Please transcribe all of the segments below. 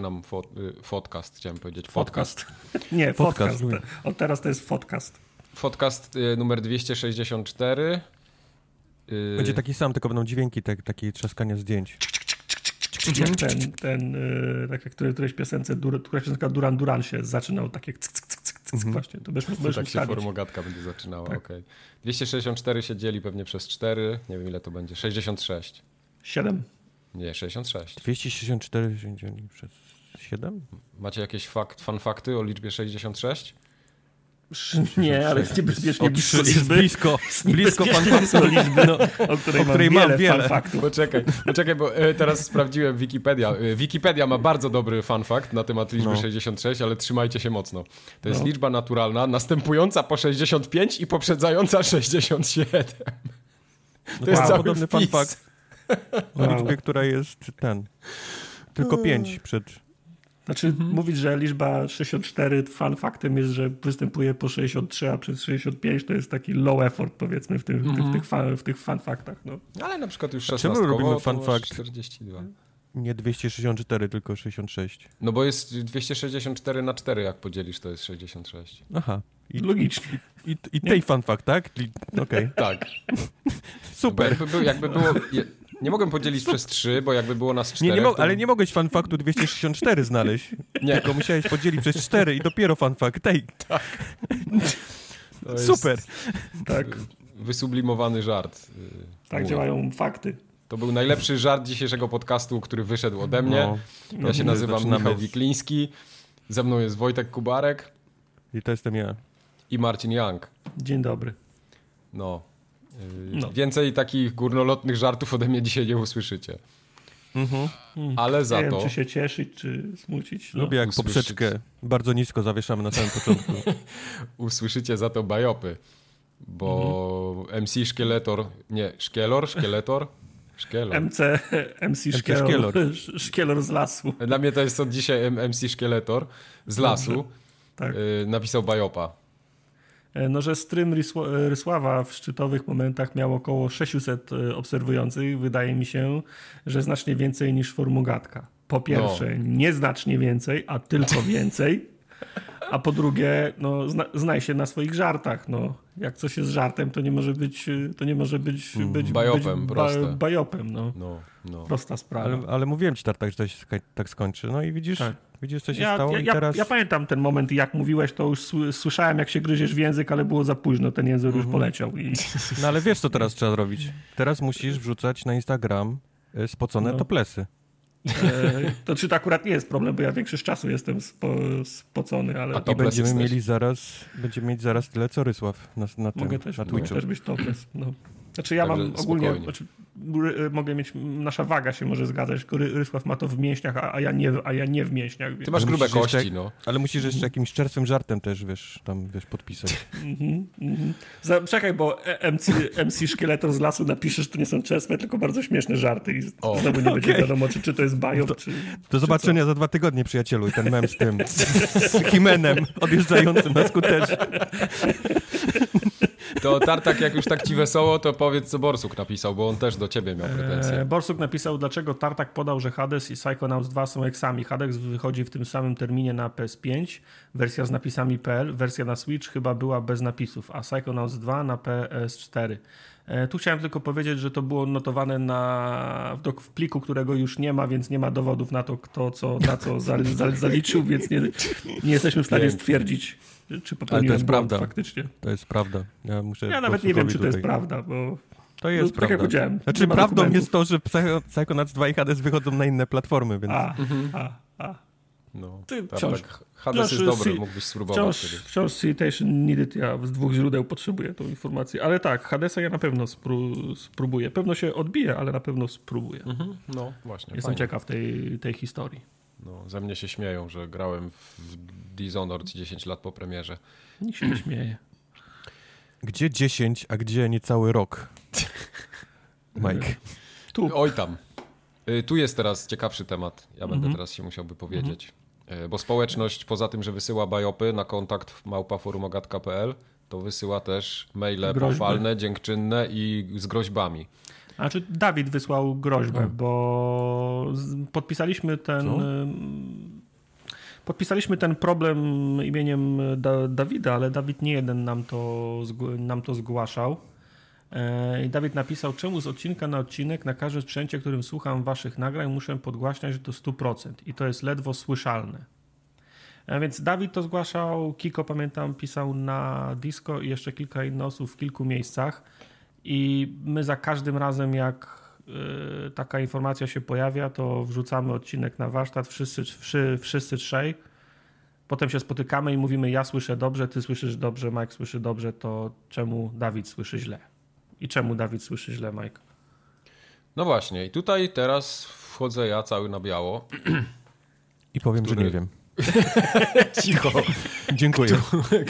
zaczynam fo, y, podcast, chciałem powiedzieć. Podcast. Nie, podcast. podcast. Od teraz to jest podcast. Podcast y, numer 264. Y, Będzie taki sam, tylko będą dźwięki, te, takie trzaskania zdjęć. Jak ten, ten tak jak w którejś piosence, któraś piosenka Duran Duran się zaczynał takie cyk, cyk, cyk, cyk, mm -hmm. właśnie. To będziesz, będziesz tak się formogatka będzie zaczynała, tak. okej. Okay. 264 się dzieli pewnie przez 4, nie wiem ile to będzie, 66. 7. Nie, 66. 264 się dzieli przez 7? Macie jakieś fakt, fun fakty o liczbie 66? Nie, ale jest niebezpiecznie blisko Jest blisko, blisko fanfaktu liczby, no, o której, o której mam, mam wiele. Faktów. Poczekaj, poczekaj, bo e, teraz sprawdziłem Wikipedia. E, Wikipedia ma bardzo dobry fun fact na temat liczby no. 66, ale trzymajcie się mocno. To jest no. liczba naturalna, następująca po 65 i poprzedzająca 67. To wow. jest cały podobny fact o wow. liczbie, która jest ten, tylko 5 przed znaczy mhm. mówić, że liczba 64 fun faktem jest, że występuje po 63, a przez 65 to jest taki low effort powiedzmy w, tym, mhm. w, tych, fan, w tych fun faktach. No. Ale na przykład już 16 Czemu robimy fun fact? 42. Nie 264, tylko 66. No bo jest 264 na 4, jak podzielisz, to jest 66. Aha. I, Logicznie. I, i, i tej fun fact, tak? Okej. Okay. tak. Super. No jakby, jakby było... Nie mogę podzielić przez 3, bo jakby było nas 4. Nie, nie mo- to... Ale nie mogłeś fanfaktu 264 znaleźć. Nie. Tylko musiałeś podzielić przez 4 i dopiero fanfakt. Tej. Tak. Super. Tak. Wysublimowany żart. Y, tak Mówię. działają fakty. To był najlepszy żart dzisiejszego podcastu, który wyszedł ode mnie. No. Ja się no, nazywam Michał Wikliński. Ze mną jest Wojtek Kubarek. I to jestem ja. I Marcin Young. Dzień dobry. No, no. Więcej takich górnolotnych żartów ode mnie dzisiaj nie usłyszycie. Mhm. Ale za nie to. Wiem, czy się cieszyć, czy smucić. No. Lubię jak Usłyszycie... poprzeczkę bardzo nisko zawieszamy na samym początku. Usłyszycie za to bajopy, bo mhm. MC Szkieletor, nie, Szkielor, Szkieletor, Szkielor. MC, MC Szkielor, Szkielor z lasu. Dla mnie to jest od dzisiaj MC Szkieletor z lasu. Tak. Y, napisał bajopa. E, no, że stream Rysława w szczytowych momentach miał około 600 e, obserwujących. Wydaje mi się, że znacznie więcej niż Formugatka. Po pierwsze, no. nie znacznie więcej, a tylko więcej. A po drugie, no, zna, znaj się na swoich żartach. No. Jak coś jest żartem, to nie może być, to nie może być, mm, być, bajopem, być ba, bajopem. No. No, no. Prosta sprawa. Ale, ale mówiłem ci, Tartak, że to się tak skończy. No i widzisz, tak. Widzisz, co się ja, stało ja, i teraz... Ja pamiętam ten moment, jak mówiłeś, to już słyszałem, jak się gryziesz w język, ale było za późno, ten język już mhm. poleciał. I... No ale wiesz, co teraz trzeba zrobić? Teraz musisz wrzucać na Instagram e, spocone no. toplesy. E, to czy to akurat nie jest problem, bo ja większość czasu jestem spo, spocony, ale... I będziemy mieli zaraz, będziemy mieć zaraz tyle co Rysław na, na Mogę tym, też, na Twitchu. Mogę też być toples, no. Znaczy ja Także mam ogólnie, znaczy, mogę mieć, nasza waga się może zgadzać, tylko Rysław ma to w mięśniach, a, ja, nie, a ja nie w mięśniach. Ty masz grube kości, jeszcze, no. Ale musisz jeszcze jakimś czerstwym żartem też, wiesz, tam, wiesz, podpisać. Mm -hmm, Czekaj, bo e- MC, MC Szkieletor z lasu napiszesz, że to nie są czerstwe, tylko bardzo śmieszne żarty i o. znowu nie okay. będzie wiadomo, czy, czy to jest bajo, do, czy... Do zobaczenia za dwa tygodnie, przyjacielu, i ten mem z tym, z Himenem odjeżdżającym na skuterze. To Tartak, jak już tak ci wesoło, to powiedz, co Borsuk napisał, bo on też do ciebie miał pretensje. Eee, Borsuk napisał, dlaczego Tartak podał, że Hades i Psychonauts 2 są eksami. Hades wychodzi w tym samym terminie na PS5, wersja z napisami PL, wersja na Switch chyba była bez napisów, a Psychonauts 2 na PS4. E, tu chciałem tylko powiedzieć, że to było notowane na, w, w pliku, którego już nie ma, więc nie ma dowodów na to, kto co, na co zaliczył, więc nie, nie jesteśmy w stanie stwierdzić, czy popełniłem to jest prawda. faktycznie. To jest prawda. Ja, ja nawet nie wiem, czy to jest prawda, bo... To jest no, prawda. Tak jak powiedziałem. Znaczy prawdą dokumentów. jest to, że Psychonauts 2 i Hades wychodzą na inne platformy, więc... A, a, a. No, Ty, tak, wciąż, tak. Hades jest dobry, mógłbyś spróbować. Wciąż, wciąż Citation Needed, ja z dwóch źródeł potrzebuję tą informację. Ale tak, Hadesa ja na pewno spró spróbuję. Pewno się odbije, ale na pewno spróbuję. Mhm. No, właśnie. Jestem fajnie. ciekaw tej, tej historii. No, ze mnie się śmieją, że grałem w Dishonored 10 lat po premierze. Nikt się nie śmieje. Gdzie 10, a gdzie niecały rok? Mike. Tu. Oj tam. Y, tu jest teraz ciekawszy temat. Ja będę mhm. teraz się musiał wypowiedzieć. Mhm. Bo społeczność, poza tym, że wysyła bajopy na kontakt małpaforumogatka.pl, to wysyła też maile Groźby. pochwalne, dziękczynne i z groźbami. Znaczy Dawid wysłał groźbę, bo podpisaliśmy ten... Co? Podpisaliśmy ten problem imieniem da Dawida, ale Dawid nie jeden nam to, nam to zgłaszał. E, I Dawid napisał, czemu z odcinka na odcinek na każdym sprzęcie, którym słucham waszych nagrań, muszę podgłaśniać do 100% i to jest ledwo słyszalne. E, więc Dawid to zgłaszał, Kiko pamiętam pisał na Disco i jeszcze kilka innych osób w kilku miejscach i my za każdym razem jak y, taka informacja się pojawia, to wrzucamy odcinek na warsztat, wszyscy, wszyscy trzej. Potem się spotykamy i mówimy: Ja słyszę dobrze, ty słyszysz dobrze, Mike słyszy dobrze, to czemu Dawid słyszy źle? I czemu Dawid słyszy źle, Mike? No właśnie, i tutaj teraz wchodzę ja cały na biało. I powiem, który... że nie wiem. Cicho. Dziękuję.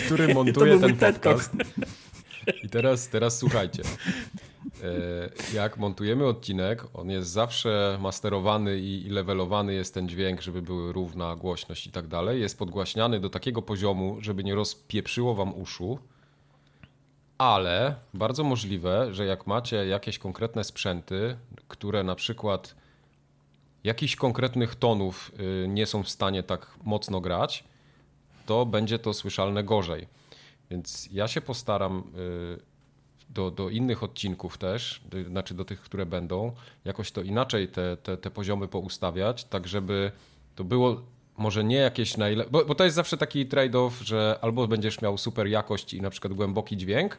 Który montuje ten podcast. I teraz, teraz słuchajcie. E, jak montujemy odcinek, on jest zawsze masterowany i levelowany jest ten dźwięk, żeby były równa głośność i tak dalej. Jest podgłaśniany do takiego poziomu, żeby nie rozpieprzyło wam uszu. Ale bardzo możliwe, że jak macie jakieś konkretne sprzęty, które na przykład jakichś konkretnych tonów y, nie są w stanie tak mocno grać, to będzie to słyszalne gorzej. Więc ja się postaram y, do, do innych odcinków też, znaczy do tych, które będą, jakoś to inaczej te, te, te poziomy poustawiać, tak żeby to było może nie jakieś najlepsze, bo, bo to jest zawsze taki trade-off, że albo będziesz miał super jakość i na przykład głęboki dźwięk,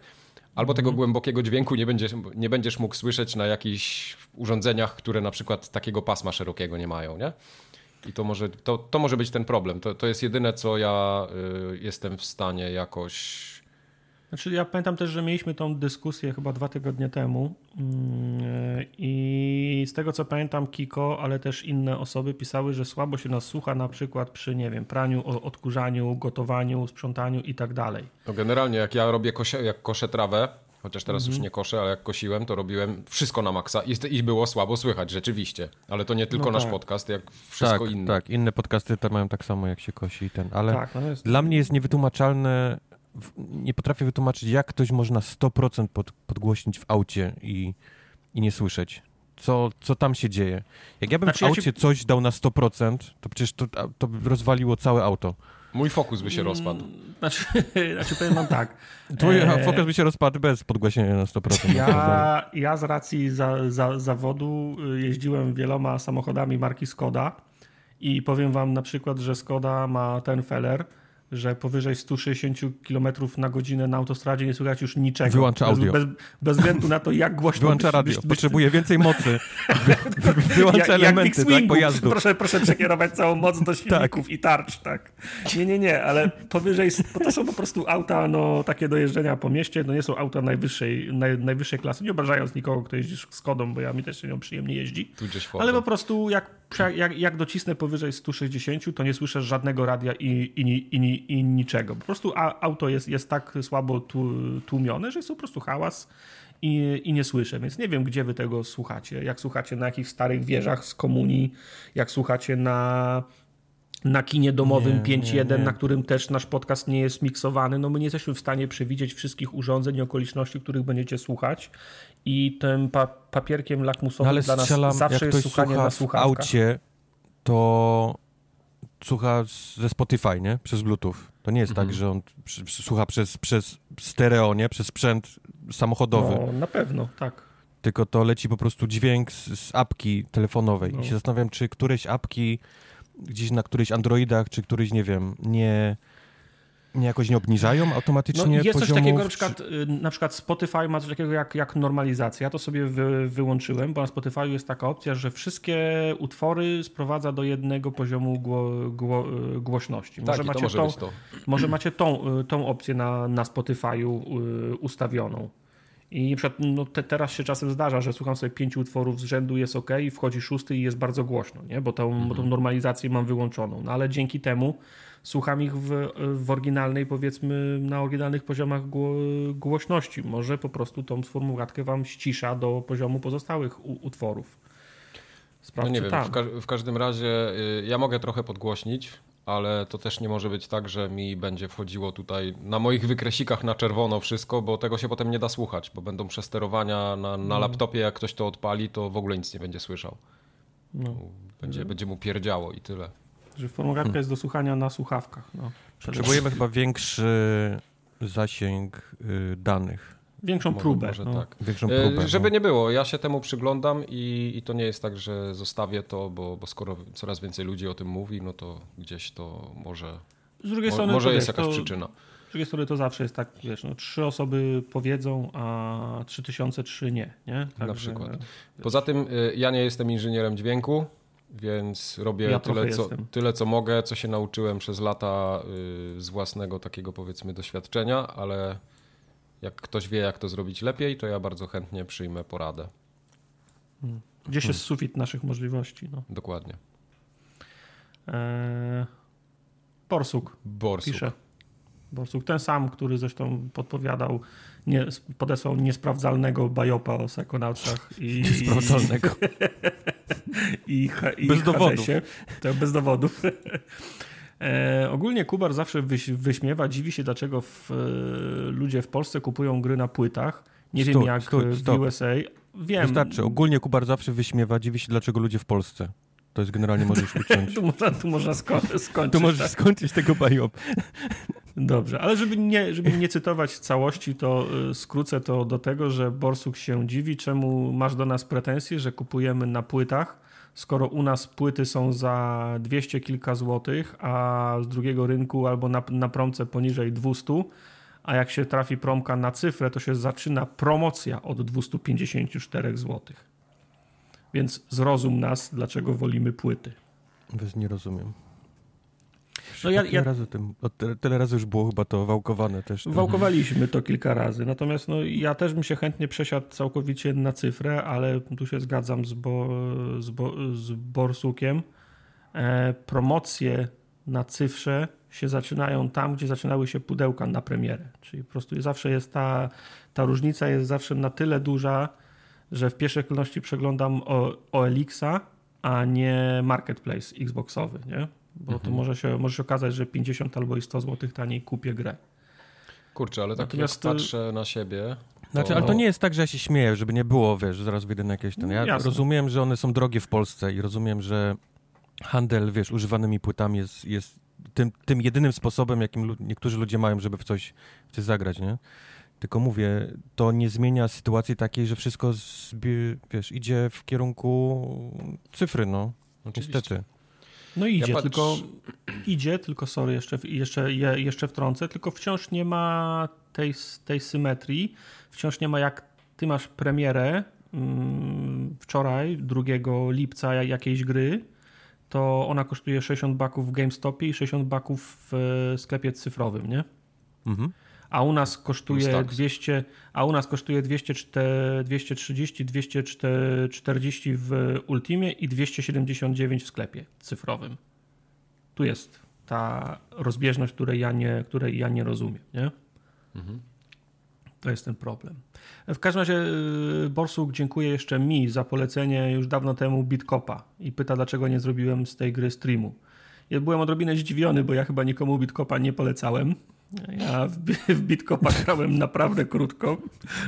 albo tego mhm. głębokiego dźwięku nie będziesz, nie będziesz mógł słyszeć na jakichś urządzeniach, które na przykład takiego pasma szerokiego nie mają, nie? I to może, to, to może być ten problem. To, to jest jedyne, co ja y, jestem w stanie jakoś znaczy, ja pamiętam też, że mieliśmy tą dyskusję chyba dwa tygodnie temu mm, i z tego co pamiętam, Kiko, ale też inne osoby pisały, że słabo się nas słucha na przykład przy, nie wiem, praniu, odkurzaniu, gotowaniu, sprzątaniu i tak dalej. No generalnie, jak ja robię kosie, jak koszę trawę, chociaż teraz już mhm. nie koszę, ale jak kosiłem, to robiłem wszystko na maksa i, i było słabo słychać, rzeczywiście. Ale to nie tylko no nasz tak. podcast, jak wszystko tak, inne. Tak, inne podcasty to mają tak samo, jak się kosi ten, ale tak, no jest... dla mnie jest niewytłumaczalne nie potrafię wytłumaczyć, jak ktoś można 100% pod, podgłośnić w aucie i, i nie słyszeć. Co, co tam się dzieje? Jak ja bym znaczy, w aucie ja ci... coś dał na 100%, to przecież to, to by rozwaliło całe auto. Mój fokus by się rozpadł. Znaczy, znaczy powiem wam tak. Twój e... fokus by się rozpadł bez podgłośnienia na 100%. Ja, ja z racji za, za, zawodu y, jeździłem wieloma samochodami marki Skoda i powiem wam na przykład, że Skoda ma ten feller, że powyżej 160 km na godzinę na autostradzie nie słychać już niczego. Wyłącza audio. Bez, bez względu na to, jak głośno... Wyłącza byś, radio. Byś, byś... Potrzebuje więcej mocy. Wyłącza elementy tak, pojazdu. Proszę, proszę przekierować całą moc do silników tak. i tarcz. tak. Nie, nie, nie, ale powyżej... Bo to są po prostu auta no, takie do jeżdżenia po mieście. To nie są auta najwyższej, naj, najwyższej klasy. Nie obrażając nikogo, kto jeździ z Kodą, bo ja mi też się nią przyjemnie jeździ. Ale po prostu jak, jak, jak docisnę powyżej 160, to nie słyszę żadnego radia i, i, i, i niczego. Po prostu auto jest, jest tak słabo tłumione, że jest po prostu hałas i, i nie słyszę, więc nie wiem, gdzie wy tego słuchacie. Jak słuchacie na jakichś starych wieżach z komunii, jak słuchacie na na kinie domowym 5.1, na którym też nasz podcast nie jest miksowany. No my nie jesteśmy w stanie przewidzieć wszystkich urządzeń i okoliczności, których będziecie słuchać i tym pa papierkiem lakmusowym no, dla nas zawsze jest słuchanie na słuchawkach. w aucie, to słucha ze Spotify, nie? Przez Bluetooth. To nie jest tak, mhm. tak, że on słucha przez, przez stereo, nie? Przez sprzęt samochodowy. No, na pewno, tak. Tylko to leci po prostu dźwięk z, z apki telefonowej. No. I się zastanawiam, czy któreś apki gdzieś na którychś Androidach, czy któryś, nie wiem, nie nie jakoś nie obniżają automatycznie no, Jest poziomu... coś takiego, na przykład, y, na przykład Spotify ma coś takiego jak, jak normalizacja. Ja to sobie wy, wyłączyłem, bo na Spotify jest taka opcja, że wszystkie utwory sprowadza do jednego poziomu gło, gło, y, głośności. Może tak, macie, może, tą, może macie tą, y, tą opcję na, na Spotify'u ustawioną. I przykład, no te, teraz się czasem zdarza, że słucham sobie pięciu utworów z rzędu, jest ok, wchodzi szósty i jest bardzo głośno, nie? Bo, tą, mhm. bo tą normalizację mam wyłączoną. No ale dzięki temu słucham ich w, w oryginalnej, powiedzmy, na oryginalnych poziomach głośności. Może po prostu tą sformułatkę wam ścisza do poziomu pozostałych utworów. Sprawdźcie no nie wiem, w, ka w, każdym razie y, ja mogę trochę podgłośnić, ale to też nie może być tak, że mi będzie wchodziło tutaj na moich wykresikach na czerwono wszystko, bo tego się potem nie da słuchać, bo będą przesterowania na, na no. laptopie, jak ktoś to odpali, to w ogóle nic nie będzie słyszał. No. Będzie, będzie mu pierdziało i tyle. Że formogatka hmm. jest do słuchania na słuchawkach. No, Potrzebujemy chyba większy zasięg y, danych. Większą może, próbę. Może no. tak. Większą e, próbę. Żeby no. nie było, ja się temu przyglądam i, i to nie jest tak, że zostawię to, bo, bo skoro coraz więcej ludzi o tym mówi, no to gdzieś to może, z drugiej strony, może jest jakaś to, przyczyna. Z drugiej strony to zawsze jest tak, wiesz, no, trzy osoby powiedzą, a trzy tysiące trzy nie. nie? Na przykład. Poza tym y, ja nie jestem inżynierem dźwięku, więc robię ja tyle, co, tyle, co mogę, co się nauczyłem przez lata y, z własnego takiego powiedzmy doświadczenia, ale jak ktoś wie, jak to zrobić lepiej, to ja bardzo chętnie przyjmę poradę. Hmm. Gdzieś jest hmm. sufit naszych możliwości. No. Dokładnie. Eee, Borsuk. Borsuk. Pisze. Borsuk, ten sam, który zresztą podpowiadał, nie, podesłał niesprawdzalnego bajopa o Psychonautsach. I, niesprawdzalnego. I, i, bez dowodów. To bez dowodów. E, ogólnie Kubar zawsze wyś, wyśmiewa, dziwi się, dlaczego w, e, ludzie w Polsce kupują gry na płitach. Nie stój, wiem jak stój, w USA. Wiem. Wystarczy. Ogólnie Kubar zawsze wyśmiewa, dziwi się, dlaczego ludzie w Polsce. To jest generalnie możesz uciąć. tu można, tu można sko skończyć. Tu możesz tak. skończyć tego bajop. Dobrze, ale żeby nie, żeby nie cytować całości, to y, skrócę to do tego, że Borsuk się dziwi, czemu masz do nas pretensje, że kupujemy na płytach, skoro u nas płyty są za 200 kilka złotych, a z drugiego rynku albo na, na promce poniżej 200, a jak się trafi promka na cyfrę, to się zaczyna promocja od 254 złotych. Więc zrozum nas, dlaczego wolimy płyty. Bez nie rozumiem. No ja, tyle, ja... Razy tym, tyle, razy już było chyba to wałkowane też. Wałkowaliśmy to kilka razy. Natomiast no, ja też bym się chętnie przesiadł całkowicie na cyfrę, ale tu się zgadzam z, bo, z, bo, z Borsukiem. E, promocje na cyfrze się zaczynają tam, gdzie zaczynały się pudełka na premierę. Czyli po prostu zawsze jest ta, ta różnica jest zawsze na tyle duża, że w pierwszej kolejności przeglądam OLX-a, a nie marketplace Xboxowy, nie? Bo mhm. to może się, może się okazać, że 50 albo i 100 zł taniej kupię grę. Kurczę, ale tak Natomiast... jak patrzę na siebie... To... Znaczy, ale to nie jest tak, że ja się śmieję, żeby nie było, wiesz, zaraz wyjdę na jakieś ten... Ja Jasne. rozumiem, że one są drogie w Polsce i rozumiem, że handel, wiesz, używanymi płytami jest, jest tym, tym jedynym sposobem, jakim niektórzy ludzie mają, żeby w coś, w coś zagrać, nie? Tylko mówię, to nie zmienia sytuacji takiej, że wszystko wiesz, idzie w kierunku cyfry, no. Oczywiście. Niestety. No idzie, ja tylko idzie, tylko sorry, jeszcze, jeszcze, jeszcze wtrącę, tylko wciąż nie ma tej, tej symetrii. Wciąż nie ma jak ty masz premierę mm, wczoraj, 2 lipca jakiejś gry, to ona kosztuje 60 baków w GameStopie i 60 baków w sklepie cyfrowym, nie? Mhm a u nas kosztuje 200, a u nas kosztuje 200, 230, 240 w Ultimie i 279 w sklepie cyfrowym. Tu jest ta rozbieżność, której ja nie, której ja nie rozumiem, nie? Mhm. To jest ten problem. W każdym razie y, Borsuk dziękuję jeszcze mi za polecenie już dawno temu Bitcopa i pyta, dlaczego nie zrobiłem z tej gry streamu. Ja byłem odrobinę zdziwiony, bo ja chyba nikomu Bitcopa nie polecałem. Ja w, w Bitcopa grałem naprawdę krótko.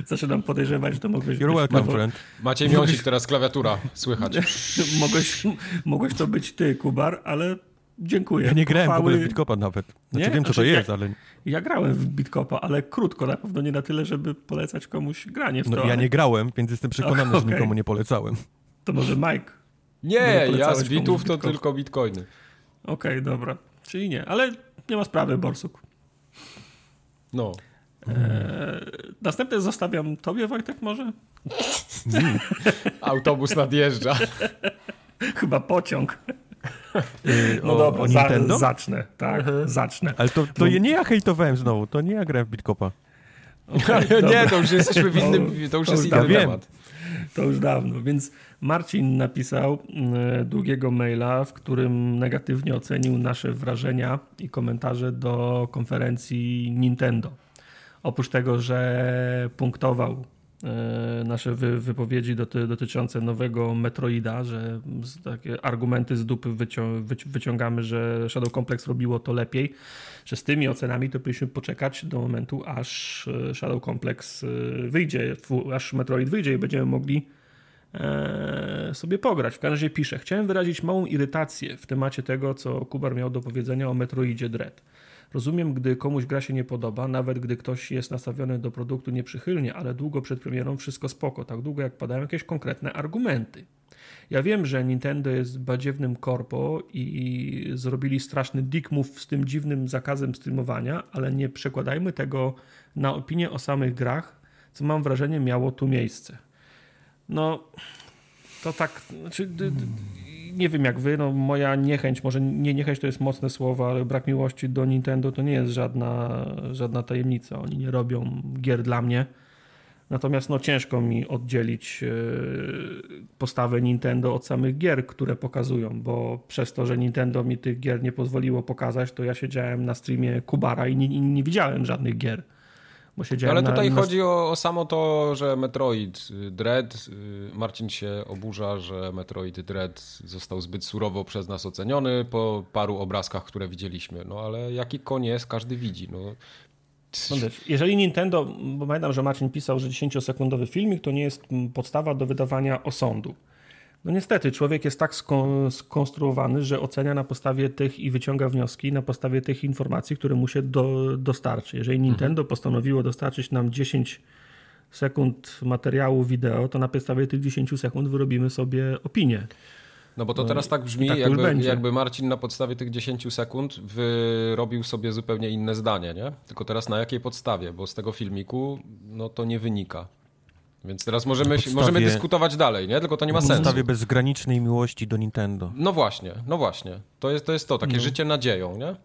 Zaczynam podejrzewać, że to mogłeś You're welcome, friend. Maciej Miąsik, teraz klawiatura, słychać. mogłeś, mogłeś to być ty, Kubar, ale dziękuję. Ja nie grałem Pochwały... w ogóle w Bitcopa nawet. Znaczy nie? wiem, co znaczy, to jest, ja, ale... Ja grałem w Bitcopa, ale krótko, na pewno nie na tyle, żeby polecać komuś granie w to. No, ja nie grałem, więc jestem przekonany, okay. że nikomu nie polecałem. To może Mike? Nie, ja z bitów to tylko bitcoiny. Okej, okay, dobra. Czyli nie, ale nie ma sprawy, Borsuk. No. E, następne zostawiam tobie, Wojtek, może? Mm. Autobus nadjeżdża. Chyba pociąg. Yy, no o, dobra, o Nintendo? Za, zacznę, tak, mhm. zacznę. Ale to, to nie ja hejtowałem znowu, to nie ja grałem w Bitcopa. Okay, nie, to już jesteśmy w innym, to już to jest inny temat. To już dawno, więc Marcin napisał e, długiego maila, w którym negatywnie ocenił nasze wrażenia i komentarze do konferencji Nintendo. Oprócz tego, że punktował e, nasze wy, wypowiedzi doty, dotyczące nowego Metroida, że takie argumenty z dupy wycią, wyciągamy, że Shadow Complex robiło to lepiej, że z tymi ocenami to powinniśmy poczekać do momentu, aż e, Shadow Complex wyjdzie, aż Metroid wyjdzie i będziemy mogli sobie pograć. W każdym razie piszę, chciałem wyrazić małą irytację w temacie tego, co Kubar miał do powiedzenia o Metroidzie Dread. Rozumiem, gdy komuś gra się nie podoba, nawet gdy ktoś jest nastawiony do produktu nieprzychylnie, ale długo przed premierą wszystko spoko, tak długo jak padają jakieś konkretne argumenty. Ja wiem, że Nintendo jest badziewnym korpo i zrobili straszny dick move z tym dziwnym zakazem streamowania, ale nie przekładajmy tego na opinię o samych grach, co mam wrażenie miało tu miejsce. No, to tak, znaczy, nie wiem jak wy, no moja niechęć, może nie niechęć to jest mocne słowo, ale brak miłości do Nintendo to nie jest żadna, żadna tajemnica. Oni nie robią gier dla mnie. Natomiast no, ciężko mi oddzielić e, postawę Nintendo od samych gier, które pokazują, bo przez to, że Nintendo mi tych gier nie pozwoliło pokazać, to ja siedziałem na streamie Kubara i nie, nie widziałem żadnych gier. Bo Ale tutaj na... chodzi o, o, samo to, że Metroid Dread, y, Marcin się oburza, że Metroid Dread został zbyt surowo przez nas oceniony po paru obrazkach, które widzieliśmy. No ale jaki jest, każdy widzi. No. no jeżeli Nintendo, bo pamiętam, że Marcin pisał, że 10-sekundowy filmik to nie jest podstawa do wydawania osądu. No niestety, człowiek jest tak skonstruowany, że ocenia na podstawie tych i wyciąga wnioski na podstawie tych informacji, które mu się do, dostarczy. Jeżeli mhm. Nintendo postanowiło dostarczyć nam 10 sekund materiału wideo, to na podstawie tych 10 sekund wyrobimy sobie opinię. No bo to no teraz tak brzmi, tak jakby, jakby, Marcin na podstawie tych 10 sekund wyrobił sobie zupełnie inne zdanie, nie? Tylko teraz na jakiej podstawie? Bo z tego filmiku no to nie wynika. Więc teraz możemy, podstawie, możemy dyskutować dalej, nie? Tylko to nie ma sensu. Na podstawie bezgranicznej miłości do Nintendo. No właśnie, no właśnie. To jest to, jest to takie no. życie nadzieją, nie?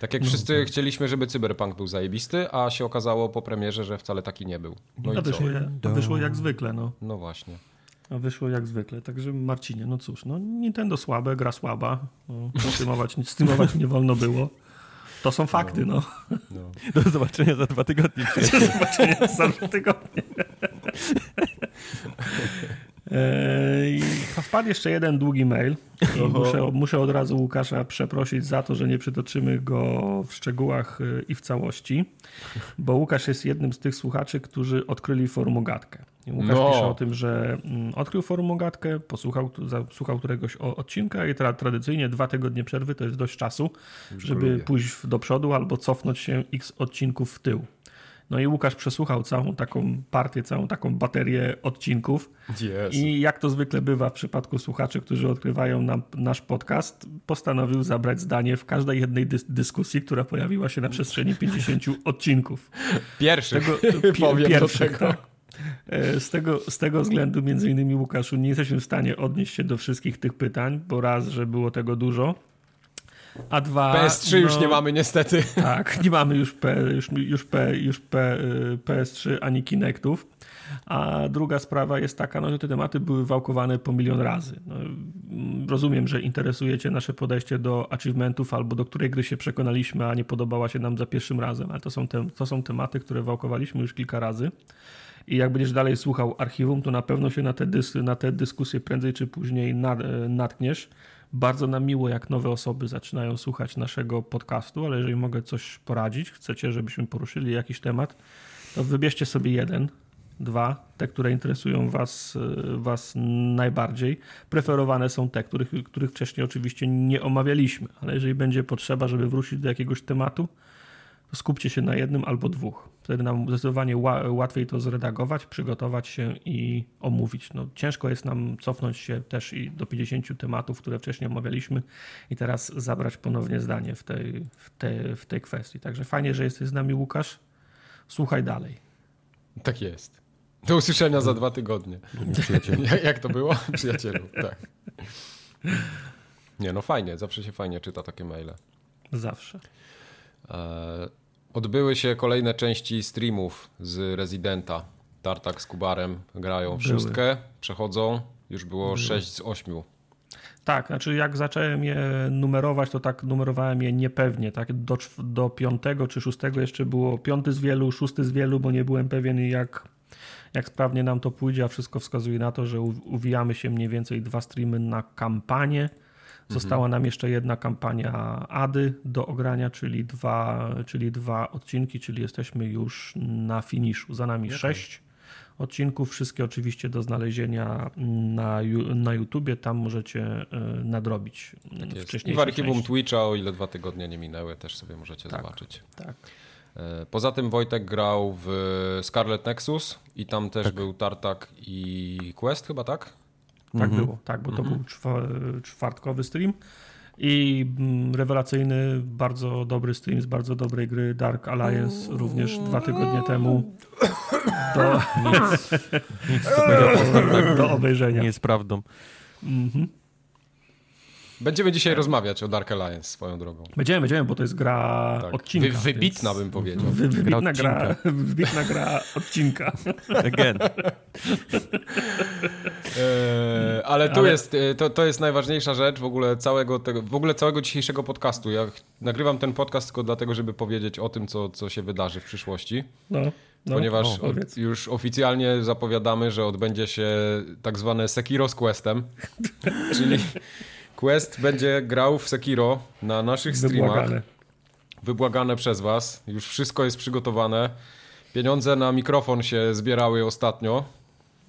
Tak jak no, wszyscy tak. chcieliśmy, żeby Cyberpunk był zajebisty, a się okazało po premierze, że wcale taki nie był. No a, wyszło, a wyszło jak zwykle, no. No właśnie. A wyszło jak zwykle. Także Marcinie, no cóż, no Nintendo słabe, gra słaba. No, streamować, streamować nie wolno było. To są fakty, no. no. no. Do zobaczenia za dwa tygodnie. Do zobaczenia za dwa tygodnie. I wpadł jeszcze jeden długi mail. I muszę, muszę od razu Łukasza przeprosić za to, że nie przytoczymy go w szczegółach y, i w całości, bo Łukasz jest jednym z tych słuchaczy, którzy odkryli formogatkę. Łukasz no. pisze o tym, że mm, odkrył formogatkę, posłuchał słuchał któregoś odcinka i teraz tradycyjnie dwa tygodnie przerwy to jest dość czasu, żeby pójść do przodu albo cofnąć się x odcinków w tył. No i Łukasz przesłuchał całą taką partię, całą taką baterię odcinków. Yes. I jak to zwykle bywa w przypadku słuchaczy, którzy odkrywają nam nasz podcast, postanowił zabrać zdanie w każdej jednej dys dyskusji, która pojawiła się na przestrzeni 50 odcinków. Pierwszy. powiem pierwszych, tak. E, z tego, z tego względu, między innymi, Łukaszu, nie jesteśmy w stanie odnieść się do wszystkich tych pytań, bo raz, że było tego dużo, a dwa... PS3 no, już nie mamy niestety. Tak, nie mamy już, P, już, już, P, już P, PS3 ani Kinectów. A druga sprawa jest taka, no, że te tematy były wałkowane po milion razy. No, rozumiem, że interesujecie nasze podejście do achievementów albo do której gry się przekonaliśmy, a nie podobała się nam za pierwszym razem, ale to są, te, to są tematy, które wałkowaliśmy już kilka razy. I jak będziesz dalej słuchał archiwum, to na pewno się na te, dys na te dyskusje prędzej czy później natkniesz. Bardzo nam miło, jak nowe osoby zaczynają słuchać naszego podcastu, ale jeżeli mogę coś poradzić, chcecie, żebyśmy poruszyli jakiś temat, to wybierzcie sobie jeden, dwa, te, które interesują was, was najbardziej. Preferowane są te, których, których wcześniej oczywiście nie omawialiśmy, ale jeżeli będzie potrzeba, żeby wrócić do jakiegoś tematu, skupcie się na jednym albo dwóch. Wtedy nam zdecydowanie łatwiej to zredagować, przygotować się i omówić. No, ciężko jest nam cofnąć się też i do 50 tematów, które wcześniej omawialiśmy i teraz zabrać ponownie zdanie w tej, w tej, w tej kwestii. Także fajnie, że jesteś z nami, Łukasz. Słuchaj dalej. Tak jest. Do usłyszenia za dwa tygodnie. Jak, jak to było? Przyjacielu, tak. Nie, no fajnie, zawsze się fajnie czyta takie maile. Zawsze. Odbyły się kolejne części streamów z Residenta. Tartak z Kubarem grają w szóstkę, przechodzą. Już było Były. 6 z 8. Tak, znaczy jak zacząłem je numerować, to tak numerowałem je niepewnie. Tak? Do, do piątego czy szóstego jeszcze było piąty z wielu, szósty z wielu, bo nie byłem pewien jak Jak sprawnie nam to pójdzie, a wszystko wskazuje na to, że uwijamy się mniej więcej dwa streamy na kampanię. Została nam jeszcze jedna kampania ADY do ogrania, czyli dwa, czyli dwa odcinki, czyli jesteśmy już na finiszu. Za nami okay. sześć odcinków, wszystkie oczywiście do znalezienia na, na YouTubie, tam możecie e, nadrobić tak I w archiwum części. Twitcha, o ile dwa tygodnie nie minęły, też sobie możecie tak, zobaczyć. Tak. E, poza tym Wojtek grał w Scarlet Nexus i tam też tak. był Tartak i Quest chyba, tak? Tak mhm. było, tak, bo to mhm. był czwartkowy stream. I mm, rewelacyjny, bardzo dobry stream z bardzo dobrej gry Dark Alliance również dwa tygodnie temu do, nic, nic do obejrzenia. Nie jest prawdą. Mhm. Będziemy dzisiaj rozmawiać o Dark Alliance swoją drogą. Będziemy, będziemy, bo to jest gra tak. odcinka. Wy, wybitna więc... bym powiedział. Wy, wybitna, gra, gra, wybitna gra odcinka. Again. E, ale tu ale... jest, e, to, to jest najważniejsza rzecz w ogóle całego tego, w ogóle całego dzisiejszego podcastu. Ja nagrywam ten podcast tylko dlatego, żeby powiedzieć o tym, co, co się wydarzy w przyszłości. No. No, ponieważ o, już oficjalnie zapowiadamy, że odbędzie się tak zwane Sekiro z Questem, czyli Quest będzie grał w Sekiro na naszych streamach. Wybłagane. Wybłagane przez was. Już wszystko jest przygotowane. Pieniądze na mikrofon się zbierały ostatnio.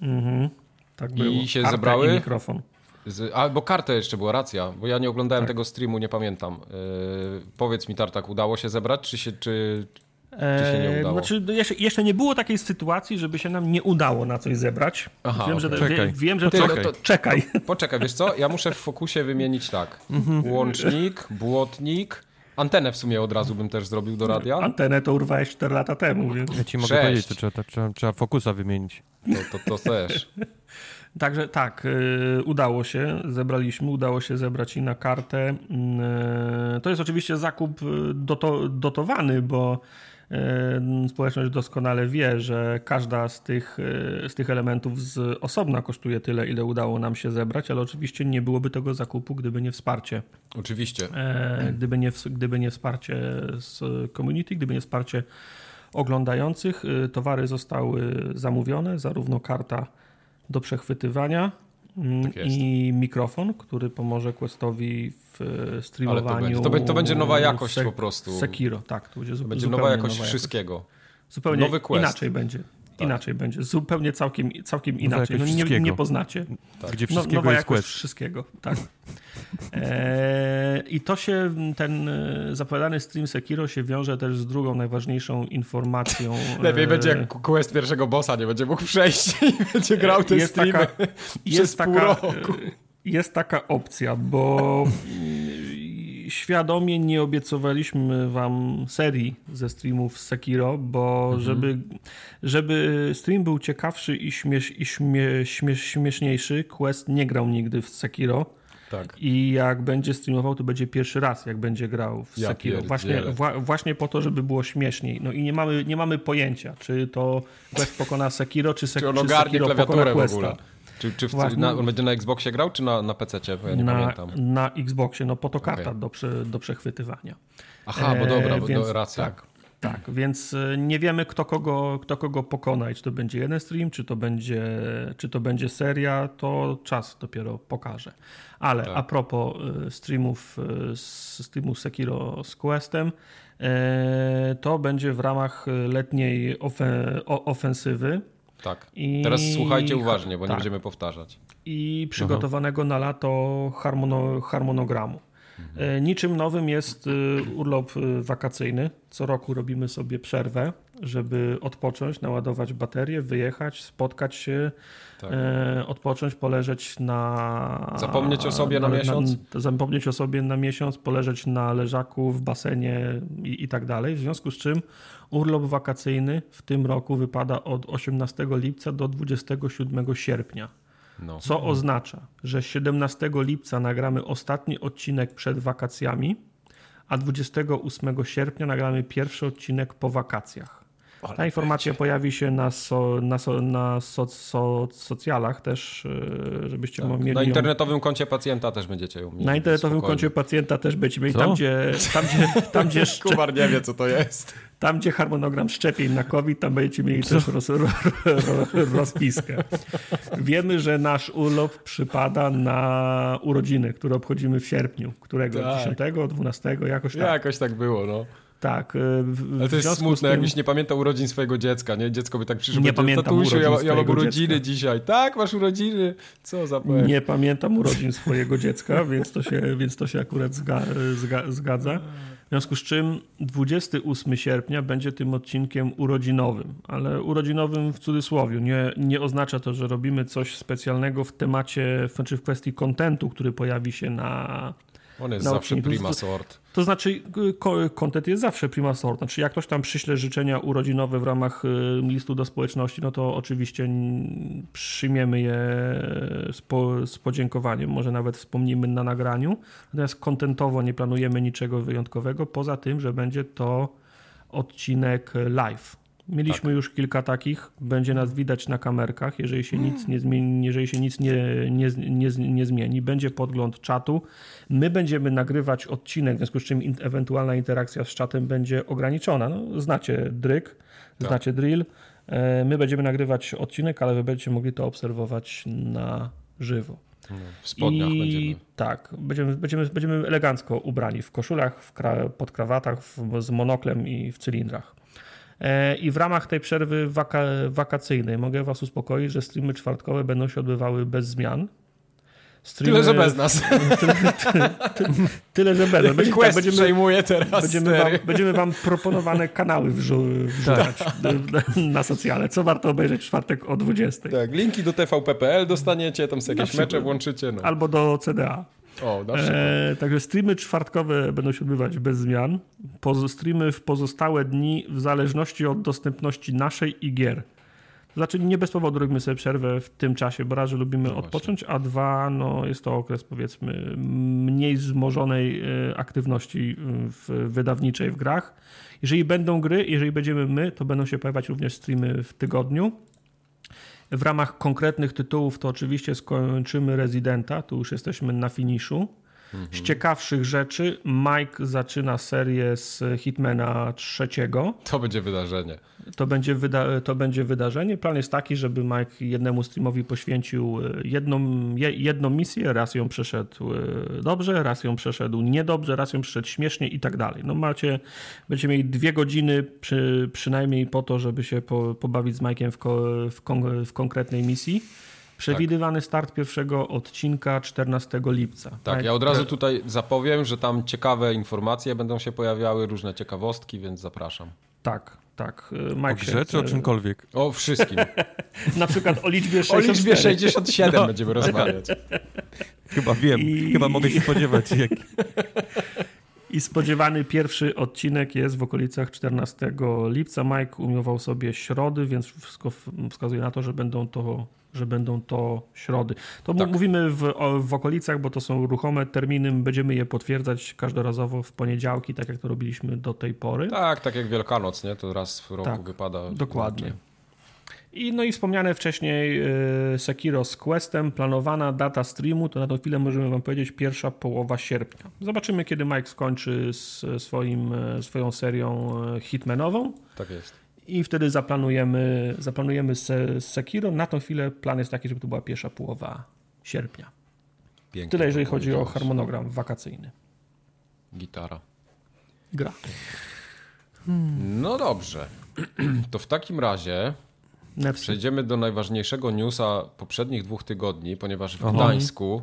Mhm. Tak było. I się zebrały. I mikrofon. Z, albo kartę jeszcze była, racja, bo ja nie oglądałem tak. tego streamu, nie pamiętam. Yy, powiedz mi, Tartak, udało się zebrać, czy się, czy, czy się nie eee, udało? Znaczy, jeszcze, jeszcze, nie było takiej sytuacji, żeby się nam nie udało na coś zebrać. Aha, wiem, okay. że, czekaj. wiem, że Ty, to, to, czekaj. Poczekaj, wiesz co? Ja muszę w fokusie wymienić tak. Mhm. Łącznik, błotnik, Antenę w sumie od razu bym też zrobił do radia. Antenę to urwałeś 4 lata temu. Więc... Ja ci mogę Sześć. powiedzieć, to trzeba, trzeba, trzeba fokusa wymienić. To, to, to też. Także tak, yy, udało się, zebraliśmy, udało się zebrać i na kartę. Yy, to jest oczywiście zakup y, doto, dotowany, bo Społeczność doskonale wie, że każda z tych, e, z tych elementów z osobna kosztuje tyle, ile udało nam się zebrać, ale oczywiście nie byłoby tego zakupu, gdyby nie wsparcie. Oczywiście. E, gdyby nie, gdyby nie wsparcie z community, gdyby nie wsparcie oglądających, e, towary zostały zamówione, zarówno karta do przechwytywania, Mm, tak i mikrofon, który pomoże Questowi w e, streamowaniu. Ale to, będzie, to, będzie, to będzie nowa jakość po prostu. Sekiro, tak. To będzie, to będzie nowa jakość nowa wszystkiego. Jakość. Zupełnie Nowy quest. inaczej będzie. Tak. Inaczej będzie, zupełnie całkiem, całkiem inaczej. No, nie, nie poznacie. Tak. Gdzie no, wszystkiego no, jest quest. wszystkiego, tak. E, I to się, ten e, zapowiadany stream Sekiro się wiąże też z drugą najważniejszą informacją. Lepiej e, będzie jak quest pierwszego bossa, nie będzie mógł przejść i będzie grał te jest streamy taka, jest taka, roku. Jest taka opcja, bo świadomie nie obiecowaliśmy wam serii ze streamów z Sekiro, bo mhm. żeby, żeby stream był ciekawszy i, śmiesz, i śmie, śmiesz, śmieszniejszy, Quest nie grał nigdy w Sekiro. Tak. I jak będzie streamował, to będzie pierwszy raz, jak będzie grał w ja Sekiro. Właśnie, wła, właśnie po to, żeby było śmieszniej. No i nie mamy, nie mamy pojęcia, czy to Quest pokona Sekiro, czy, Sek, czy, czy Sekiro pokona Questa. W ogóle. Czy, czy w, na, on będzie na Xboxie grał, czy na, na PC? Ja nie na, pamiętam. Na Xboxie, no po to karta okay. do, prze, do przechwytywania. Aha, bo dobra, bo więc, racja. Tak, tak, więc e, nie wiemy, kto kogo, kto kogo pokona. Czy to będzie jeden stream, czy to będzie, czy to będzie seria, to czas dopiero pokaże. Ale tak. a propos e, streamów, e, streamów Sekiro z Questem, to będzie w ramach letniej ofensywy tak. I... Teraz słuchajcie uważnie, bo tak. nie będziemy powtarzać. I przygotowanego Aha. na lato harmono, harmonogramu. Mhm. Niczym nowym jest e, urlop e, wakacyjny. Co roku robimy sobie przerwę, żeby odpocząć, naładować baterię, wyjechać, spotkać się, tak. odpocząć, poleżeć na. Zapomnieć o sobie na, na miesiąc? Na, zapomnieć o sobie na miesiąc, poleżeć na leżaku, w basenie i, i tak dalej. W związku z czym urlop wakacyjny w tym roku wypada od 18 lipca do 27 sierpnia. No. Co oznacza, że 17 lipca nagramy ostatni odcinek przed wakacjami, a 28 sierpnia nagramy pierwszy odcinek po wakacjach. Ta informacja pojawi się na, so, na, so, na so, so, socjalach też, e, żebyście tak, mieli. Na internetowym ją... koncie pacjenta też będziecie ją mieli. Na internetowym spokojnie. koncie pacjenta też będziecie mieli. Tam gdzie, tam, gdzie, tam, gdzie szcze... Kubar nie wie, co to jest. Tam, gdzie harmonogram szczepień na COVID, tam będziecie mieli co? też roz, ro, ro, rozpiskę. Wiemy, że nasz urlop przypada na urodziny, które obchodzimy w sierpniu. Którego? Tak. 10, 12, jakoś tak. Jakoś tak było, no. Tak. W, Ale to jest smutne, tym... jakbyś nie pamiętał urodzin swojego dziecka, nie? Dziecko by tak przyszło, nie pamiętam tatusiu, ja, ja mam urodziny dziecka. dzisiaj. Tak, masz urodziny? Co za powiem. Nie pamiętam urodzin swojego dziecka, więc to się, więc to się akurat zga, zga, zgadza. W związku z czym 28 sierpnia będzie tym odcinkiem urodzinowym, ale urodzinowym w cudzysłowie. Nie, nie oznacza to, że robimy coś specjalnego w temacie, czy w kwestii kontentu, który pojawi się na, on jest zawsze prima sort. To, znaczy, kontent jest zawsze prima sort. Znaczy, jak ktoś tam przyśle życzenia urodzinowe w ramach y, listu do społeczności, no to oczywiście przyjmiemy je z, po, z podziękowaniem, może nawet wspomnimy na nagraniu. Natomiast kontentowo nie planujemy niczego wyjątkowego, poza tym, że będzie to odcinek live. Mieliśmy tak. już kilka takich, będzie nas widać na kamerkach, jeżeli się nic nie zmieni, jeżeli się nic nie, nie, nie, nie zmieni, będzie podgląd czatu. My będziemy nagrywać odcinek, w związku z czym ewentualna interakcja z czatem będzie ograniczona. No, znacie dryk, tak. znacie drill. E, my będziemy nagrywać odcinek, ale wy będziecie mogli to obserwować na żywo. No, w spodniach I będziemy. Tak, będziemy, będziemy, będziemy elegancko ubrani w koszulach, w kra, pod krawatach, w, z monoklem i w cylindrach. E, I w ramach tej przerwy waka wakacyjnej mogę Was uspokoić, że streamy czwartkowe będą się odbywały bez zmian. Streamy, tyle, że bez nas. Tyle, tyle, tyle że bez nas. Będzie, Quest tak, będziemy, przejmuje teraz. Będziemy wam, będziemy wam, proponowane kanały wrzu wrzucać tak. na socjale. Co warto obejrzeć w czwartek o 20. Tak, linki do TVP.pl dostaniecie, tam sobie jakieś mecze włączycie. No. Albo do CDA. O, e, także streamy czwartkowe będą się odbywać bez zmian. Poz streamy w pozostałe dni w zależności od dostępności naszej i gier. Znaczy nie bez powodu robimy sobie przerwę w tym czasie, bo raz, że lubimy no odpocząć, a dwa, no jest to okres powiedzmy mniej wzmożonej e, aktywności w wydawniczej w grach. Jeżeli będą gry, jeżeli będziemy my, to będą się pojawiać również streamy w tygodniu. W ramach konkretnych tytułów to oczywiście skończymy Residenta, tu już jesteśmy na finiszu. Mhm. Z ciekawszych rzeczy Mike zaczyna serię z Hitmana trzeciego. To będzie wydarzenie. To będzie, wyda to będzie wydarzenie. Plan jest taki, żeby Mike jednemu streamowi poświęcił e, jedną, jedną misję, raz ją przeszedł e, dobrze, raz ją przeszedł niedobrze, raz ją przeszedł śmiesznie i tak dalej. No macie, będziecie mieli dwie godziny przy, przynajmniej po to, żeby się po, pobawić z Mike'iem w, ko, w, kon, w konkretnej misji. Przewidywany tak. start pierwszego odcinka 14 lipca. Tak, tak, ja od razu tutaj zapowiem, że tam ciekawe informacje będą się pojawiały, różne ciekawostki, więc zapraszam. Tak, tak. Mike o grze czy o czymkolwiek? O wszystkim. Na przykład o liczbie 67. O liczbie 67 no. będziemy rozmawiać. Chyba wiem, I... chyba mogę się spodziewać. Jak... I spodziewany pierwszy odcinek jest w okolicach 14 lipca. Mike umiował sobie środy, więc wszystko wskazuje na to, że będą to że będą to środy. To tak. mówimy w, w okolicach, bo to są ruchome terminy, będziemy je potwierdzać każdorazowo w poniedziałki, tak jak to robiliśmy do tej pory. Tak, tak jak Wielkanoc, nie? To raz w roku tak, wypada. Dokładnie. I, no i wspomniane wcześniej y, Sekiro z Questem, planowana data streamu, to na tą chwilę możemy wam powiedzieć pierwsza połowa sierpnia. Zobaczymy, kiedy Mike skończy z swoim, e, swoją serią e, hitmanową. Tak jest i wtedy zaplanujemy, zaplanujemy z Sekiro. Na tą chwilę plan jest taki, żeby to była pierwsza połowa sierpnia. Pięknie Tyle, jeżeli chodzi o harmonogram wakacyjny. Gitara. Gra. Hmm. No dobrze. To w takim razie Nefsy. przejdziemy do najważniejszego newsa poprzednich dwóch tygodni, ponieważ w Aha. Gdańsku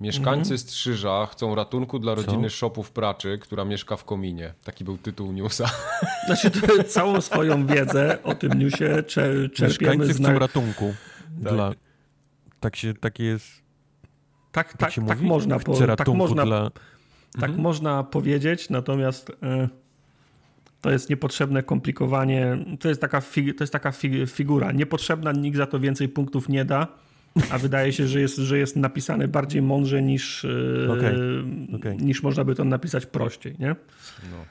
Mieszkańcy mhm. Strzyża chcą ratunku dla rodziny Co? Szopów Praczy, która mieszka w kominie. Taki był tytuł newsa. Znaczy, całą swoją wiedzę o tym newsie czerpiemy Mieszkańcy chcą ratunku. Tak. Dla... Tak, się, tak jest... Tak, tak, tak, tak można, po, tak, można, dla... tak mhm. można powiedzieć, natomiast... E, to jest niepotrzebne komplikowanie. To jest taka, fig, to jest taka figura. Niepotrzebna, nikt za to więcej punktów nie da. A wydaje się, że jest, że jest napisane bardziej mądrze niż, okay. E, okay. niż można by to napisać prościej, nie? No.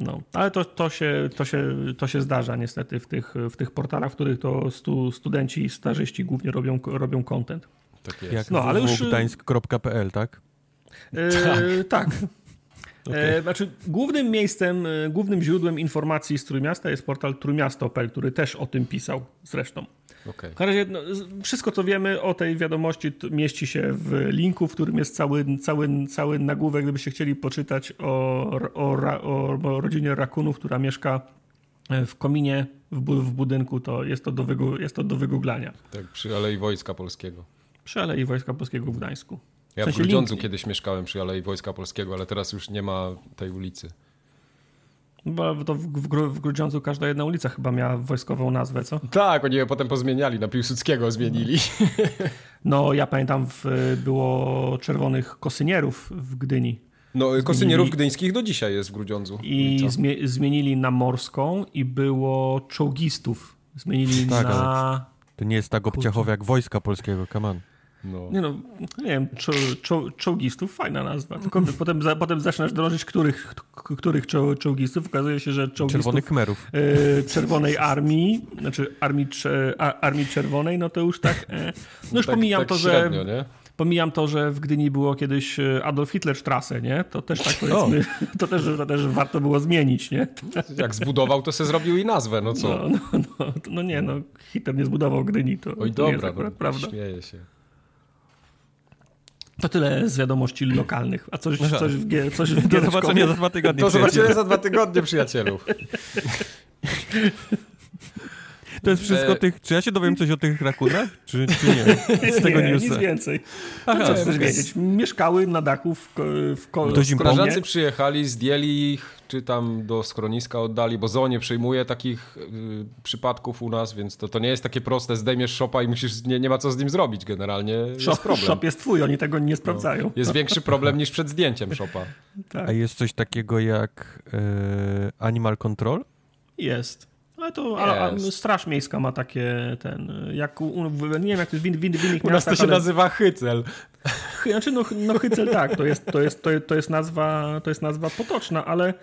No, ale to, to, się, to, się, to się zdarza niestety w tych, w tych portalach, w których to stu, studenci i stażyści głównie robią, robią content. Tak jest. Jak no, ale już gdańsk.pl, tak? E, tak. Okay. E, znaczy, głównym miejscem, głównym źródłem informacji z Trójmiasta jest portal trójmiasto.pl, który też o tym pisał zresztą. Okay. W razie, no, wszystko, co wiemy o tej wiadomości, mieści się w linku, w którym jest cały, cały, cały nagłówek, gdybyście chcieli poczytać o, o, o, o rodzinie rakunów, która mieszka e, w kominie w, bu w budynku, to jest to, do jest to do wygooglania. Tak, przy Alei Wojska Polskiego. Przy Alei Wojska Polskiego w Gdańsku. Ja w, sensie w Grudziądzu link... kiedyś mieszkałem przy Alei Wojska Polskiego, ale teraz już nie ma tej ulicy. Bo to w, w, w Grudziądzu każda jedna ulica chyba miała wojskową nazwę, co? Tak, oni je potem pozmieniali, na Piłsudskiego zmienili. No, ja pamiętam, w, było czerwonych kosynierów w Gdyni. No, zmienili... kosynierów gdyńskich do dzisiaj jest w Grudziądzu. I zmie zmienili na morską i było czołgistów. Zmienili tak, na... To nie jest tak obciachowe jak Wojska Polskiego, kaman. No. Nie no, nie wiem, czo, czo, czołgistów, fajna nazwa. Tylko potem, za, potem zaczynasz drążyć, których, których czo, czołgistów. Okazuje się, że czołgistów... Czerwonych Kmerów. E, czerwonej Armii, znaczy Armii, Armii Czerwonej, no to już tak... E, no już tak, pomijam tak to, że... nie? Pomijam to, że w Gdyni było kiedyś e, Adolf Hitler Strasse, nie? To też tak powiedzmy, to też, to też warto było zmienić, nie? Jak zbudował, to se zrobił i nazwę, no co? No, no, no, no nie, no Hitler nie zbudował Gdyni, to, Oj, to dobra, jest no, prawda. śmieję się. To tyle z wiadomości lokalnych. A coś, coś w, G, coś w Do zobaczenia za dwa tygodnie. Do zobaczenia za dwa tygodnie, przyjacielu. To jest wszystko e... tych... Czy ja się dowiem coś o tych rakunach? Czy, czy nie? Z tego nie, newsa. nic więcej. Aha, co chcesz wiedzieć? Mieszkały na dachu w, w, w Strażacy przyjechali, zdjęli ich, czy tam do schroniska oddali, bo ZOO nie przyjmuje takich y, przypadków u nas, więc to, to nie jest takie proste, zdejmiesz szopa i musisz, nie, nie ma co z nim zrobić generalnie. Shop, jest problem. Shop jest twój, oni tego nie sprawdzają. No, jest większy problem niż przed zdjęciem szopa. Tak. A jest coś takiego jak y, Animal Control? Jest. Ale to ale, Straż Miejska ma takie ten, jak nie wiem jak to jest w, innych U nas to się ale... nazywa hycel. Znaczy no, no hycel tak, to jest, to, jest, to, to, jest nazwa, to jest nazwa potoczna, ale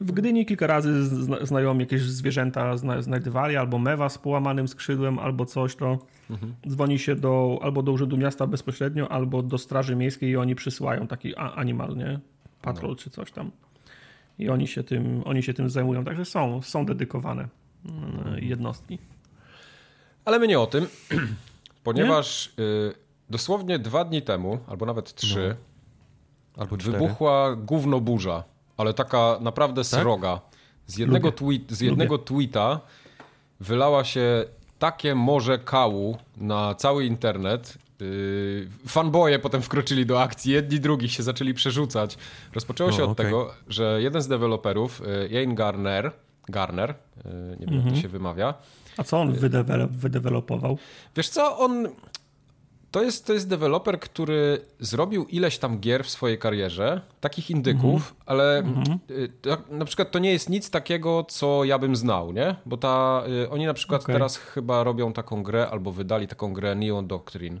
w Gdyni kilka razy zna, znajomi jakieś zwierzęta zna, znajdywali, albo mewa z połamanym skrzydłem, albo coś, to mhm. dzwoni się do, albo do Urzędu Miasta bezpośrednio, albo do Straży Miejskiej i oni przysyłają taki animal, nie? Patrol no. czy coś tam. I oni się tym, oni się tym zajmują, także są, są dedykowane. E, jednostki. Ale my nie o tym, ponieważ y, dosłownie dwa dni temu, albo nawet trzy, no. albo wybuchła gówno burza, ale taka naprawdę tak? sroga. Z jednego, tweet, z jednego tweeta wylała się takie morze kału na cały internet. Yy, fanboje potem wkroczyli do akcji, jedni drugich się zaczęli przerzucać. Rozpoczęło się od okay. tego, że jeden z deweloperów, Jane Garner, Garner, e, nie wiem jak to mhm. się wymawia. A co on wydewelop, wydevelopował? Wiesz co, on... To jest, to jest deweloper, który zrobił ileś tam gier w swojej karierze, takich indyków, mhm. ale mhm. Y, na przykład to nie jest nic takiego, co ja bym znał, nie? Bo ta, y, oni na przykład okay. teraz chyba robią taką grę, albo wydali taką grę Neon Doctrine.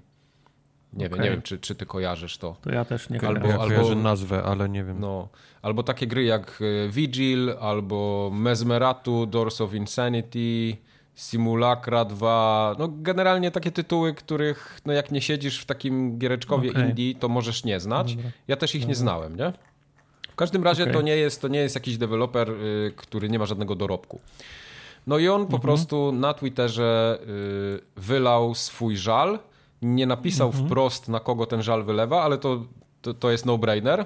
Nie okay. wiem, nie wiem, czy, czy ty kojarzysz to. To ja też nie albo, ja albo nazwę, ale nie wiem. No, albo takie gry jak e, Vigil, albo Mesmeratu, Doors of Insanity, Simulacra 2. No, generalnie takie tytuły, których no, jak nie siedzisz w takim giereczkowie okay. indie, to możesz nie znać. Dobra. Ja też ich Dobra. nie znałem, nie? W każdym razie okay. to, nie jest, to nie jest jakiś deweloper, y, który nie ma żadnego dorobku. No i on po mhm. prostu na Twitterze y, wylał swój żal nie napisał mhm. wprost, na kogo ten żal wylewa, ale to, to, to jest no-brainer.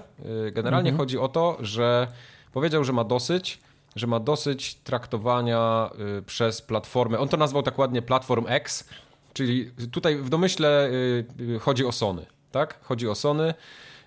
Y, generalnie mhm. chodzi o to, że powiedział, że ma dosyć, że ma dosyć traktowania y, przez platformę. On to nazwał tak ładnie Platform X, czyli tutaj w domyśle y, chodzi o Sony, tak? Chodzi o Sony.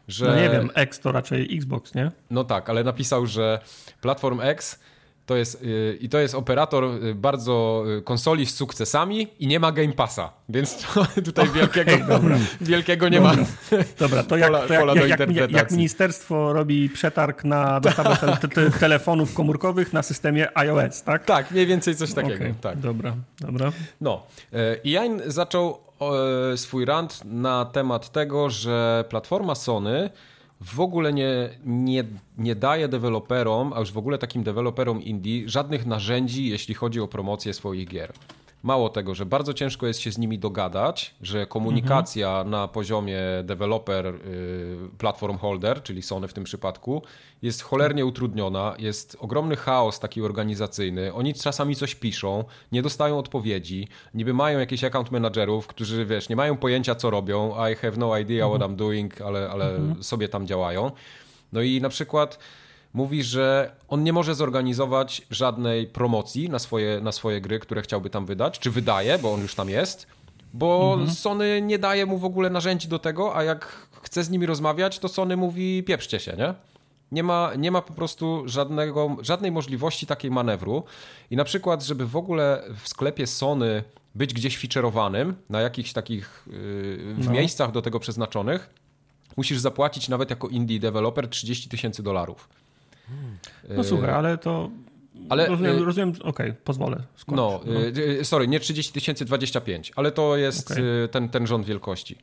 Że... No nie wiem, X to raczej Xbox, nie? No tak, ale napisał, że Platform X to jest, yy, I to jest operator yy, bardzo yy, konsoli z sukcesami i nie ma Game Passa, więc tutaj wielkiego, okay, wielkiego nie dobra. ma. Dobra, to jak, pola, to jak, jak, jak, jak, ministerstwo robi przetarg na dostawę te, te, telefonów komórkowych na systemie iOS, tak? Tak, mniej więcej coś takiego. Okay, tak. Dobra, dobra. No, i Jain zaczął swój rant na temat tego, że platforma Sony w ogóle nie, nie, nie daje deweloperom, a już w ogóle takim deweloperom indie, żadnych narzędzi, jeśli chodzi o promocję swoich gier. Mało tego, że bardzo ciężko jest się z nimi dogadać, że komunikacja mhm. na poziomie developer, y, platform holder, czyli Sony w tym przypadku, jest cholernie utrudniona, jest ogromny chaos taki organizacyjny. Oni czasami coś piszą, nie dostają odpowiedzi, niby mają jakichś account managerów, którzy wiesz, nie mają pojęcia co robią, I have no idea mhm. what I'm doing, ale, ale mhm. sobie tam działają. No i na przykład mówi, że on nie może zorganizować żadnej promocji na swoje, na swoje gry, które chciałby tam wydać, czy wydaje, bo on już tam jest, bo mhm. Sony nie daje mu w ogóle narzędzi do tego, a jak chce z nimi rozmawiać, to Sony mówi pieprzcie się, nie? Nie ma, nie ma po prostu żadnego, żadnej możliwości takiej manewru. I na przykład, żeby w ogóle w sklepie Sony być gdzieś featureowanym na jakichś takich yy, w no. miejscach do tego przeznaczonych, musisz zapłacić nawet jako indie developer 30 tysięcy dolarów. No słuchaj, ale to. Ale, rozumiem, y, rozumiem okej, okay, pozwolę. Skończ. No, no, y, sorry, nie 30 tysięcy, 25, ale to jest okay. ten, ten rząd wielkości.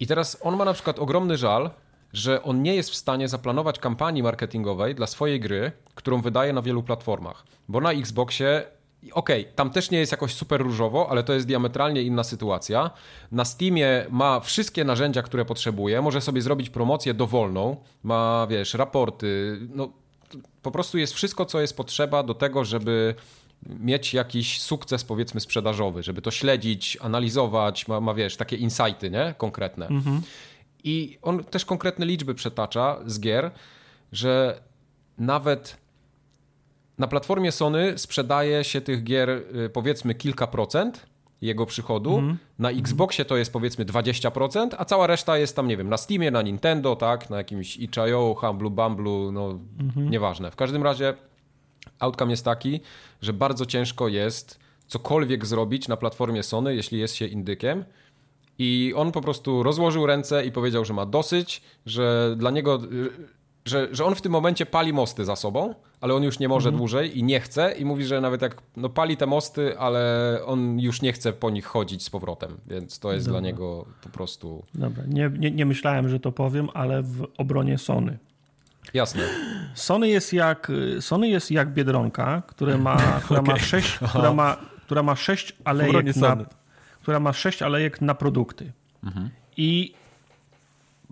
I teraz on ma na przykład ogromny żal, że on nie jest w stanie zaplanować kampanii marketingowej dla swojej gry, którą wydaje na wielu platformach. Bo na Xboxie Okej, okay, tam też nie jest jakoś super różowo, ale to jest diametralnie inna sytuacja. Na Steamie ma wszystkie narzędzia, które potrzebuje, może sobie zrobić promocję dowolną, ma, wiesz, raporty, no po prostu jest wszystko, co jest potrzeba do tego, żeby mieć jakiś sukces, powiedzmy, sprzedażowy, żeby to śledzić, analizować, ma, ma wiesz, takie insighty, nie? Konkretne. Mhm. I on też konkretne liczby przetacza z gier, że nawet na platformie Sony sprzedaje się tych gier y, powiedzmy kilka procent jego przychodu. Mm. Na Xboxie to jest powiedzmy 20%, a cała reszta jest tam, nie wiem, na Steamie, na Nintendo, tak, na jakimś itch.io, Humble Bumble, no mm -hmm. nieważne. W każdym razie outcome jest taki, że bardzo ciężko jest cokolwiek zrobić na platformie Sony, jeśli jest się indykiem. I on po prostu rozłożył ręce i powiedział, że ma dosyć, że dla niego y, że, że on w tym momencie pali mosty za sobą, ale on już nie może mhm. dłużej i nie chce i mówi, że nawet jak no, pali te mosty, ale on już nie chce po nich chodzić z powrotem, więc to jest Dobra. dla niego po prostu... Dobra, nie, nie, nie myślałem, że to powiem, ale w obronie Sony. Jasne. Sony jest jak, Sony jest jak Biedronka, która ma, która okay. ma sześć, która ma, która ma sześć alejek na, która ma sześć alejek na produkty. Mhm. I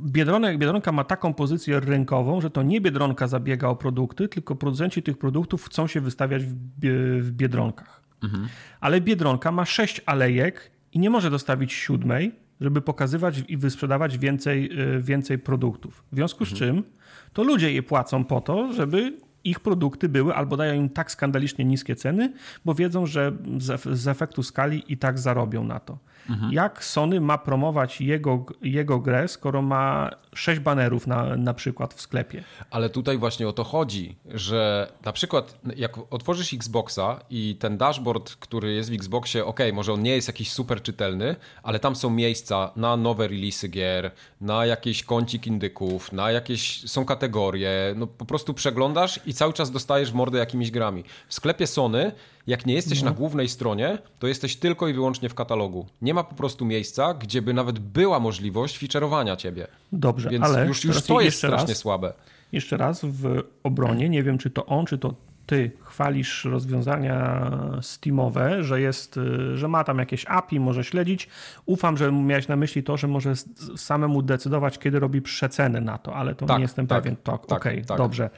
Biedronek, Biedronka ma taką pozycję rynkową, że to nie Biedronka zabiega o produkty, tylko producenci tych produktów chcą się wystawiać w, Biedronkach. Mhm. Ale Biedronka ma sześć alejek i nie może dostawić siódmej, żeby pokazywać i wysprzedawać więcej, y, więcej produktów. W związku z mhm. czym to ludzie je płacą po to, żeby ich produkty były albo dają im tak skandalicznie niskie ceny, bo wiedzą, że z, z efektu skali i tak zarobią na to. Mhm. Jak Sony ma promować jego, jego grę, skoro ma sześć banerów na, na przykład w sklepie? Ale tutaj właśnie o to chodzi, że na przykład jak otworzysz Xboxa i ten dashboard, który jest w Xboxie, ok, może on nie jest jakiś super czytelny, ale tam są miejsca na nowe releasy gier, na jakiś kącik indyków, na jakieś są kategorie, no po prostu przeglądasz i cały czas dostajesz w mordę jakimiś grami. W sklepie Sony jak nie jesteś no. na głównej stronie, to jesteś tylko i wyłącznie w katalogu. Nie ma po prostu miejsca, gdzie by nawet była możliwość featureowania ciebie. Dobrze, Więc ale już, już to jest strasznie raz, słabe. Jeszcze raz w obronie, nie wiem czy to on, czy to ty chwalisz rozwiązania Steamowe, że jest, że ma tam jakieś API, może śledzić. Ufam, że miałeś na myśli to, że może samemu decydować, kiedy robi przecenę na to, ale to tak, nie jestem tak, pewien. Tak, Okej, okay, tak. dobrze.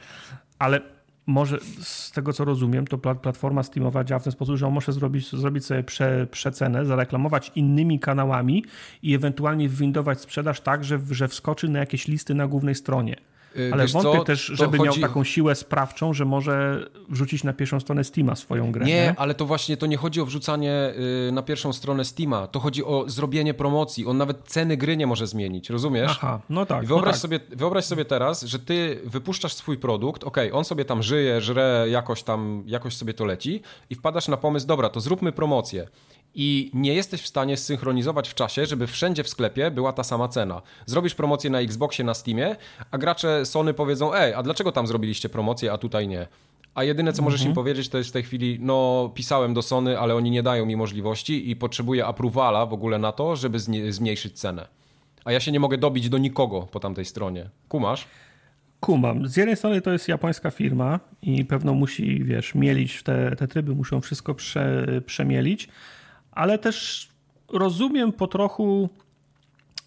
Ale może z tego co rozumiem, to platforma Steamowa działa w ten sposób, że on może zrobić, zrobić sobie prze, przecenę, zareklamować innymi kanałami i ewentualnie windować sprzedaż tak, że, że wskoczy na jakieś listy na głównej stronie. Y, Ale Wiesz wątpię co? też, żeby chodzi... miał taką siłę sprawczą, że może wrzucić na pierwszą stronę Steama swoją grę. Nie, nie, ale to właśnie to nie chodzi o wrzucanie y, na pierwszą stronę Steama. To chodzi o zrobienie promocji. On nawet ceny gry nie może zmienić, rozumiesz? Aha, no tak. I wyobraź, no tak. Sobie, wyobraź sobie teraz, że ty wypuszczasz swój produkt, ok, on sobie tam żyje, żre, jakoś tam, jakoś sobie to leci i wpadasz na pomysł, dobra, to zróbmy promocję i nie jesteś w stanie zsynchronizować w czasie, żeby wszędzie w sklepie była ta sama cena. Zrobisz promocję na Xboxie, na Steamie, a gracze Sony powiedzą, ej, a dlaczego tam zrobiliście promocję, a tutaj nie? A jedyne, co możesz mhm. im powiedzieć, to jest w tej chwili, no pisałem do Sony, ale oni nie dają mi możliwości i potrzebuję approvala w ogóle na to, żeby zmniejszyć cenę. a ja się nie mogę dobić do nikogo po tamtej stronie. Kumasz? Kumam. Z jednej strony to jest japońska firma i pewno musi, wiesz, mielić te, te tryby, muszą wszystko prze, przemielić, ale też rozumiem po trochu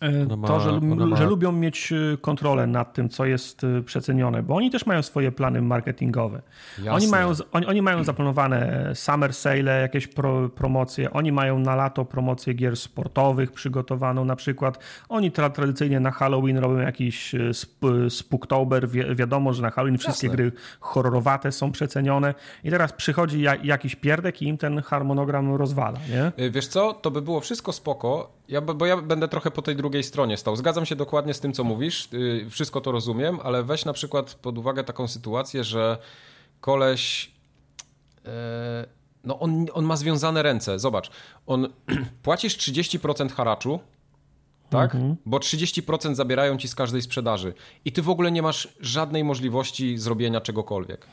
E, ma, to, że, ma... że, lubią mieć e, kontrolę nad tym, co jest e, przecenione, bo oni też mają swoje plany marketingowe. Oni mają, oni, oni, mają zaplanowane summer sale, jakieś pro, promocje, oni mają na lato promocję gier sportowych przygotowaną na przykład. Oni tra tradycyjnie na Halloween robią jakiś sp Spooktober. Wi wiadomo, że na Halloween wszystkie Jasne. gry horrorowate są przecenione i teraz przychodzi ja jakiś pierdek i im ten harmonogram rozwala, nie? Wiesz co, to by było wszystko spoko, ja, bo ja będę trochę po tej drugiej stronie stał. Zgadzam się dokładnie z tym, co mówisz, yy, wszystko to rozumiem, ale weź na przykład pod uwagę taką sytuację, że koleś. Yy, no on, on ma związane ręce. Zobacz, on płacisz 30% haraczu, tak? Mhm. Bo 30% zabierają ci z każdej sprzedaży i ty w ogóle nie masz żadnej możliwości zrobienia czegokolwiek.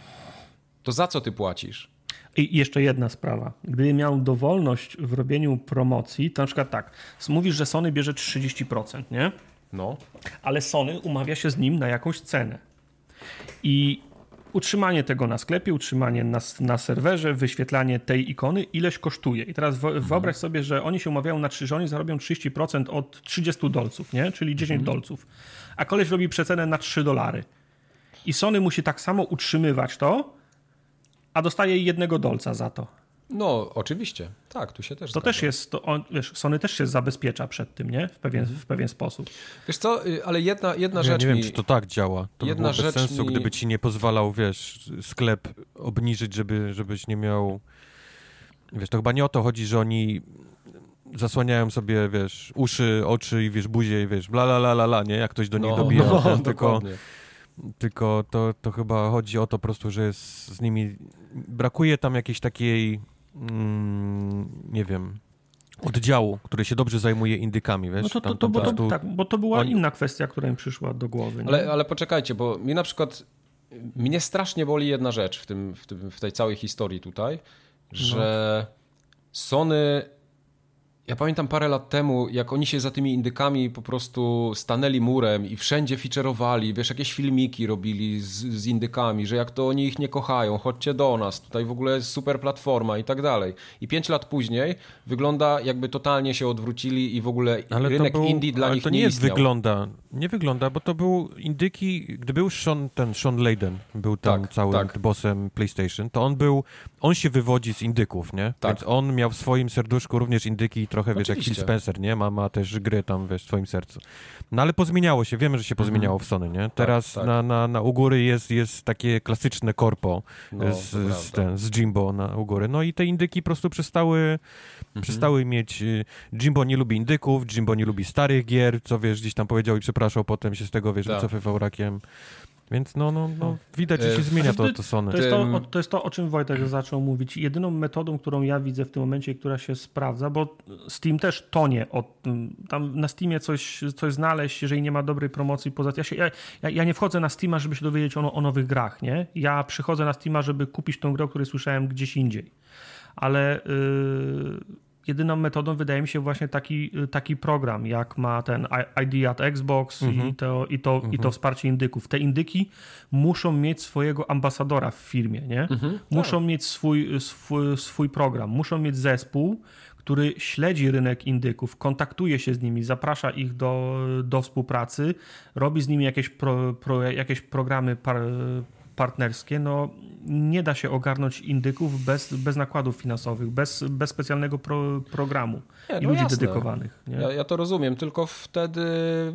To za co ty płacisz? I jeszcze jedna sprawa. Gdyby miał dowolność w robieniu promocji, to na przykład tak, mówisz, że Sony bierze 30%, nie? No. Ale Sony umawia się z nim na jakąś cenę. I utrzymanie tego na sklepie, utrzymanie na, na serwerze, wyświetlanie tej ikony, ileś kosztuje. I teraz mhm. wyobraź sobie, że oni się umawiają na 3, że oni zarobią 30% od 30 dolców, nie? czyli 10 mhm. dolców. A koleś robi przecenę na 3 dolary. I Sony musi tak samo utrzymywać to, a dostaje jednego dolca za to. No, oczywiście. Tak, tu się też. To zgadza. też jest, to on, wiesz, Sony też się zabezpiecza przed tym, nie? W pewien, w pewien sposób. Wiesz co, y, ale jedna, jedna ja rzecz. Nie mi... wiem, czy to tak działa. To jedna by rzecz sensu, mi... gdyby ci nie pozwalał, wiesz, sklep obniżyć, żeby, żebyś nie miał. Wiesz, to chyba nie o to chodzi, że oni zasłaniają sobie, wiesz, uszy, oczy i wiesz, buzię i wiesz, bla, la, la, la, la, nie? Jak ktoś do nich no, dobija, no, ten, tylko, tylko to, to chyba chodzi o to po prostu, że jest z nimi, brakuje tam jakiejś takiej, mm, nie wiem, oddziału, który się dobrze zajmuje indykami, wiesz? No to, to, to, bo, to tak, bo to była oni... inna kwestia, która im przyszła do głowy. Ale, ale poczekajcie, bo mi na przykład, mnie strasznie boli jedna rzecz w, tym, w, tym, w tej całej historii tutaj, że no. Sony ja pamiętam parę lat temu, jak oni się za tymi indykami po prostu stanęli murem i wszędzie featurowali, wiesz, jakieś filmiki robili z, z, indykami, że jak to oni ich nie kochają, chodźcie do nas, tutaj w ogóle jest super platforma i tak dalej. I pięć lat później wygląda jakby totalnie się odwrócili i w ogóle ale rynek był, indie dla nich to nie, nie istniał. wygląda, nie wygląda, bo to był indyki, gdy był Sean, ten Sean Layden, był tam tak, całym tak. bossem PlayStation, to on był, on się wywodzi z indyków, nie? Tak. Więc on miał w swoim serduszku również indyki trochę, wiesz, jak Phil Spencer, nie? Ma, ma też gry tam, wiesz, w swoim sercu. No ale pozmieniało się, wiemy, że się pozmieniało w Sony, nie? Tak, Teraz tak, tak. Na, na, na u góry jest, jest takie klasyczne korpo no, z, z, ten, z Jimbo na u góry. No i te indyki po prostu przestały, mhm. przestały mieć... Y, Jimbo nie lubi indyków, Jimbo nie lubi starych gier, co wiesz, gdzieś tam powiedział i przepraszał, potem się z tego, wiesz, tak. wycofywał rakiem. Więc no, no, no widać, że się e, zmienia to, to Sony. To jest to, to jest to, o czym Wojtek zaczął mówić. Jedyną metodą, którą ja widzę w tym momencie, która się sprawdza, bo Steam też tonie. Od, tam na Steamie coś, coś znaleźć, jeżeli nie ma dobrej promocji poza ja, się, ja, ja, nie wchodzę na Steama, żeby się dowiedzieć o, o nowych grach, nie? Ja przychodzę na Steama, żeby kupić tą grę, o której słyszałem gdzieś indziej. Ale... Yy jedyną metodą wydaje mi się właśnie taki, taki program, jak ma ten ID at Xbox mhm. i, to, i, to, mhm. i to wsparcie indyków. Te indyki muszą mieć swojego ambasadora w firmie, nie? Mhm. Muszą tak. mieć swój, swój, swój program, muszą mieć zespół, który śledzi rynek indyków, kontaktuje się z nimi, zaprasza ich do, do współpracy, robi z nimi jakieś, pro, pro, jakieś programy par, partnerskie, no nie da się ogarnąć indyków bez, bez nakładów finansowych, bez, bez specjalnego pro, programu nie, no i ludzi jasne. dedykowanych. Ja, ja, to rozumiem, tylko wtedy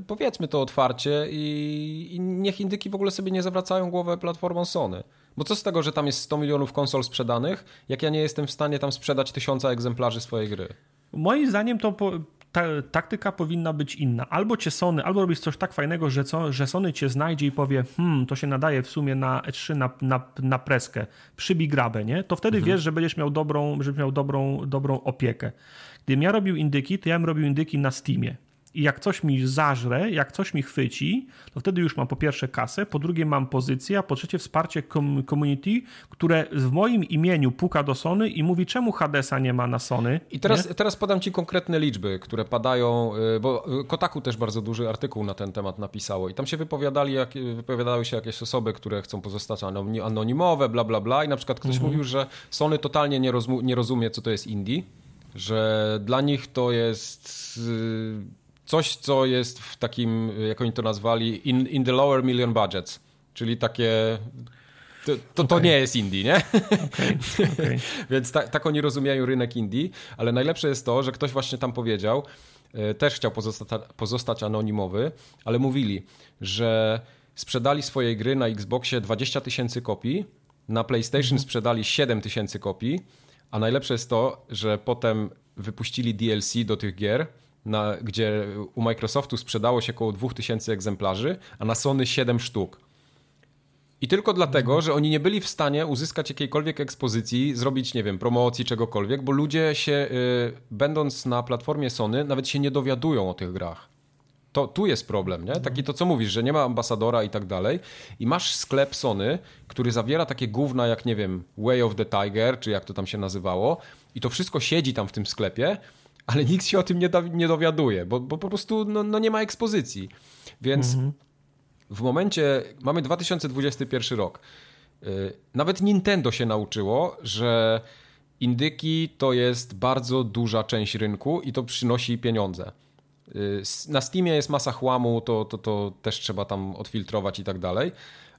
powiedzmy to otwarcie i, i niech indyki w ogóle sobie nie zawracają głowę platformą Sony. Bo co z tego, że tam jest 100 milionów konsol sprzedanych, jak ja nie jestem w stanie tam sprzedać tysiąca egzemplarzy swojej gry? Moim zdaniem to po, ta, taktyka powinna być inna. Albo cię Sony, albo robisz coś tak fajnego, że, co, że Sony cię znajdzie i powie, hmm, to się nadaje w sumie na E3, na, na, na preskę, przybij grabę, nie? To wtedy mhm. wiesz, że będziesz miał dobrą, żebyś miał dobrą, dobrą opiekę. Gdybym ja robił indyki, to ja bym robił indyki na Steamie. I jak coś mi zażre, jak coś mi chwyci, to wtedy już mam po pierwsze kasę, po drugie mam pozycję, a po trzecie wsparcie community, które w moim imieniu puka do Sony i mówi, czemu Hadesa nie ma na Sony. I teraz, teraz podam ci konkretne liczby, które padają, y, bo y, Kotaku też bardzo duży artykuł na ten temat napisało i tam się wypowiadali, jak, wypowiadały się jakieś osoby, które chcą pozostać anonimowe, bla, bla, bla i na przykład ktoś mhm. mówił, że Sony totalnie nie, rozumie, co to jest indie, że dla nich to jest y, coś, co jest w takim, jak oni to nazwali, in, in the lower million budgets, czyli takie to, to, okay. to, nie jest indie, nie? Okay. Okay. Więc ta, tak oni rozumieją rynek indie, ale najlepsze jest to, że ktoś właśnie tam powiedział, e, też chciał pozostać, pozostać anonimowy, ale mówili, że sprzedali swoje gry na Xboxie 20 tysięcy kopii, na PlayStation mm -hmm. sprzedali 7 tysięcy kopii, a najlepsze jest to, że potem wypuścili DLC do tych gier, na, gdzie u Microsoftu sprzedało się około 2000 egzemplarzy, a na Sony 7 sztuk. I tylko dlatego, że oni nie byli w stanie uzyskać jakiejkolwiek ekspozycji, zrobić, nie wiem, promocji, czegokolwiek, bo ludzie się, y, będąc na platformie Sony, nawet się nie dowiadują o tych grach. To tu jest problem, nie? Taki to, co mówisz, że nie ma ambasadora i tak dalej. I masz sklep Sony, który zawiera takie gówna jak, nie wiem, Way of the Tiger, czy jak to tam się nazywało. I to wszystko siedzi tam w tym sklepie ale nikt się o tym nie, nie dowiaduje, bo, bo po prostu no, no nie ma ekspozycji. Więc mhm. w momencie, mamy 2021 rok, y, nawet Nintendo się nauczyło, że indyki to jest bardzo duża część rynku i to przynosi pieniądze. Y, na Steamie jest masa chłamu, to, to, to też trzeba tam odfiltrować i tak dalej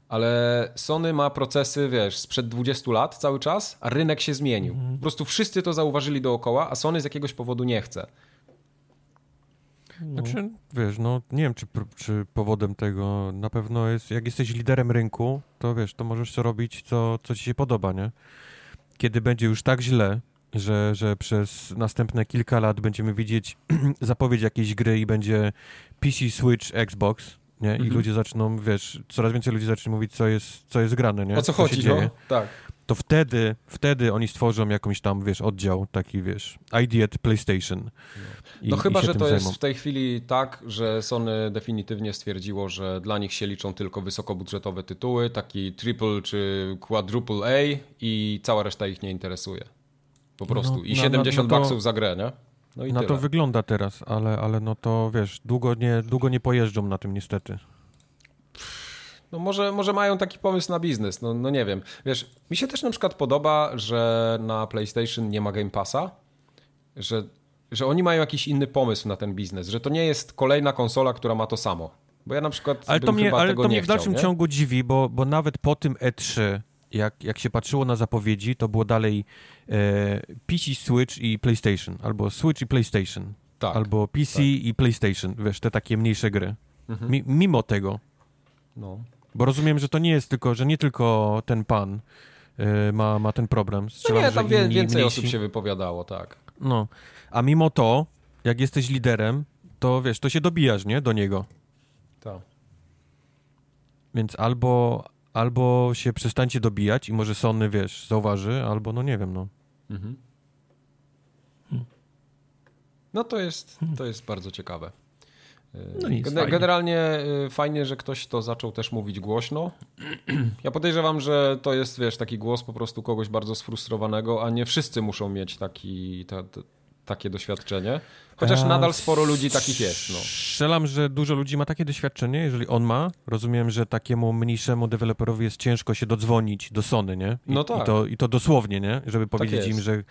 ale Sony ma procesy, wiesz, sprzed 20 lat cały czas, a rynek się zmienił. Mhm. Po prostu wszyscy to zauważyli dookoła, a Sony z jakiegoś powodu nie chce. No. Znaczy, wiesz, no nie wiem, czy, czy powodem tego na pewno jest, jak jesteś liderem rynku, to wiesz, to możesz co robić, co, co ci się podoba, nie? Kiedy będzie już tak źle, że, że przez następne kilka lat będziemy widzieć zapowiedź jakiejś gry i będzie PC, Switch, Xbox, nie? I mhm. ludzie zaczną, wiesz, coraz więcej ludzi zacznie mówić, co jest, co jest grane, nie? O co, co chodzi, no? Tak. To wtedy, wtedy oni stworzą jakąś tam, wiesz, oddział taki, wiesz, ID at PlayStation. I, no chyba, że to jest w tej chwili tak, że Sony definitywnie stwierdziło, że dla nich się liczą tylko wysokobudżetowe tytuły, taki triple czy quadruple A i cała reszta ich nie interesuje. Po no, prostu. No, I 70 no, no baksów za grę, nie? No i na tyle. to wygląda teraz, ale, ale no to wiesz, długo nie, długo nie pojeżdżą na tym niestety. No może, może mają taki pomysł na biznes, no, no nie wiem. Wiesz, mi się też na przykład podoba, że na PlayStation nie ma Game Passa, że, że oni mają jakiś inny pomysł na ten biznes, że to nie jest kolejna konsola, która ma to samo. Bo ja na przykład ale to mnie, ale to mnie w dalszym ciągu dziwi, bo, bo nawet po tym E3, jak, jak się patrzyło na zapowiedzi, to było dalej e, PC, Switch i PlayStation, albo Switch i PlayStation, tak, albo PC tak. i PlayStation, wiesz, te takie mniejsze gry. Mhm. Mi, mimo tego. No. Bo rozumiem, że to nie jest tylko, że nie tylko ten pan e, ma, ma ten problem. Strzelam, no nie, tam wie, więcej mniejsi... osób się wypowiadało, tak. No, a mimo to, jak jesteś liderem, to wiesz, to się dobijasz, nie, do niego. Tak. Więc albo, albo się przestańcie dobijać i może Sony, wiesz, zauważy, albo no nie wiem, no. Mhm. No to jest, to jest bardzo ciekawe. No Gen fajnie. Generalnie y, fajnie, że ktoś to zaczął też mówić głośno. Ja podejrzewam, że to jest, wiesz, taki głos po prostu kogoś bardzo sfrustrowanego, a nie wszyscy muszą mieć taki, ta, ta, takie doświadczenie. Chociaż nadal sporo ludzi takich jest. No. Strzelam, że dużo ludzi ma takie doświadczenie, jeżeli on ma. Rozumiem, że takiemu mniejszemu deweloperowi jest ciężko się dodzwonić do Sony, nie? I, no tak. I to, I to dosłownie, nie? Żeby tak powiedzieć tak im, że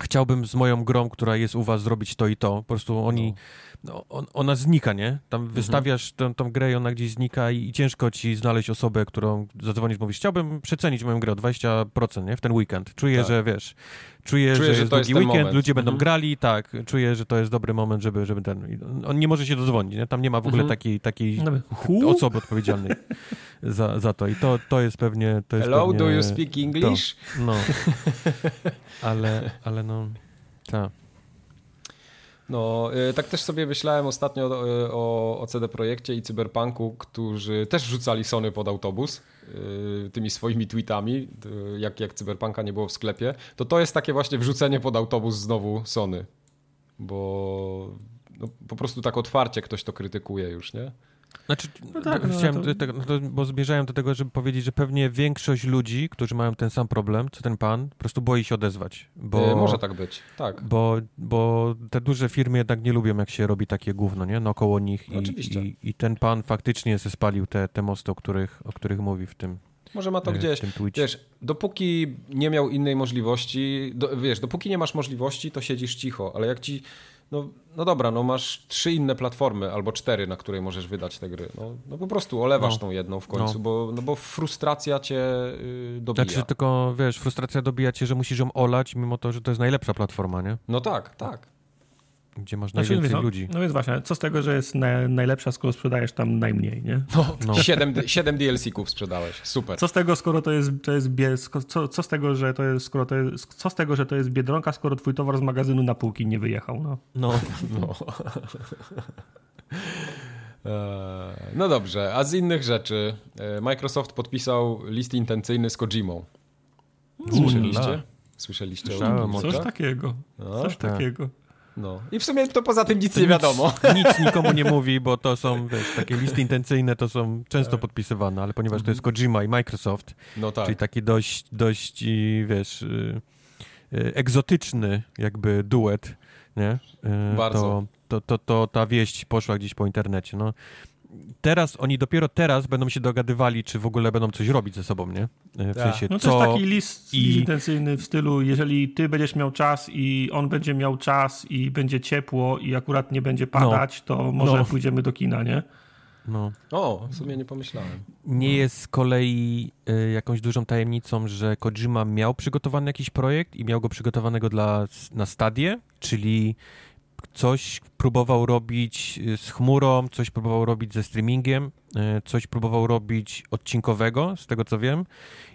chciałbym z moją grą, która jest u was, zrobić to i to. Po prostu oni... No no, on, ona znika, nie? Tam mhm. wystawiasz tę, tą grę i ona gdzieś znika i, i, ciężko ci znaleźć osobę, którą zadzwonisz, mówisz, chciałbym przecenić moją grę o 20%, nie? W ten weekend. Czuję, tak. że wiesz, czuję, czuję że, że jest długi weekend, moment. ludzie będą mhm. grali, tak, czuję, że to jest dobry moment, żeby, żeby ten... On nie może się dodzwonić, nie? Tam nie ma w ogóle mhm. takiej, takiej osoby odpowiedzialnej za, za to i to, to jest pewnie... To jest Hello, pewnie do you speak English? To. No. Ale, ale no... Tak. No, y, tak też sobie myślałem ostatnio o, o, o CD Projekcie i Cyberpunku, którzy też wrzucali Sony pod autobus y, tymi swoimi tweetami, y, jak, jak Cyberpunka nie było w sklepie, to to jest takie właśnie wrzucenie pod autobus znowu Sony, bo no, po prostu tak otwarcie ktoś to krytykuje już, nie? Znaczy, no tak, no, chciałem, to... Tego, no bo zmierzałem do tego, żeby powiedzieć, że pewnie większość ludzi, którzy mają ten sam problem, co ten pan, po prostu boi się odezwać. Bo, e, może tak być, tak. Bo, bo te duże firmy jednak nie lubią, jak się robi takie gówno, nie? Naokoło nich. I, Oczywiście. I, I, ten pan faktycznie zespalił te, te mosty, o których, o których mówi w tym Może ma to e, gdzieś, wiesz, dopóki nie miał innej możliwości, do, wiesz, dopóki nie masz możliwości, to siedzisz cicho, ale jak ci no, no dobra, no masz trzy inne platformy albo cztery, na której możesz wydać te gry. No, no po prostu olewasz no. tą jedną w końcu, no. Bo, no bo frustracja cię yy, dobija. Znaczy tylko, wiesz, frustracja dobija cię, że musisz ją olać, mimo to, że to jest najlepsza platforma, nie? No tak, tak gdzie masz znaczy, najwięcej no, ludzi. No więc właśnie, co z tego, że jest na, najlepsza, skoro sprzedajesz tam najmniej, nie? No, no. 7, 7 DLC-ków sprzedałeś, super. Co z tego, skoro to jest, to jest co, co z tego, że to jest, skoro to jest, co z tego, że to jest Biedronka, skoro twój towar z magazynu na półki nie wyjechał, no. No, no. E, no dobrze, a z innych rzeczy e, Microsoft podpisał list intencyjny z Kojimą. Słyszeliście? Słyszeliście o tym? Coś takiego. No, Coś tak. takiego. No. I w sumie to poza tym nic to nie nic, wiadomo. Nic nikomu nie mówi, bo to są, wiesz, takie listy intencyjne to są często tak. podpisywane, ale ponieważ to jest. Kojima i Microsoft, no tak. czyli taki dość, dość, wiesz, y, y, egzotyczny jakby duet, nie? Y, Bardzo. To, to, to, to ta wieść poszła gdzieś po internecie, no teraz, oni dopiero teraz będą się dogadywali, czy w ogóle będą coś robić ze sobą, nie? W tak. sensie, no to co... jest taki list i... intencyjny w stylu, jeżeli ty będziesz miał czas i on będzie miał czas i będzie ciepło i akurat nie będzie padać, no. to może no. pójdziemy do kina, nie? No. O, w sumie nie pomyślałem. Nie jest z kolei y, jakąś dużą tajemnicą, że Kojima miał przygotowany jakiś projekt i miał go przygotowanego dla, na stadię, czyli coś próbował robić y, z chmurą, coś próbował robić ze streamingiem, y, coś próbował robić odcinkowego, z tego co wiem.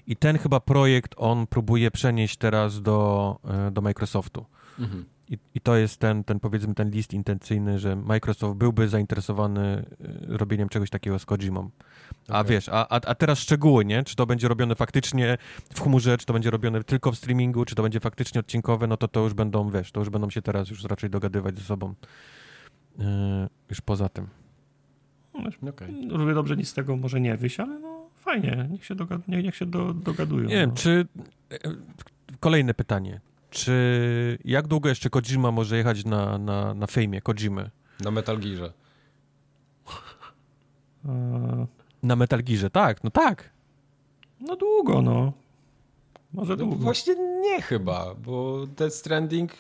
I ten chyba projekt on próbuje przenieść teraz do, y, do Microsoftu. Mhm. I, I, to jest ten, ten, powiedzmy, ten list intencyjny, że Microsoft byłby zainteresowany robieniem czegoś takiego z Kojimą. A okay. wiesz, a, a, teraz szczegóły, nie? Czy to będzie robione faktycznie w chmurze, czy to będzie robione tylko w streamingu, czy to będzie faktycznie odcinkowe, no to to już będą, wiesz, to już będą się teraz już raczej dogadywać ze sobą. Yy, już poza tym. No, okay. Równie dobrze nic z tego może nie wyjść, ale no fajnie, niech się, dogad niech, niech się do, dogadują. Nie no. wiem, czy... E, kolejne pytanie. Czy jak długo jeszcze Kojima może jechać na, na, na fejmie Kojimy? Na Metal Gearze. Na Metal Gearze, tak, no tak. No długo, no. Może no długo. Właśnie nie chyba, bo Death Stranding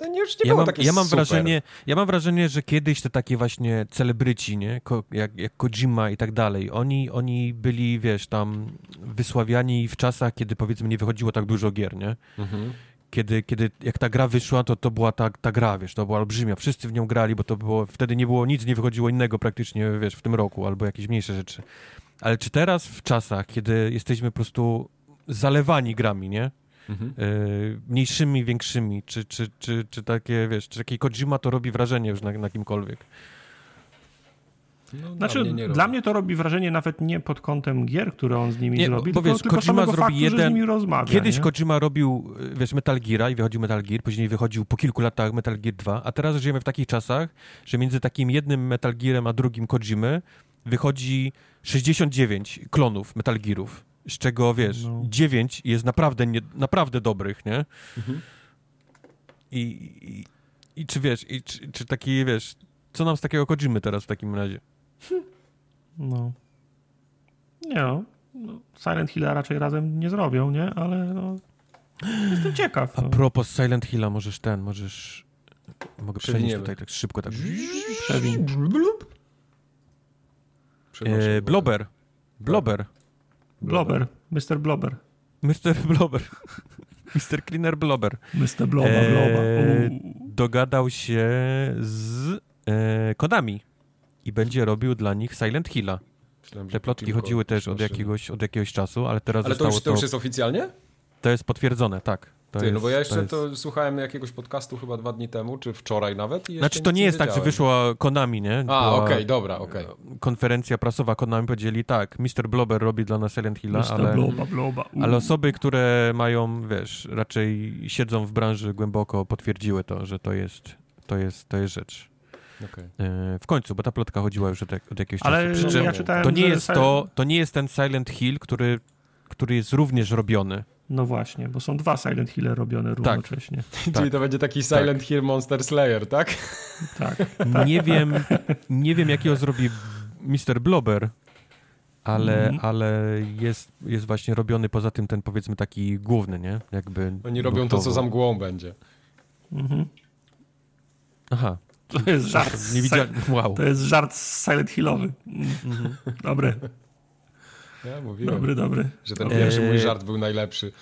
no nie, już nie ja mam, takie ja mam super. wrażenie, Ja mam wrażenie, że kiedyś te takie właśnie celebryci, nie? Ko, jak, jak Kojima i tak dalej, oni, oni byli, wiesz, tam wysławiani w czasach, kiedy powiedzmy nie wychodziło tak dużo gier, nie? Mhm kiedy, kiedy jak ta gra wyszła, to to była ta, ta gra, wiesz, to była olbrzymia. Wszyscy w nią grali, bo to było, wtedy nie było nic, nie wychodziło innego praktycznie, wiesz, w tym roku, albo jakieś mniejsze rzeczy. Ale czy teraz w czasach, kiedy jesteśmy po prostu zalewani grami, nie? Mhm. Y, mniejszymi, większymi, czy, czy, czy, czy takie, wiesz, czy taki Kojima to robi wrażenie już na, na kimkolwiek? No, znaczy, dla mnie, dla mnie, to robi wrażenie nawet nie pod kątem gier, które on z nimi nie, zrobi, bo wiesz, tylko, Kojima zrobi faktu, jeden... z nimi rozmawia. Kiedyś nie? Kojima robił, wiesz, Metal Gear i wychodził Metal Gear, później wychodził po kilku latach Metal Gear 2, a teraz żyjemy w takich czasach, że między takim jednym Metal Gearem a drugim Kojimy wychodzi 69 klonów Metal Gearów, z czego, wiesz, no. 9 jest naprawdę, nie, naprawdę dobrych, nie? Mhm. I, i, I, czy wiesz, i, czy, czy taki, wiesz, co nam z takiego Kojimy teraz w takim razie? No. Nie no. Silent Hill raczej razem nie zrobią, nie? Ale no, jestem ciekaw. No. A propos Silent Hilla, możesz ten, możesz... Mogę przenieść tutaj tak szybko, tak... Przewin. E, Blober. Blober. Blober. Mr. Blober. Mr. Blober. Mr. Cleaner Blober. Mr. Bloba, Bloba. E, dogadał się z e, Konami i będzie robił dla nich Silent Hilla. Te plotki chodziły też od jakiegoś, od jakiegoś czasu, ale teraz Ale to już, to już jest oficjalnie? To jest potwierdzone, tak. To Ty, jest, no bo ja jeszcze to, jest... to, słuchałem jakiegoś podcastu chyba dwa dni temu, czy wczoraj nawet. znaczy to nie jest tak, że wyszła Konami, nie? A, okej, okay, dobra, okej. Okay. Konferencja prasowa Konami powiedzieli tak, Mr. Blobber robi dla nas Silent Hilla, ale, bloba, bloba. ale osoby, które mają, wiesz, raczej siedzą w branży głęboko, potwierdziły to, że to jest to jest, to jest rzecz. Okay. E, w końcu, bo ta plotka chodziła już od, od jakiegoś Ale czasu. Ale ja czytałem, to nie jest to, to nie jest ten Silent Hill, który, który jest również robiony. No właśnie, bo są dwa Silent Hill robione tak. równocześnie. Tak. Czyli to będzie taki Silent tak. Hill Monster Slayer, tak? Tak. Nie wiem, nie wiem jakiego zrobi Mr. Blobber, ale, mm. ale jest, jest właśnie robiony poza tym ten powiedzmy taki główny, nie? Jakby Oni robią to, co za mgłą będzie. Mhm. Aha. To jest żart. Nie widziałem. Wow. To jest żart Silent Hillowy. Mhm. Dobry. Ja mówiłem, dobry, dobry. że ten pierwszy mój żart był najlepszy.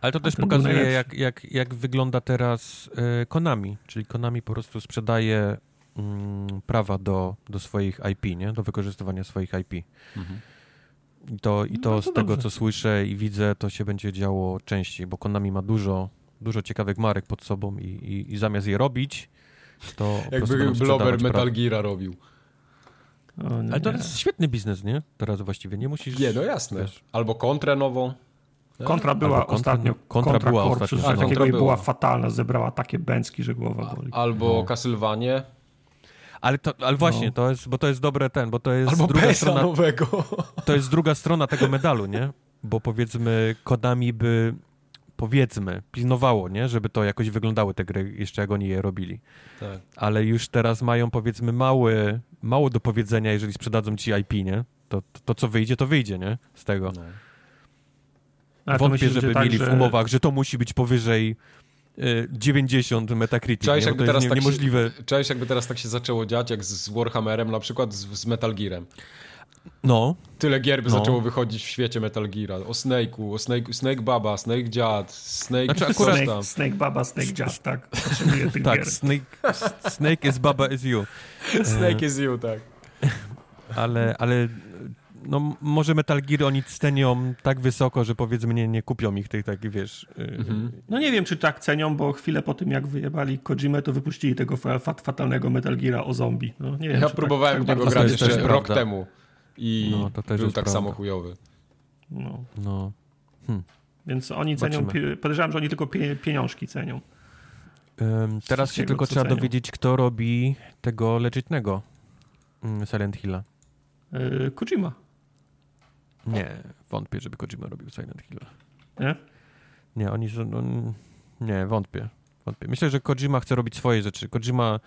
Ale to też pokazuje, jak, jak, jak wygląda teraz e, Konami. Czyli Konami po prostu sprzedaje mm, prawa do, do swoich IP, nie? do wykorzystywania swoich IP. Mhm. I to, i to, no, to z dobrze. tego, co słyszę i widzę, to się będzie działo częściej, bo Konami ma dużo, dużo ciekawych marek pod sobą i, i, i zamiast je robić, to Jakby Blober Metal Gear robił. Ale to jest świetny biznes, nie? Teraz właściwie nie musisz... Nie, no jasne. Wiesz. Albo kontrę nową. Kontra była kontra, ostatnio. Kontra, kontra była Corpus, ostatnio. Że takiego była fatalna, zebrała takie bęcki, że głowa boli. Albo no. Castlevanie. Ale, to, ale właśnie, no. to jest, bo to jest dobre ten, bo to jest Albo druga strona. nowego. To jest druga strona tego medalu, nie? Bo powiedzmy, kodami by powiedzmy, pilnowało, nie? Żeby to jakoś wyglądały te gry, jeszcze jak oni je robili. Tak. Ale już teraz mają powiedzmy mały, mało do powiedzenia, jeżeli sprzedadzą ci IP, nie? To, to, to co wyjdzie, to wyjdzie, nie? Z tego. No. Wątpię, myślisz, żeby tak, mieli że... w umowach, że to musi być powyżej 90 y, Metacritic, Cześć, nie? jakby teraz nie, tak niemożliwe. Się, cześć, jakby teraz tak się zaczęło dziać, jak z Warhammerem, na przykład z, z Metal Gearem. No. Tyle gier by no. zaczęło wychodzić w świecie Metal Gear. O Snake'u, o Snake, Snake Baba, Snake Dziad, Snake... Znaczy akurat... Snake, Snake Baba, Snake Dziad, tak. tych tak, gier. Snake, Snake is Baba is you. Snake is you, tak. Ale, ale no może Metal Gear oni cenią tak wysoko, że powiedzmy nie, nie kupią ich tych takich, wiesz... Y, mhm. No nie wiem, czy tak cenią, bo chwilę po tym, jak wyjebali Kojimę, to wypuścili tego fat, fatalnego Metal Geara o zombie. No, nie wiem, ja próbowałem tak, tak tego grać jeszcze rok prawda. temu i no, to też był tak prawda. samo chujowy. No. no. Hm. Więc oni cenią, podejrzewam, że oni tylko pie, pieniążki cenią. Um, teraz się tylko trzeba cenią. dowiedzieć, kto robi tego legitnego mm, Silent Hilla. Yy, Kojima. Nie, wątpię, żeby Kojima robił Silent Hill. Nie? Nie, oni są... No, nie, wątpię. Wątpię. Myślę, że Kojima chce robić swoje rzeczy. Kojima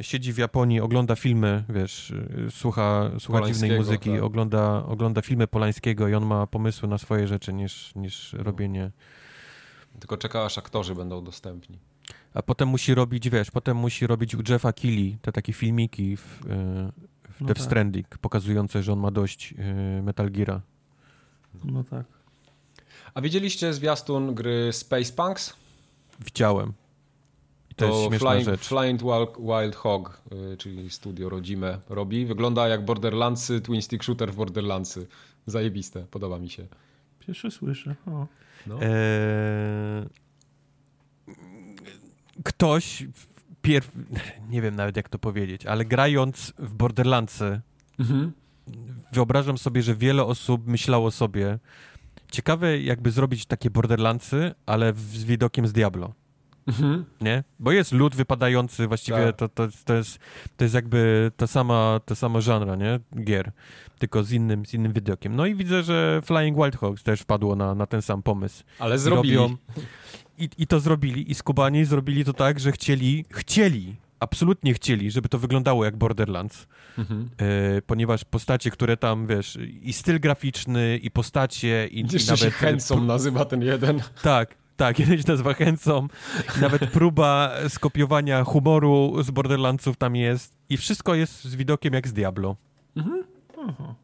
siedzi w Japonii, ogląda filmy, wiesz, słucha, słucha dziwnej muzyki, tak. ogląda, ogląda filmy Polańskiego i on ma pomysły na swoje rzeczy niż, niż robienie... Tylko czeka, aż aktorzy będą dostępni. A potem musi robić, wiesz, potem musi robić u Jeffa Killy te takie filmiki w, w no Death tak. Stranding, pokazujące, że on ma dość y, Metal Geara. No tak. A widzieliście zwiastun gry Space Punks? Widziałem. To, Flying. Flying Wild Hog, y, czyli studio rodzime robi. Wygląda jak Borderlandsy, Twin Stick Shooter w Borderlandsy. Zajebiste, podoba mi się. Pierwszy słyszę. O. No. Eee... Ktoś pierw... Nie wiem nawet jak to powiedzieć, ale grając w Borderlandsy mhm. wyobrażam sobie, że wiele osób myślało sobie ciekawe jakby zrobić takie Borderlandsy, ale z widokiem z Diablo. Mhm. Nie? Bo jest lód wypadający, właściwie tak. to, to, to, jest, to jest jakby ta sama, to samo żanra, nie? Gier, tylko z innym, z innym widokiem. No i widzę, że Flying Wild Hogs też wpadło na, na ten sam pomysł. Ale zrobili. Robią, i, I to zrobili. I skubani zrobili to tak, że chcieli, chcieli, absolutnie chcieli, żeby to wyglądało jak Borderlands. Mhm. E, ponieważ postacie, które tam, wiesz, i styl graficzny, i postacie, i, i nawet... się nazywa ten jeden. Tak, tak, jeden się nazywa Handsome. Nawet próba skopiowania humoru z Borderlandsów tam jest. I wszystko jest z widokiem jak z Diablo. Mhm. Aha.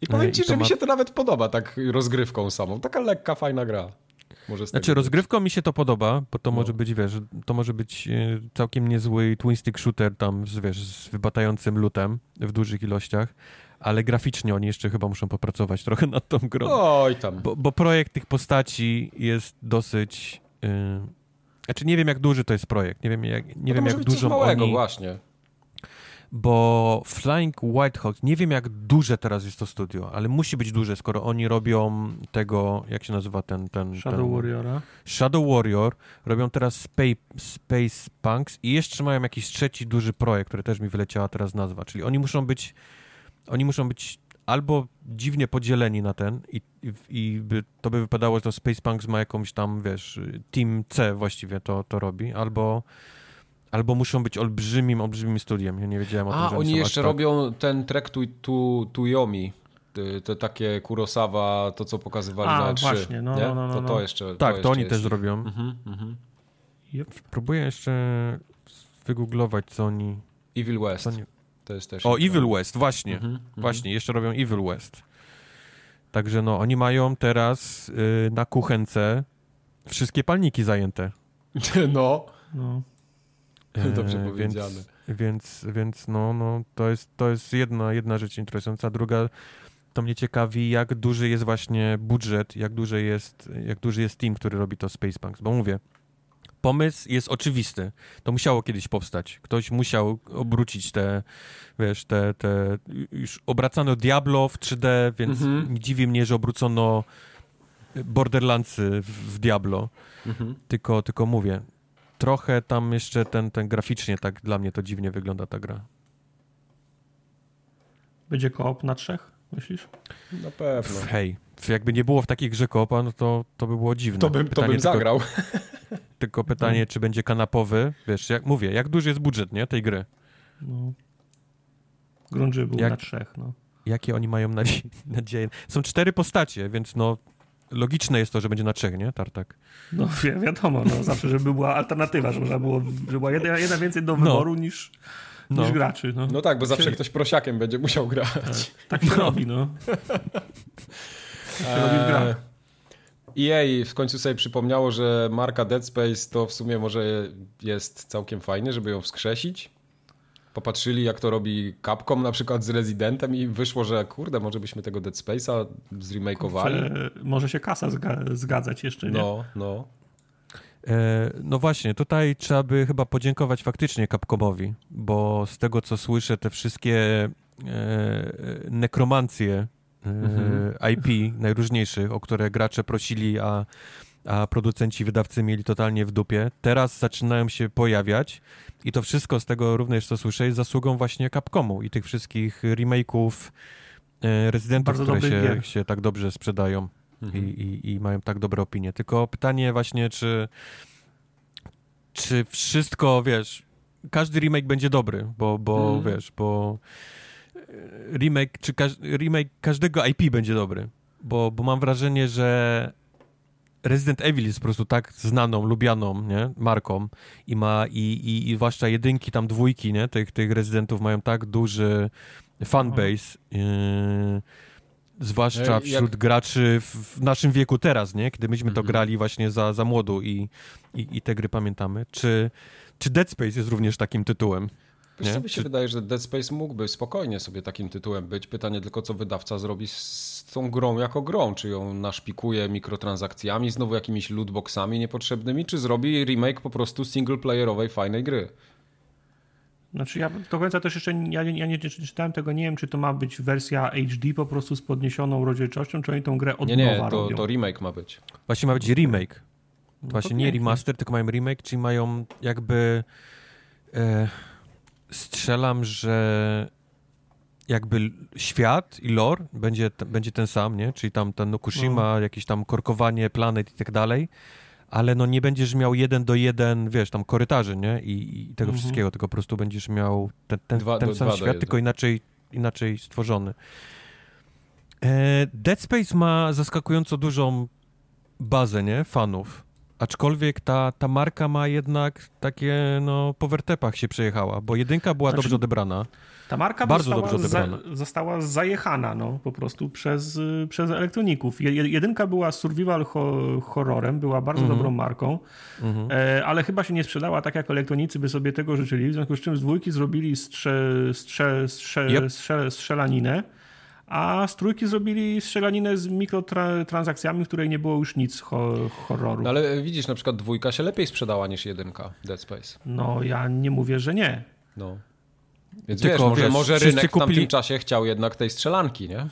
I powiem ci, I że ma... mi się to nawet podoba, tak rozgrywką samą. Taka lekka, fajna gra. Może znaczy rozgrywką mi się to podoba, bo to no. może być, wiesz, to może być e, całkiem niezły twin stick shooter tam, z, wiesz, z wybatającym lutem w dużych ilościach, ale graficznie oni jeszcze chyba muszą popracować trochę nad tą grą. Oj tam. Bo, bo projekt tych postaci jest dosyć... Yy... Znaczy nie wiem jak duży to jest projekt, nie wiem jak, nie no wiem jak dużo małego, oni... właśnie. bo Flying Whitehawk, nie wiem jak duże teraz jest to studio, ale musi być duże, skoro oni robią tego, jak się nazywa ten... ten Shadow ten, Warriora. Shadow Warrior, robią teraz Space, Space Punks i jeszcze mają jakiś trzeci duży projekt, który też mi wyleciała teraz nazwa, czyli oni muszą być, oni muszą być albo dziwnie podzieleni na ten i, i, i by, to by wypadało, że to Space Punks ma jakąś tam, wiesz, Team C właściwie to, to robi, albo Albo muszą być olbrzymim, olbrzymim studiem. Ja nie wiedziałem o A, tym, A, oni jeszcze tak... robią ten track tu, tu, tu Yomi. To takie Kurosawa, to co pokazywali A, na E3. właśnie, no, no, no, To, to no. jeszcze Tak, to, to oni jest też robią. Mhm, mhm. Yep. Próbuję jeszcze wygooglować, co oni... Evil West. Oni... To jest też... O, Evil West, właśnie. Mhm, właśnie, jeszcze robią Evil West. Także no, oni mają teraz y, na kuchence wszystkie palniki zajęte. No. no. Dobrze e, powiedziane. Więc, więc, więc no, no, to jest, to jest jedna, jedna rzecz interesująca. Druga, to mnie ciekawi, jak duży jest właśnie budżet, jak duży jest, jak duży jest team, który robi to Spacepunks. Bo mówię, pomysł jest oczywisty. To musiało kiedyś powstać. Ktoś musiał obrócić te, wiesz, te, te już obracano Diablo w 3D, więc mhm. nie dziwi mnie, że obrócono Borderlandsy w Diablo. Mhm. Tylko, tylko mówię, trochę tam jeszcze ten, ten graficznie tak dla mnie to dziwnie wygląda ta gra. Będzie koop na trzech, myślisz? Na pewno. Hej, jakby nie było w takiej grze koopa, no to, to by było dziwne. To bym, to bym zagrał. Tylko, tylko pytanie, czy będzie kanapowy? Wiesz, jak mówię, jak duży jest budżet, nie, tej gry? No. Grunży był jak, na trzech, no. Jakie oni mają nadzieję? Są cztery postacie, więc no logiczne jest to, że będzie na trzech, nie, Tartak? No wi wiadomo, no, zawsze, żeby była alternatywa, żeby było, żeby była jedna, jedna więcej do no. wyboru no. niż, no. niż graczy. No. no tak, bo zawsze ktoś prosiakiem będzie musiał grać. Tak, tak się no. robi, no. się robi w grach. EA w końcu sobie przypomniało, że marka Dead Space to w sumie może jest całkiem fajnie, żeby ją wskrzesić popatrzyli, jak to robi Capcom na przykład z Residentem i wyszło, że kurde, może byśmy tego Dead Space'a zremakeowali. może się kasa zgadzać jeszcze, nie? No, no. E, no właśnie, tutaj trzeba by chyba podziękować faktycznie Capcomowi, bo z tego co słyszę, te wszystkie e, nekromancje e, mhm. IP najróżniejszych, o które gracze prosili, a, a producenci, wydawcy mieli totalnie w dupie, teraz zaczynają się pojawiać i to wszystko z tego również, co słyszę, jest zasługą właśnie Capcomu i tych wszystkich remake'ów Residentów, które się, się, tak dobrze sprzedają mhm. i, i, i, mają tak dobre opinie. Tylko pytanie właśnie, czy, czy wszystko, wiesz, każdy remake będzie dobry, bo, bo mhm. wiesz, bo e, remake, czy każ, remake każdego IP będzie dobry, bo, bo mam wrażenie, że Resident Evil jest po prostu tak znaną, lubianą, nie, marką i ma, i, i, i zwłaszcza jedynki, tam dwójki, nie, tych, tych Residentów mają tak duży fanbase, yy, zwłaszcza wśród Jak... graczy w, naszym wieku teraz, nie, kiedy myśmy to mhm. grali właśnie za, za młodu i, i, i te gry pamiętamy. Czy, czy Dead Space jest również takim tytułem? Wiesz, co mi się Czy... wydaje, że Dead Space mógłby spokojnie sobie takim tytułem być. Pytanie tylko, co wydawca zrobi z tą grą jako grą. Czy ją naszpikuje mikrotransakcjami, znowu jakimiś lootboxami niepotrzebnymi, czy zrobi remake po prostu singleplayerowej, fajnej gry. Znaczy ja do końca też jeszcze ja, ja nie czytałem tego, nie wiem czy to ma być wersja HD po prostu z podniesioną rozdzielczością, czy oni tą grę od nie, nie, to, robią. to remake ma być. Właśnie ma być remake. No Właśnie nie remaster, tylko mają remake, czyli mają jakby e, strzelam, że jakby świat i lore będzie, będzie ten sam, nie? Czyli tam ten Nokushima, no. jakieś tam korkowanie planet i tak dalej, ale no nie będziesz miał jeden do jeden, wiesz, tam korytarzy, nie? I, i tego mhm. wszystkiego, tylko po prostu będziesz miał ten, ten, dwa, ten sam świat, tylko inaczej, inaczej stworzony. E, Dead Space ma zaskakująco dużą bazę, nie? Fanów. Aczkolwiek ta, ta marka ma jednak takie, no, po wertepach się przejechała, bo jedynka była znaczy, dobrze odebrana. Ta marka bardzo dobrze odebrana. Za, została zajechana, no, po prostu przez, przez elektroników. Jedynka była survival horrorem, była bardzo mm -hmm. dobrą marką, mm -hmm. e, ale chyba się nie sprzedała tak, jak elektronicy by sobie tego życzyli, w związku z czym z dwójki zrobili strze, strze, strze, yep. strze, strzelaninę a z trójki zrobili strzelaninę z mikrotransakcjami, w której nie było już nic ho horroru. No ale widzisz, na przykład dwójka się lepiej sprzedała niż jedynka Dead Space. No ja nie mówię, że nie. No. Więc Tylko, wiesz, może, wiesz, może rynek kupili... w tamtym czasie chciał jednak tej strzelanki, nie?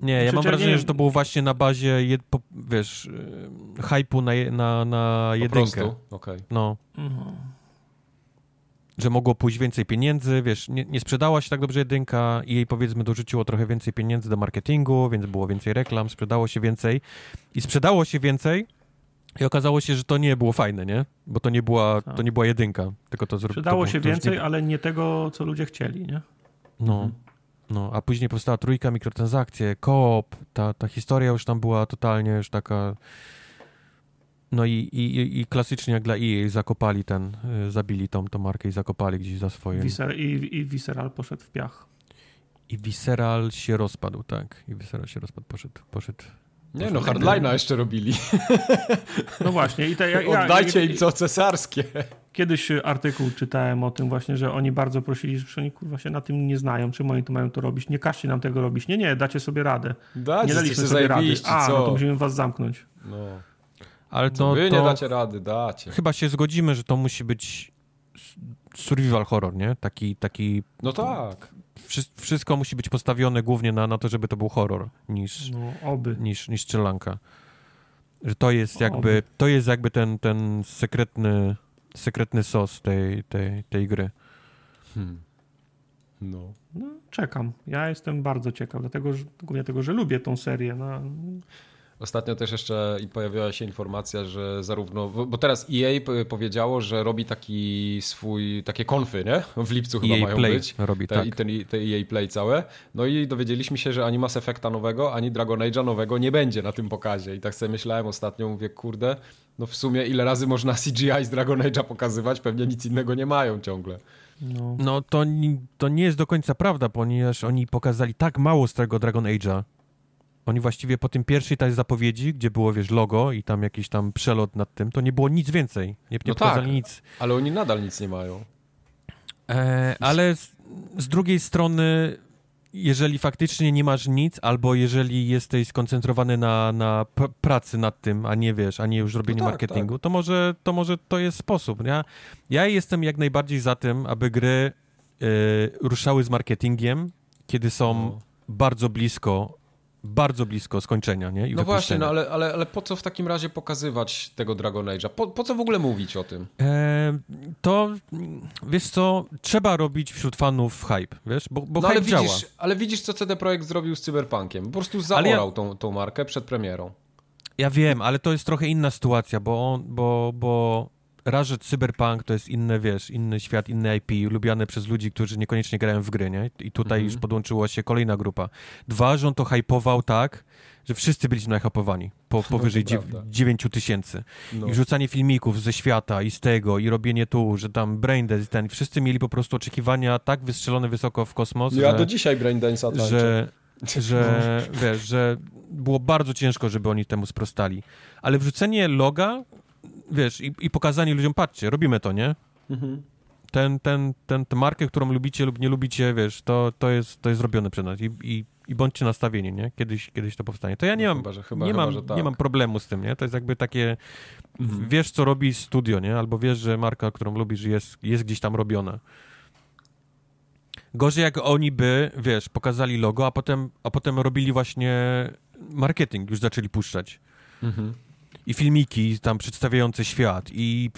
Nie, ja mam wrażenie, że to było właśnie na bazie, jed, po, wiesz, y, hypu na, na, na jedynkę. Po prostu? Okay. No. Mhm. Że mogło pójść więcej pieniędzy, wiesz, nie, nie, sprzedała się tak dobrze jedynka i jej powiedzmy dorzuciło trochę więcej pieniędzy do marketingu, więc było więcej reklam, sprzedało się więcej i sprzedało się więcej i okazało się, że to nie było fajne, nie? Bo to nie była, to nie była jedynka, tylko to zrobiło. Sprzedało się więcej, nie... ale nie tego, co ludzie chcieli, nie? No. Mhm. No, a później powstała trójka, mikrotransakcje, koop, ta, ta historia już tam była totalnie już taka... No i, i, i klasycznie jak dla EA zakopali ten, y, zabili tą, tą markę i zakopali gdzieś za swoje. Viscer, i, I Visceral poszedł w piach. I Visceral się rozpadł, tak. I Visceral się rozpadł, poszedł, poszedł nie no, hardline'a jeszcze robili. No właśnie. I te, ja, Oddajcie ja, im co cesarskie. Kiedyś artykuł czytałem o tym właśnie, że oni bardzo prosili, że oni kurwa się na tym nie znają, czym oni to mają to robić. Nie każcie nam tego robić. Nie, nie, dacie sobie radę. Dacie, nie daliśmy sobie rady. A, co? no to musimy was zamknąć. No. Ale to, Wy nie dacie rady, dacie. Chyba się zgodzimy, że to musi być survival horror, nie? Taki, taki... No tak wszystko musi być postawione głównie na, na to, żeby to był horror, niż, no, oby. niż, niż strzelanka. Że to jest jakby, to jest jakby ten, ten sekretny, sekretny sos tej, tej, tej gry. Hmm. No. no. Czekam. Ja jestem bardzo ciekaw, dlatego że, głównie tego, że lubię tą serię. No. Ostatnio też jeszcze pojawiła się informacja, że zarówno, bo teraz EA powiedziało, że robi taki swój, takie konfy, nie? W lipcu chyba EA mają Play być. robi, te, tak. I ten, te EA Play całe. No i dowiedzieliśmy się, że ani Mass Effecta nowego, ani Dragon Age'a nowego nie będzie na tym pokazie. I tak sobie myślałem ostatnio, mówię, kurde, no w sumie ile razy można CGI z Dragon Age'a pokazywać? Pewnie nic innego nie mają ciągle. No, no to, to nie jest do końca prawda, ponieważ oni pokazali tak mało z tego Dragon Age'a, oni właściwie po tym pierwszej tej zapowiedzi, gdzie było, wiesz, logo i tam jakiś tam przelot nad tym, to nie było nic więcej. Nie, nie no pokazali tak, nic. ale oni nadal nic nie mają. E, ale z, z, drugiej strony, jeżeli faktycznie nie masz nic, albo jeżeli jesteś skoncentrowany na, na pracy nad tym, a nie wiesz, a nie już robieniu no tak, marketingu, tak. To, może, to może to jest sposób. Ja, ja jestem jak najbardziej za tym, aby gry y, ruszały z marketingiem, kiedy są no. bardzo blisko bardzo blisko skończenia, nie? I no właśnie, no ale, ale, ale po co w takim razie pokazywać tego Dragon Age'a? Po, po co w ogóle mówić o tym? E, to, wiesz co, trzeba robić wśród fanów hype, wiesz, bo, bo no, hype ale działa. Widzisz, ale widzisz, co CD Projekt zrobił z Cyberpunkiem. Po prostu zaorał ja... tą, tą markę przed premierą. Ja wiem, ale to jest trochę inna sytuacja, bo, on, bo, bo raz, że cyberpunk to jest inny, wiesz, inny świat, inny IP, lubiany przez ludzi, którzy niekoniecznie grają w gry, nie? I tutaj mhm. już podłączyła się kolejna grupa. Dwa, że on to hypował tak, że wszyscy byliśmy nahypowani po, powyżej no 9 tysięcy. No. I wrzucanie filmików ze świata i z tego, i robienie tu, że tam braindance i ten, wszyscy mieli po prostu oczekiwania tak wystrzelone wysoko w kosmos, Ja że, do dzisiaj braindance'a że, że, wiesz, że było bardzo ciężko, żeby oni temu sprostali. Ale wrzucenie loga wiesz, i, i pokazanie ludziom, patrzcie, robimy to, nie? Mhm. Ten, ten, ten, tę markę, którą lubicie lub nie lubicie, wiesz, to, to, jest, to jest zrobione przez nas i, i, i bądźcie nastawieni, nie? Kiedyś, kiedyś to powstanie. To ja nie no mam, chyba, że, chyba, nie, chyba, mam tak. nie mam problemu z tym, nie? To jest jakby takie, mhm. wiesz, co robi studio, nie? Albo wiesz, że marka, którą lubisz, jest, jest gdzieś tam robiona. Gorzej jak oni by, wiesz, pokazali logo, a potem, a potem robili właśnie marketing, już zaczęli puszczać. Mhm i filmiki tam przedstawiające świat i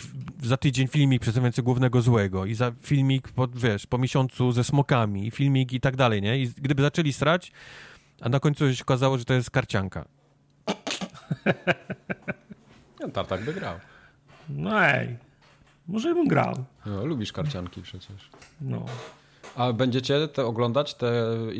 za tydzień filmik przedstawiający głównego złego i za filmik, po, wiesz, po miesiącu ze smokami i filmik i tak dalej, nie? I gdyby zaczęli strać, a na końcu się okazało, że to jest karcianka. ja Tartak by grał. No ej, może bym grał. No, lubisz karcianki przecież. No. A będziecie te oglądać te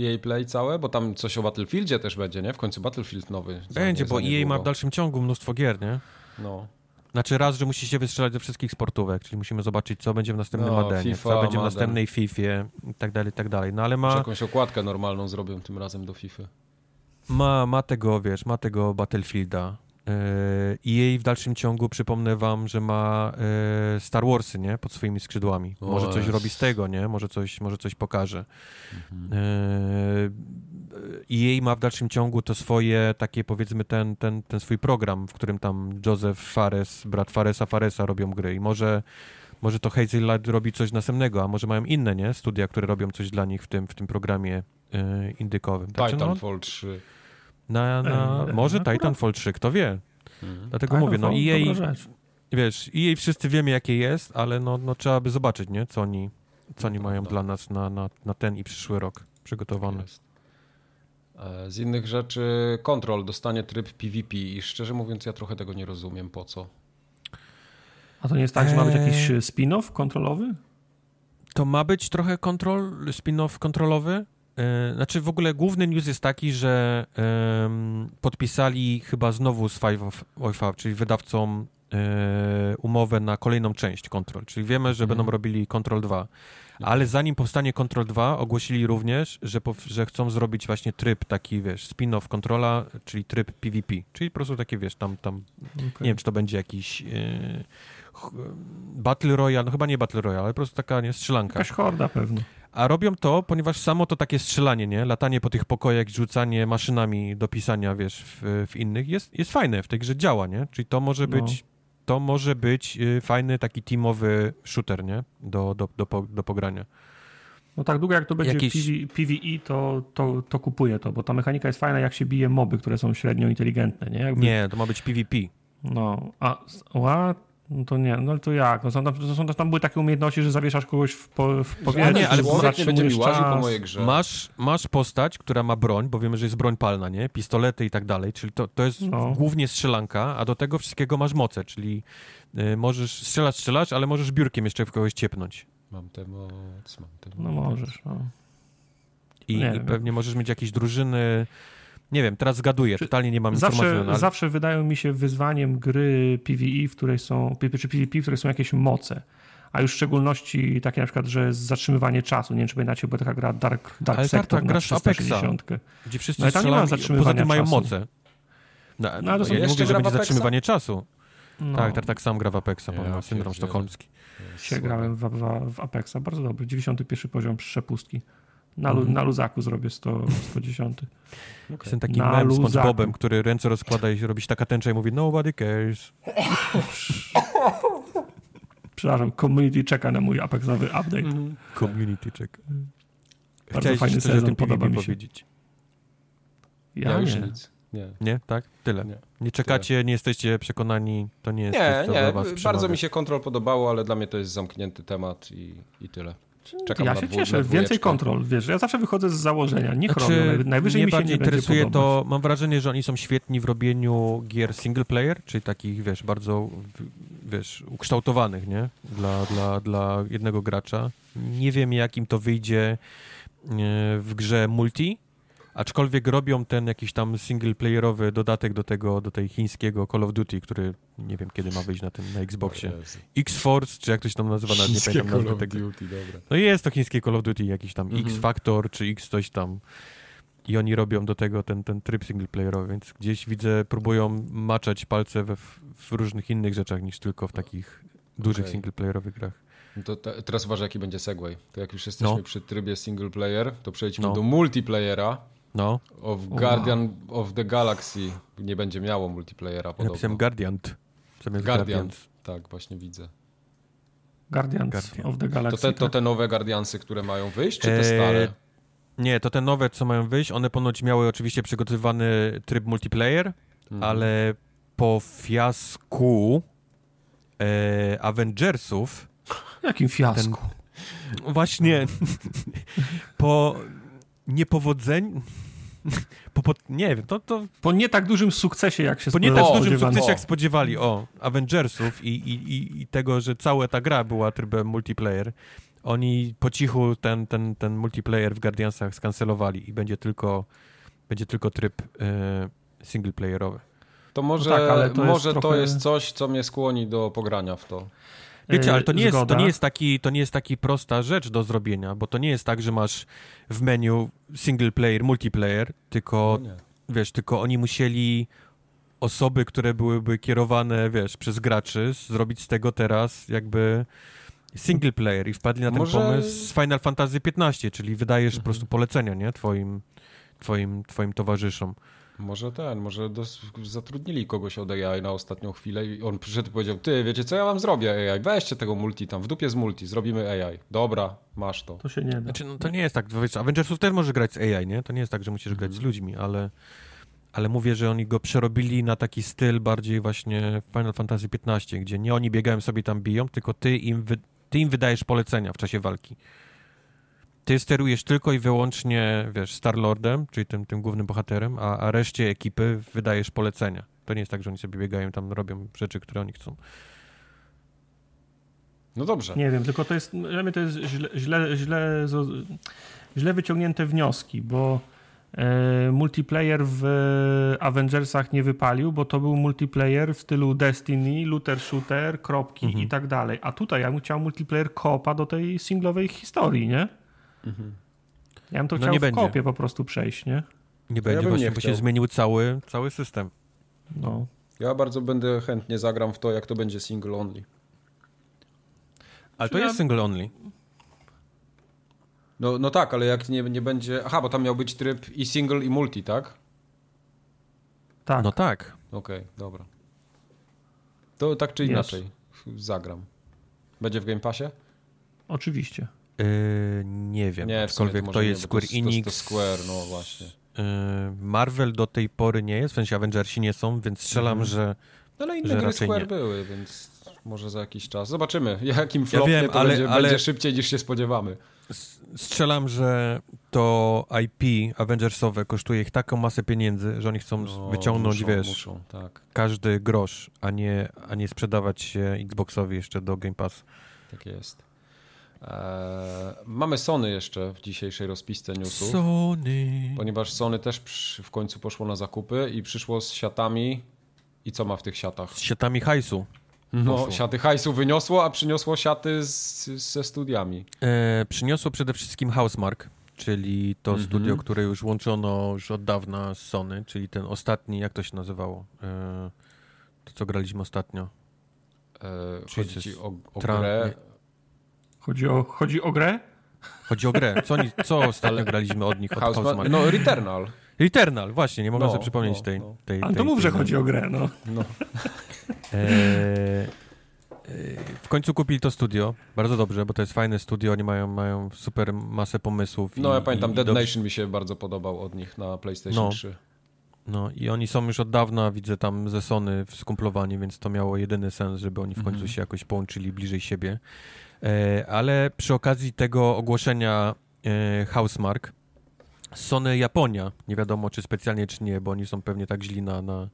EA Play całe? Bo tam coś o Battlefieldzie też będzie, nie? W końcu Battlefield nowy. Będzie, bo EA ma w dalszym ciągu mnóstwo gier, nie? No. Znaczy raz, że musi się wystrzelać ze wszystkich sportówek, czyli musimy zobaczyć, co będzie w następnym no, Madenie, FIFA, co będzie w następnej Fifie i tak dalej, i tak dalej. No ale ma... Może jakąś okładkę normalną zrobią tym razem do FIFA. Ma, ma tego, wiesz, ma tego Battlefielda. I e, jej w dalszym ciągu przypomnę wam, że ma e, Star Warsy, nie? Pod swoimi skrzydłami. Może coś robi z tego, nie? Może coś, może coś pokaże. Mhm. I jej ma w dalszym ciągu to swoje takie, powiedzmy, ten, ten, ten swój program, w którym tam Joseph Fares, brat Faresa Faresa robią gry. I może Może to Hazel Light robi coś następnego, a może mają inne, nie? Studia, które robią coś dla nich w tym, w tym programie yy, indykowym. Tak, Titanfall no, 3. Na, na, może Titanfall 3, kto wie. Mhm. Dlatego Titanfall, mówię, no i jej, wiesz, i jej wszyscy wiemy, jakie jest, ale no, no trzeba by zobaczyć, nie? Co oni, co oni mają dla nas na, na, na ten i przyszły rok przygotowane. E, z innych rzeczy Control dostanie tryb PvP i szczerze mówiąc ja trochę tego nie rozumiem, po co. A to nie jest tak, że ma być jakiś eee. spin-off kontrolowy? To ma być trochę kontrol, spin-off kontrolowy. E, znaczy w ogóle główny news jest taki, że podpisali chyba znowu z Five of, czyli wydawcą e, umowę na kolejną część Control, czyli wiemy, że będą mhm. robili Control 2. Ale zanim powstanie Control 2, ogłosili również, że, że chcą zrobić właśnie tryb taki, wiesz, spin-off kontrola, czyli tryb PvP. Czyli po prostu takie, wiesz, tam, tam okay. nie wiem, czy to będzie jakiś yy, Battle Royale, no chyba nie Battle Royale, ale po prostu taka, nie, strzelanka. Jakaś horda pewnie. A robią to, ponieważ samo to takie strzelanie, nie? Latanie po tych pokojach, rzucanie maszynami do pisania, wiesz, w, w innych, jest, jest fajne, w tej grze działa, nie? Czyli to może no. być to może być y, fajny taki teamowy shooter, nie? Do, do, do, do pogrania. No tak długo jak to będzie Jakiś... PvE, to, to, to kupuję to, bo ta mechanika jest fajna, jak się bije moby, które są średnio inteligentne, nie? Jakby... Nie, to ma być PvP. No, a what? No to nie, no to jak? No są tam, są, tam były takie umiejętności, że zawieszasz kogoś w, po, w powietrzu, nie, ale nie będzie mi łaził po mojej grze. Masz, masz postać, która ma broń, bo wiemy, że jest broń palna, nie? Pistolety i tak dalej, czyli to, to jest no. głównie strzelanka, a do tego wszystkiego masz moce, czyli y, możesz strzelać, strzelać, ale możesz biurkiem jeszcze w kogoś ciepnąć. Mam tę moc, mam tę no moc. No możesz, no. I, i pewnie możesz mieć jakieś drużyny nie wiem, teraz zgaduję, totalnie nie mam zawsze, informacji. Ale... Zawsze wydają mi się wyzwaniem gry PvE, w której są, czy PvP, w której są jakieś moce. A już w szczególności takie na przykład, że zatrzymywanie czasu. Nie wiem, czy pamiętacie, bo taka gra Dark, Dark ale Sector tak, na 360. Gdzie wszyscy no strzelają, poza tym mają moce. No, no, ale to no, mówię, że będzie zatrzymywanie czasu. No. Tak, tak, tak sam gra w Apexa, ja, syndrom sztokholmski. Się grałem w, w, w Apexa, bardzo dobry. 91 poziom przepustki. Na, mm. na luzaku zrobię 100, 110. Okay. Jestem takim na mem z SpongeBobem, który ręce rozkłada i robi taka tęcza i mówi nobody cares. Przepraszam, community czeka na mój Apexowy update. Mm. Community czeka. Bardzo Chciałeś fajny sezon, tym podoba mi się. powiedzieć. Ja, ja już nie. nic. Nie. nie, tak? Tyle. Nie, nie czekacie, Tyle. nie jesteście przekonani, to nie jest Nie, nie, bardzo mi się kontrol podobało, ale dla mnie to jest zamknięty temat i, i tyle. Czekam ja się cieszę, więcej kontrol, wiesz, ja zawsze wychodzę z założenia, nie znaczy, robią, najwyżej mnie mi się nie interesuje to, mam wrażenie, że oni są świetni w robieniu gier single player, czyli takich, wiesz, bardzo, wiesz, ukształtowanych, nie, dla, dla, dla jednego gracza. Nie wiem, jak im to wyjdzie e, w grze multi, Aczkolwiek robią ten jakiś tam single-playerowy dodatek do tego, do tej chińskiego Call of Duty, który nie wiem kiedy ma wyjść na tym, na Xboxie. X-Force, czy jak to się tam nazywa, nie pamiętam nazwy tego. Duty, dobra. No jest to chińskie Call of Duty, jakiś tam mhm. X-Factor, czy X coś tam. I oni robią do tego ten, ten tryb single-playerowy, więc gdzieś widzę, próbują maczać palce we, w różnych innych rzeczach niż tylko w takich dużych okay. single-playerowych grach. No to te, teraz uważaj, jaki będzie segway. To jak już jesteśmy no. przy trybie single player, to przejdźmy no. do multiplayera. No. Of Guardian wow. of the Galaxy nie będzie miało multiplayera podobno. Napisałem Guardian. Zamiast Guardian. Tak, właśnie widzę. Guardians Guardian. of the Galaxy. To te, to tak? te nowe Guardiansy, które mają wyjść, czy te stare? Eee, nie, to te nowe, co mają wyjść, one ponoć miały oczywiście przygotowywany tryb multiplayer, mhm. ale po fiasku e, Avengersów... Jakim fiasku? Ten, właśnie po niepowodzeniu. Po, po, nie wiem, to, to... Po nie tak dużym sukcesie, jak się Po nie tak dużym sukcesie, jak spodziewali, o, Avengersów i, i, i tego, że cała ta gra była trybem multiplayer, oni po cichu ten, ten, ten multiplayer w Guardiansach skancelowali i będzie tylko, będzie tylko tryb e, singleplayerowy. To może, no tak, to, może jest trochę... to jest coś, co mnie skłoni do pogrania w to. Wiecie, ale to nie, jest, to, nie jest taki, to nie jest taki prosta rzecz do zrobienia, bo to nie jest tak, że masz w menu single player, multiplayer, tylko no wiesz, tylko oni musieli osoby, które byłyby kierowane, wiesz, przez graczy, zrobić z tego teraz jakby single player i wpadli na ten Może... pomysł z Final Fantasy XV, czyli wydajesz mhm. po prostu polecenia, nie, twoim, twoim, twoim towarzyszom. Może ten, może dos- zatrudnili kogoś od AI na ostatnią chwilę i on przyszedł i powiedział, ty, wiecie co ja wam zrobię AI? Weźcie tego multi tam, w dupie z multi, zrobimy AI. Dobra, masz to. To się nie da. Znaczy, no, to nie jest tak, wiesz, Avengersów też może grać z AI, nie? To nie jest tak, że musisz grać z ludźmi, ale, ale mówię, że oni go przerobili na taki styl bardziej właśnie Final Fantasy XV, gdzie nie oni biegają sobie tam biją, tylko ty im, wy, ty im wydajesz polecenia w czasie walki. Ty sterujesz tylko i wyłącznie, wiesz, Star-Lordem, czyli tym, tym głównym bohaterem, a, a reszcie ekipy wydajesz polecenia. To nie jest tak, że oni sobie biegają tam, robią rzeczy, które oni chcą. No dobrze. Nie wiem, tylko to jest, dla mnie to jest źle, źle, źle, źle wyciągnięte wnioski, bo e, multiplayer w Avengersach nie wypalił, bo to był multiplayer w stylu Destiny, looter shooter, kropki Mhm. i tak dalej. A tutaj ja bym chciał multiplayer kopa do tej singlowej historii, nie? Ja bym to No chciał nie w będzie. kopie po prostu przejść, nie? Nie ja będzie bym właśnie, nie bo się zmienił cały, cały system. No. Ja bardzo będę chętnie zagram w to, jak to będzie single only. Ale to Ja- jest single only. No, no tak, ale jak nie, nie będzie... Aha, bo tam miał być tryb i single i multi, tak? Tak. No tak. Okej, dobra. To tak czy inaczej zagram. Będzie w Game Passie? Oczywiście. Yy, nie wiem, Nie, aczkolwiek to, nie, jest bo Square to, Enix. To, to Square, no właśnie. Yy, Marvel do tej pory nie jest, w sensie Avengersi nie są, więc strzelam, Mhm. że No ale inne gry Square nie. były, więc może za jakiś czas. Zobaczymy, jakim flopnie wiem, to ale- będzie, ale- będzie szybciej niż się spodziewamy. strzelam, że to IP Avengersowe kosztuje ich taką masę pieniędzy, że oni chcą No, wyciągnąć, muszą, wiesz, Muszą, tak, każdy grosz, a nie, a nie sprzedawać się Xboxowi jeszcze do Game Pass. tak jest. Eee, mamy Sony jeszcze w dzisiejszej rozpisce newsów. Sony. Ponieważ Sony też przy, w końcu poszło na zakupy i przyszło z siatami. I co ma w tych siatach? Z siatami hajsu. No, siaty hajsu wyniosło, a przyniosło siaty z, ze studiami. E, przyniosło przede wszystkim Housemark, czyli to Mhm. studio, które już łączono już od dawna z Sony, czyli ten ostatni, jak to się nazywało? E, to, co graliśmy ostatnio. Eee, chodzi o, o grę. Chodzi o, chodzi o grę? Chodzi o grę. Co, oni, co ostatnio graliśmy od nich, od House, Housemark? no, Returnal. Returnal, właśnie, nie mogę No, sobie przypomnieć no, tej, no. tej, Ale tej, to mów, że tej- chodzi o grę, no. No. E, e, w końcu kupili to studio. Bardzo dobrze, bo to jest fajne studio. Oni mają, mają super masę pomysłów. no i, ja pamiętam, i, Dead i dobrze- Nation mi się bardzo podobał od nich na PlayStation No. 3. No i oni są już od dawna, widzę tam ze Sony skumplowani, więc to miało jedyny sens, żeby oni w końcu Mhm. się jakoś połączyli bliżej siebie. E, ale przy okazji tego ogłoszenia e, Housemark, Sony Japonia, nie wiadomo czy specjalnie czy nie, bo oni są pewnie tak źli na, na,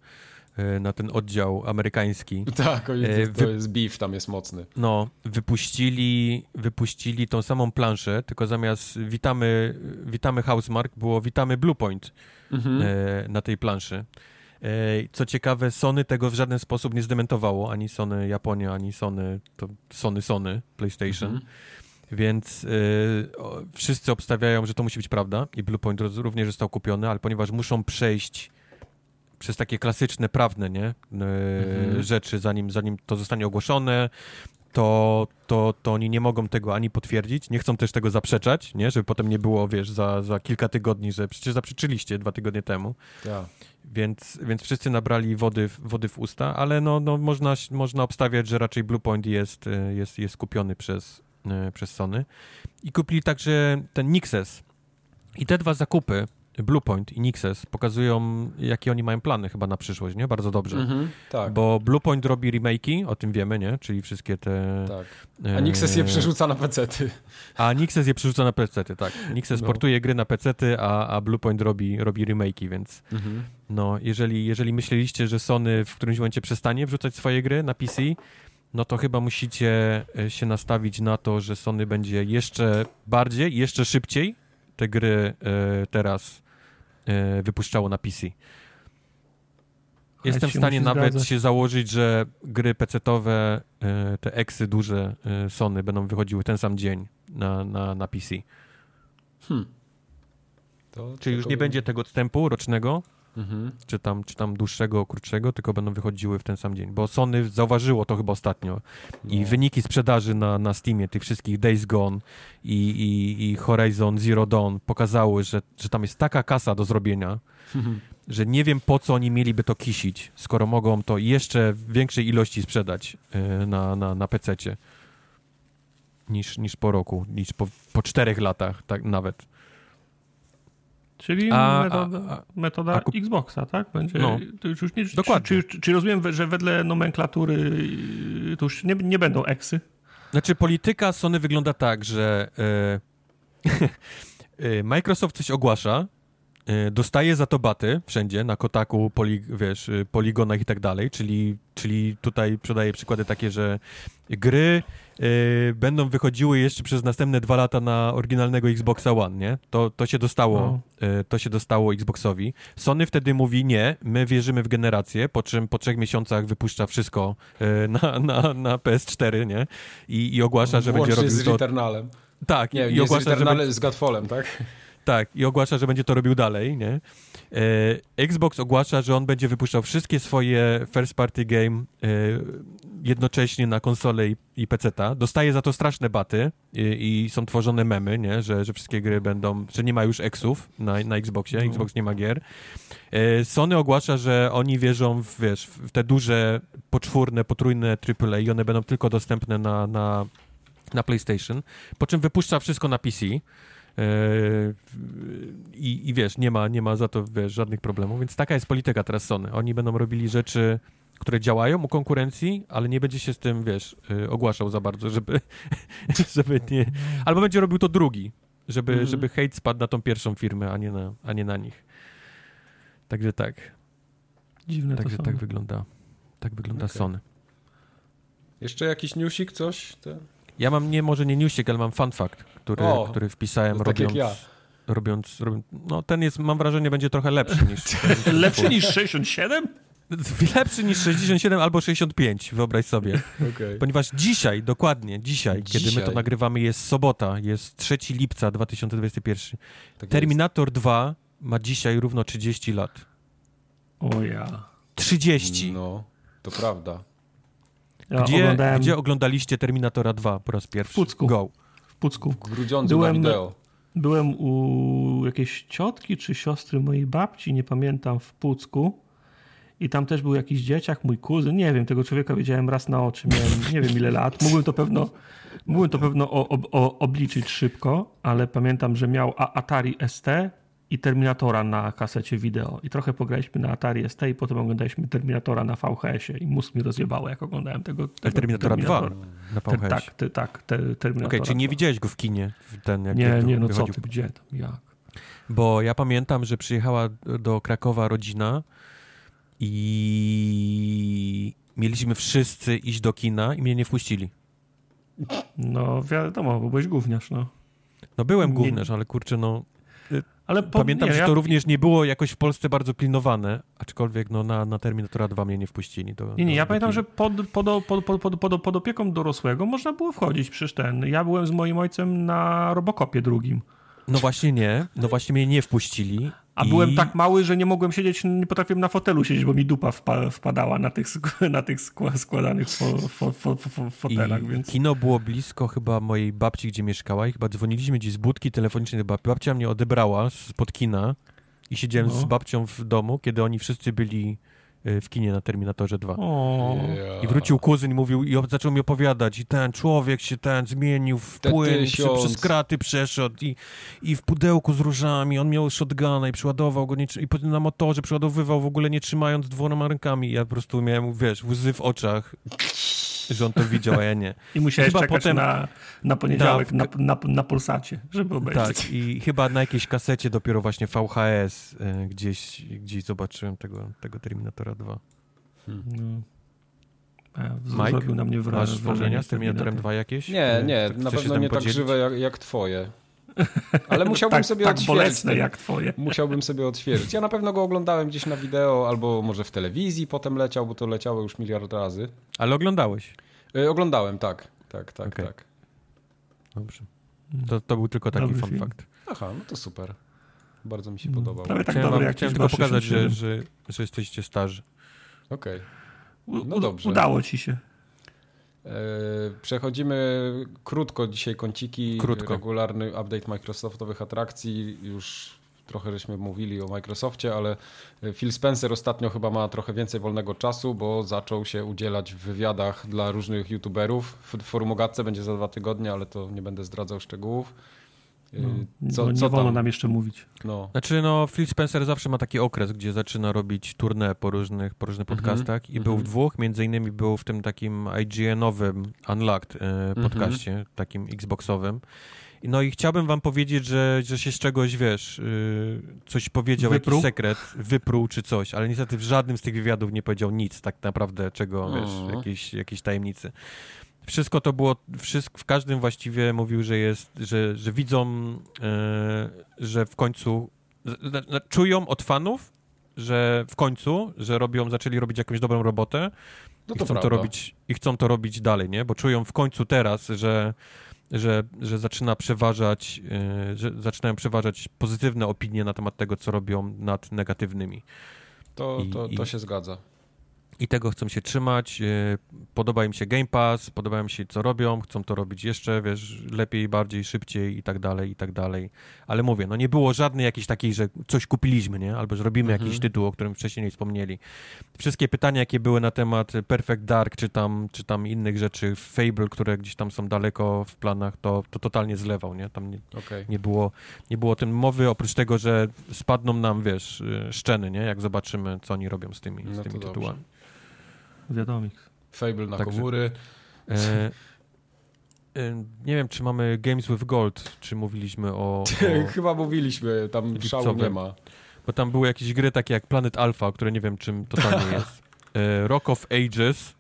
e, na ten oddział amerykański. Tak, oni- to wy- jest beef, tam jest mocny. No, wypuścili, wypuścili tą samą planszę, tylko zamiast witamy, witamy Housemark, było witamy Bluepoint Mhm. na tej planszy. Co ciekawe, Sony tego w żaden sposób nie zdementowało, ani Sony Japonia, ani Sony, to Sony Sony PlayStation. Mhm. Więc o, wszyscy obstawiają, że to musi być prawda i Bluepoint również został kupiony, ale ponieważ muszą przejść przez takie klasyczne, prawne nie? E, Mhm. rzeczy, zanim, zanim to zostanie ogłoszone, to, to, to oni nie mogą tego ani potwierdzić, nie chcą też tego zaprzeczać, nie? żeby potem nie było, wiesz, za, za kilka tygodni, że przecież zaprzeczyliście dwa tygodnie temu, Ja. więc, więc wszyscy nabrali wody, w- wody w usta, ale no, no można, można obstawiać, że raczej Bluepoint jest, e, jest, jest kupiony przez, e, przez Sony. I kupili także ten Nixes. I te dwa zakupy, Bluepoint i Nixes, pokazują, jakie oni mają plany chyba na przyszłość, nie? Bardzo dobrze. Mhm. Tak, Bo Bluepoint robi remake'i, o tym wiemy, nie? Czyli wszystkie te... tak. A Nixes je e, przerzuca na pecety. A Nixes je przerzuca na pecety, tak. Nixes No. portuje gry na pecety, a, a Bluepoint robi, robi remake'i, więc Mhm. no, jeżeli, jeżeli myśleliście, że Sony w którymś momencie przestanie wrzucać swoje gry na PC, no to chyba musicie e, się nastawić na to, że Sony będzie jeszcze bardziej, jeszcze szybciej te gry e, teraz e, wypuszczało na PC. Jestem w stanie nawet zgadzać. się założyć, że gry PC-owe, e, te eksy duże e, Sony będą wychodziły ten sam dzień na, na, na PC. To, Czyli już nie będzie tego odstępu rocznego, Mhm. czy tam, czy tam dłuższego, krótszego, tylko będą wychodziły w ten sam dzień. Bo Sony zauważyło to chyba ostatnio. I No. wyniki sprzedaży na, na Steamie tych wszystkich Days Gone i, i, i Horizon Zero Dawn pokazały, że, że tam jest taka kasa do zrobienia, że nie wiem po co oni mieliby to kisić, skoro mogą to jeszcze w większej ilości sprzedać yy, na, na, na PC-cie niż, niż po roku, niż po, po czterech latach, tak nawet. Czyli a, metoda, a, a, metoda Xboxa, tak? Będzie, no, to już, już nie, dokładnie. Czy, czy, czy, rozumiem, że wedle nomenklatury y, to już nie, nie będą eksy? Znaczy polityka Sony wygląda tak, że yy, Microsoft coś ogłasza, dostaje za to baty wszędzie, na Kotaku, poli, wiesz, poligonach i tak dalej, czyli, czyli tutaj podaję przykłady takie, że gry yy, będą wychodziły jeszcze przez następne dwa lata na oryginalnego Xboxa One, nie? To, to się dostało, no. yy, to się dostało Xboxowi. Sony wtedy mówi nie, my wierzymy w generację, po czym po trzech miesiącach wypuszcza wszystko yy, na, na, na PS4, nie? I, i ogłasza, że będzie robił z to... Tak, nie, i, ogłasza, z, że... z Godfallem, tak? Tak, i ogłasza, że będzie to robił dalej, nie? E, Xbox ogłasza, że on będzie wypuszczał wszystkie swoje first party game e, jednocześnie na konsolę i, i PC-ta. Dostaje za to straszne baty i, i, są tworzone memy, nie? Że, że wszystkie gry będą, że nie ma już Xów na, na Xboxie, no. Xbox nie ma gier. E, Sony ogłasza, że oni wierzą w, wiesz, w te duże, poczwórne, potrójne AAA i one będą tylko dostępne na, na, na PlayStation, po czym wypuszcza wszystko na PC. Yy, I, I wiesz, nie ma, nie ma za to wiesz, żadnych problemów, więc taka jest polityka teraz Sony. Oni będą robili rzeczy, które działają u konkurencji, ale nie będzie się z tym, wiesz, yy, ogłaszał za bardzo, żeby, żeby nie... Albo będzie robił to drugi, żeby, mm -hmm. żeby hejt spadł na tą pierwszą firmę, a nie na, a nie na nich. Także tak. Dziwne Także tak wygląda, tak wygląda okay. Sony. Jeszcze jakiś newsik, coś? Te... Ja mam nie, może nie newsik, ale mam fun fact, który, o, który wpisałem tak robiąc, ja. robiąc, robiąc, no ten jest, mam wrażenie, będzie trochę lepszy niż... lepszy niż 67? Lepszy niż 67 albo 65, wyobraź sobie. Okay. Ponieważ dzisiaj, dokładnie dzisiaj, dzisiaj, kiedy my to nagrywamy, jest sobota, jest 3 lipca 2021. Tak Terminator jest. 2 ma dzisiaj równo 30 lat. O ja. 30. No, to prawda. Ja gdzie, oglądałem... gdzie oglądaliście Terminatora 2 po raz pierwszy? W Pucku. Go. W Pucku. W Grudziądzu byłem, na wideo. Byłem u jakiejś ciotki czy siostry mojej babci, nie pamiętam, w Pucku. I tam też był jakiś dzieciak, mój kuzyn, nie wiem, tego człowieka widziałem raz na oczy, miałem nie wiem ile lat. Mógłbym to pewno, mógłbym to pewno o, o, obliczyć szybko, ale pamiętam, że miał Atari ST i Terminatora na kasecie wideo. I trochę pograliśmy na Atari ST i potem oglądaliśmy Terminatora na VHS-ie i mózg mi rozjebało, jak oglądałem tego, tego Terminatora, Terminatora 2 na VHS. Tak, te, tak, te, Terminatora Okej, okay, czyli nie widziałeś go w kinie? Ten, jak nie, nie, no co ty, gdzie tam, jak? Bo ja pamiętam, że przyjechała do Krakowa rodzina i mieliśmy wszyscy iść do kina i mnie nie wpuścili. No wiadomo, bo byłeś gówniarz, no. No byłem gówniarz, ale kurczę, no ale po, Pamiętam, nie, że to ja... również nie było jakoś w Polsce bardzo pilnowane, aczkolwiek no, na, na Terminatora 2 mnie nie wpuścili. Do, nie, nie, ja pamiętam, że pod, pod, pod, pod, pod, pod opieką dorosłego można było wchodzić, przecież ten. Ja byłem z moim ojcem na Robocopie drugim. No właśnie nie, no właśnie mnie nie wpuścili. A I... byłem tak mały, że nie mogłem siedzieć, nie potrafiłem na fotelu siedzieć, bo mi dupa wpa wpadała na tych, na tych składanych fo, fo, fo, fo fotelach. Więc... Kino było blisko chyba mojej babci, gdzie mieszkała i chyba dzwoniliśmy gdzieś z budki telefonicznej. Babcia mnie odebrała spod kina i siedziałem no. z babcią w domu, kiedy oni wszyscy byli w kinie na Terminatorze 2. I wrócił kuzyn i mówił, i zaczął mi opowiadać, i ten człowiek się ten zmienił w płyn, przez kraty przeszedł. I, i w pudełku z różami, on miał shotguna i przyładował go, nie, i na motorze przeładowywał w ogóle nie trzymając dwoma rękami. Ja po prostu miałem, wiesz, łzy w oczach że on to widział, a ja nie. I musiałeś chyba czekać potem... na, na poniedziałek na, na, na Pulsacie, żeby obejrzeć. Tak, i chyba na jakiejś kasecie dopiero właśnie VHS y, gdzieś, gdzieś zobaczyłem tego, tego Terminatora 2. Hmm. No. Mike, zrobił na mnie wra masz wspomnienia z Terminatorem 2 jakieś? Nie, nie, na pewno nie tak podzielić? tak żywe jak, jak twoje. Ale musiałbym tak, sobie tak odświeżyć. bolesne jak twoje. Musiałbym sobie odświeżyć. Ja na pewno go oglądałem gdzieś na wideo, albo może w telewizji potem leciał, bo to leciało już miliard razy. Ale oglądałeś? Y, oglądałem, tak. Tak, tak, okay. tak. Dobrze. To, to był tylko taki Dobry fun film. fact. Aha, no to super. Bardzo mi się mm, podobał. Prawie tak chciałem dobry, wam, chciałem tylko pokazać, że, że, że jesteście starzy. Okej. Okay. No dobrze. Udało ci się. E, przechodzimy krótko dzisiaj kąciki. Krótko. Regularny update Microsoftowych atrakcji. Już trochę żeśmy mówili o Microsoftie, ale Phil Spencer ostatnio chyba ma trochę więcej wolnego czasu, bo zaczął się udzielać w wywiadach dla różnych youtuberów. Forum o będzie za dwa tygodnie, ale to nie będę zdradzał szczegółów. No, co, nie co wolno tam? nam jeszcze mówić. No. Znaczy, no, Phil Spencer zawsze ma taki okres, gdzie zaczyna robić tournée po różnych, po różnych mhm. podcastach mm -hmm. i był w mhm. dwóch, między innymi był w tym takim IGN-owym Unlocked e, podcaście, mm -hmm. takim Xboxowym. No i chciałbym wam powiedzieć, że, że się z czegoś, wiesz, yy, coś powiedział, wypruł? jakiś sekret, wypruł czy coś, ale niestety w żadnym z tych wywiadów nie powiedział nic tak naprawdę, czego, wiesz, jakiejś, jakiejś tajemnicy. Wszystko to było, wszystko, w każdym właściwie mówił, że jest, że, że widzą, e, że w końcu, czują od fanów, że w końcu, że robią, zaczęli robić jakąś dobrą robotę no i, chcą to robić, i chcą to robić dalej, nie? Bo czują w końcu teraz, że, że, że zaczyna przeważać, e, że zaczynają przeważać pozytywne opinie na temat tego, co robią nad negatywnymi. To, I, to, to i, się zgadza i tego chcą się trzymać. E, podoba im się Game Pass, podoba im się co robią, chcą to robić jeszcze, wiesz, lepiej, bardziej, szybciej i tak dalej, i tak dalej. Ale mówię, no nie było żadnej jakiejś takiej, że coś kupiliśmy, nie? Albo że robimy mhm. jakiś tytuł, o którym wcześniej nie wspomnieli. Wszystkie pytania, jakie były na temat Perfect Dark, czy tam, czy tam innych rzeczy, Fable, które gdzieś tam są daleko w planach, to, to totalnie zlewał, nie? Tam nie, okay. nie, było, nie było tym mowy, oprócz tego, że spadną nam, wiesz, y, szczeny, nie? Jak zobaczymy, co oni robią z tymi, no z tymi tytułami. Dobrze. Wiadomik. Fable na Także, komóry. E, e, nie wiem, czy mamy Games with Gold, czy mówiliśmy o... o Chyba mówiliśmy, tam szału nie ma. Bo tam były jakieś gry takie jak Planet Alpha, które nie wiem, czym totalnie jest. E, Rock of Ages.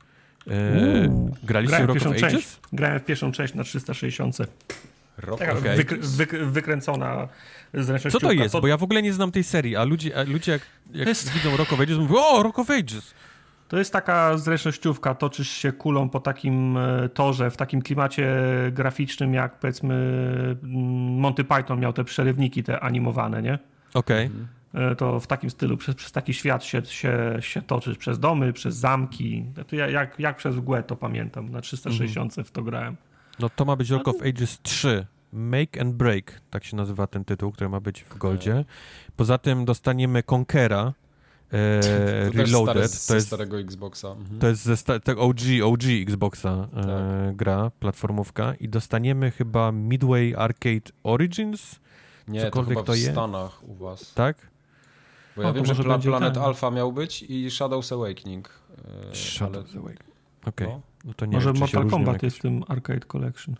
E, graliście Grałem Rock of część. Ages? Grałem w pierwszą część na 360. Rock Taka okay. wykr wyk wykręcona Co to jest? Bo ja w ogóle nie znam tej serii, a ludzie, a ludzie jak, jak jest... widzą Rock of Ages, mówią, o, Rock of Ages! To jest taka zręcznościówka, toczysz się kulą po takim e, torze, w takim klimacie graficznym, jak powiedzmy mm, Monty Python miał te przerywniki, te animowane, nie? Okej. Okay. E, to w takim stylu, przez, przez taki świat się, się, się toczysz, przez domy, przez zamki. To ja, jak, jak przez mgłę to pamiętam, na 360 mhm. w to grałem. No to ma być Rock of Ages 3. Make and Break, tak się nazywa ten tytuł, który ma być w Goldzie. Poza tym dostaniemy Conquera, e, to Reloaded. to jest starego Xboxa. Mhm. To jest ze sta- OG, OG Xboxa e, tak. gra, platformówka i dostaniemy chyba Midway Arcade Origins? Nie, Cokolwiek to chyba w to Stanach u was. Tak? Bo ja o, wiem, że Pla Planet ten. Alpha miał być i Shadow's Awakening. E, Shadow's ale... Awakening. Okej. Okay. No. no. to nie Może wiem, Mortal Kombat jest w tym Arcade Collection.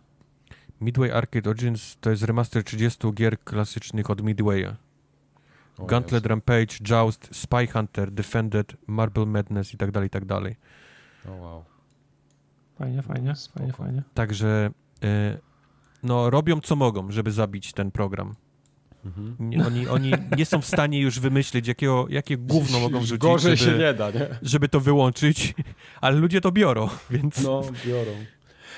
Midway Arcade Origins to jest remaster 30 gier klasycznych od Midwaya. O Gauntlet jest. Rampage, Joust, Spy Hunter, Defended, Marble Madness i tak dalej, i tak dalej. O wow. Fajnie, fajnie, Spoko. fajnie, fajnie. Także y, no, robią co mogą, żeby zabić ten program. Mhm. Nie, oni, oni nie są w stanie już wymyślić, jakiego, jakie gówno mogą rzucić, Gorzej żeby, się nie da, nie? żeby to wyłączyć, ale ludzie to biorą, więc... No, biorą.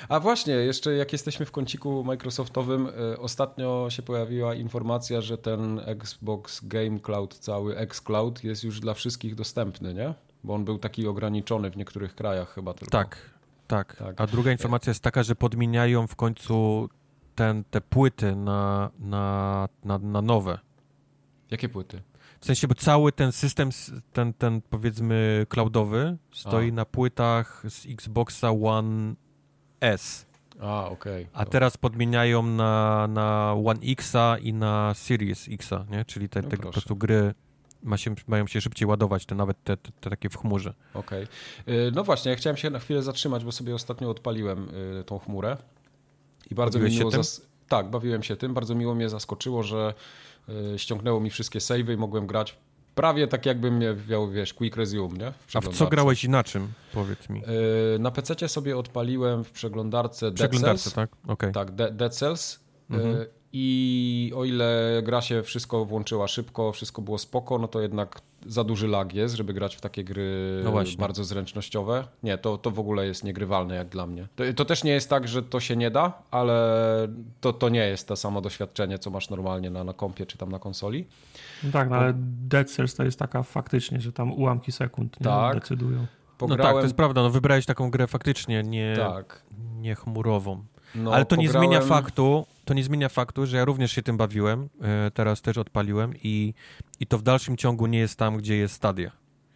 A właśnie, jeszcze jak jesteśmy w kąciku Microsoftowym, y, ostatnio się pojawiła informacja, że ten Xbox Game Cloud, cały xCloud jest już dla wszystkich dostępny, nie? Bo on był taki ograniczony w niektórych krajach chyba tylko. Tak, tak. tak. A druga informacja jest taka, że podmieniają w końcu ten, te płyty na, na, na, na nowe. Jakie płyty? W sensie, bo cały ten system, ten, ten powiedzmy cloudowy stoi A. na płytach z Xboxa One S. A, okej. Okay. A teraz podmieniają na, na One Xa i na Series Xa, nie? Czyli te, no te po prostu gry ma się, mają się szybciej ładować, te nawet te, te, te takie w chmurze. Okej. Okay. No właśnie, ja chciałem się na chwilę zatrzymać, bo sobie ostatnio odpaliłem y, tą chmurę i bardzo Bawiłeś mi miło... Zas... Tak, bawiłem się tym. Bardzo miło mnie zaskoczyło, że y, ściągnęło mi wszystkie savey i mogłem grać prawie tak jakbym miał, wiesz, quick resume, nie? W A w co grałeś i na czym? Powiedz mi. Yy, na PC sobie odpaliłem w przeglądarce Dead przeglądarce, Cells. tak? Okay. Tak, De Dead Cells. Mhm. Yy, I o ile gra się wszystko włączyła szybko, wszystko było spoko, no to jednak za duży lag jest, żeby grać w takie gry no bardzo zręcznościowe. Nie, to, to w ogóle jest niegrywalne jak dla mnie. To, to, też nie jest tak, że to się nie da, ale to, to nie jest to samo doświadczenie, co masz normalnie na, na kompie czy tam na konsoli. No tak, no ale Dead Cells to jest taka faktycznie, że tam ułamki sekund nie tak. decydują. Pograłem... No tak, to jest prawda, no wybrałeś taką grę faktycznie nie, tak. nie chmurową. No, ale to pograłem... nie zmienia faktu, to nie zmienia faktu, że ja również się tym bawiłem, e, teraz też odpaliłem i, i to w dalszym ciągu nie jest tam, gdzie jest Stadia.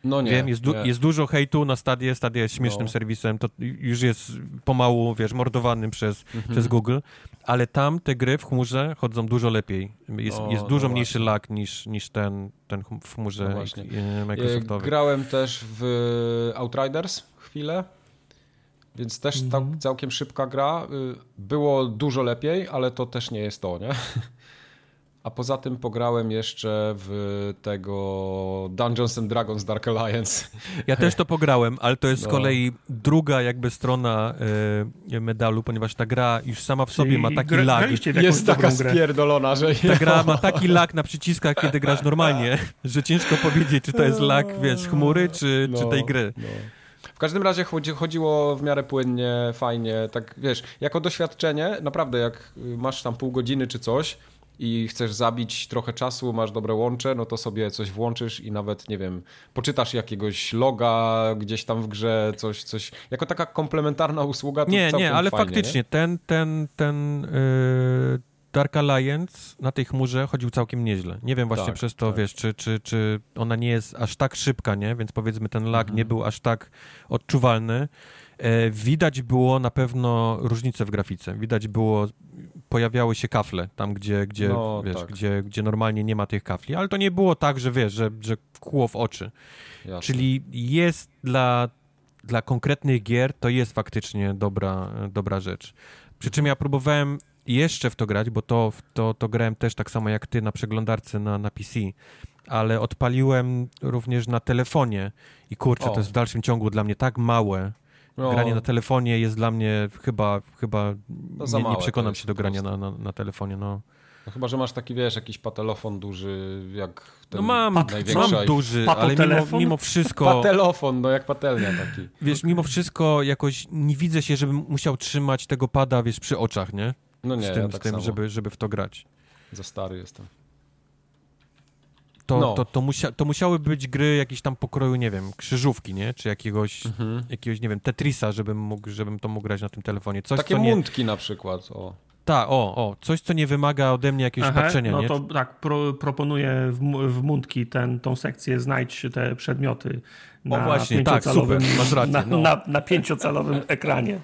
No nie, Wiem, jest, du nie. jest dużo hejtu na Stadię, Stadia jest śmiesznym no. serwisem, to już jest pomału, wiesz, mordowanym przez, mhm. przez Google, ale tam te gry w chmurze chodzą dużo lepiej. Jest, o, jest dużo no mniejszy lag niż, niż ten, ten w chmurze no Microsoftowej. Grałem też w Outriders chwilę, więc też mhm. całkiem szybka gra. Y, było dużo lepiej, ale to też nie jest to, nie? A poza tym pograłem jeszcze w tego Dungeons and Dragons Dark Alliance. Ja też to pograłem, ale to jest no. z kolei druga jakby strona y, medalu, ponieważ ta gra już sama w sobie Czyli ma taki lag. Jest taka spierdolona, że... Ta gra ma taki lag na przyciskach, kiedy grasz normalnie, że ciężko powiedzieć, czy to jest lag, wiesz, chmury, czy, no, czy tej gry. No. W każdym razie chodzi, chodziło w miarę płynnie, fajnie, tak wiesz, jako doświadczenie, naprawdę jak masz tam pół godziny czy coś, i chcesz zabić trochę czasu, masz dobre łącze, no to sobie coś włączysz i nawet, nie wiem, poczytasz jakiegoś loga gdzieś tam w grze, coś, coś. Jako taka komplementarna usługa to Nie, nie, ale fajnie, faktycznie nie? ten, ten, ten yy, Dark Alliance na tej chmurze chodził całkiem nieźle. Nie wiem właśnie tak, przez to, tak. wiesz, czy, czy, czy ona nie jest aż tak szybka, nie? Więc powiedzmy ten lag mhm. nie był aż tak odczuwalny. E, widać było na pewno różnice w grafice. Widać było, pojawiały się kafle tam, gdzie, gdzie, no, wiesz, tak. gdzie, gdzie normalnie nie ma tych kafli, ale to nie było tak, że wiesz, że, że kłuło w oczy. Jasne. Czyli jest dla, dla konkretnych gier, to jest faktycznie dobra, dobra rzecz. Przy czym ja próbowałem jeszcze w to grać, bo to, to, to grałem też tak samo jak ty na przeglądarce na, na PC, ale odpaliłem również na telefonie i kurczę, o. to jest w dalszym ciągu dla mnie tak małe, no. Granie na telefonie jest dla mnie chyba, chyba no nie, nie, przekonam się do grania na, na, na telefonie, no. No chyba, że masz taki, wiesz, jakiś patelofon duży, jak ten No mam, największy mam duży, ale mimo, mimo wszystko... Patelofon, no jak patelnia taki. Wiesz, mimo wszystko jakoś nie widzę się, żebym musiał trzymać tego pada, wiesz, przy oczach, nie? No nie, Z tym, ja tak z tym żeby, żeby w to grać. Za stary jestem to, no. to, to, musia, to musiały być gry jakieś tam pokroju, nie wiem, krzyżówki, nie? Czy jakiegoś, mhm. jakiegoś nie wiem, Tetrisa, żebym, mógł, żebym to mógł grać na tym telefonie. Coś, Takie nie... mundki na przykład, o. Tak, o, o, coś, co nie wymaga ode mnie jakiegoś Aha, patrzenia, no nie? to tak, pro, proponuję w, w Mundki ten, tą sekcję znajdź te przedmioty na o właśnie, tak, super, masz rację. Na, no. na, na pięciocalowym ekranie.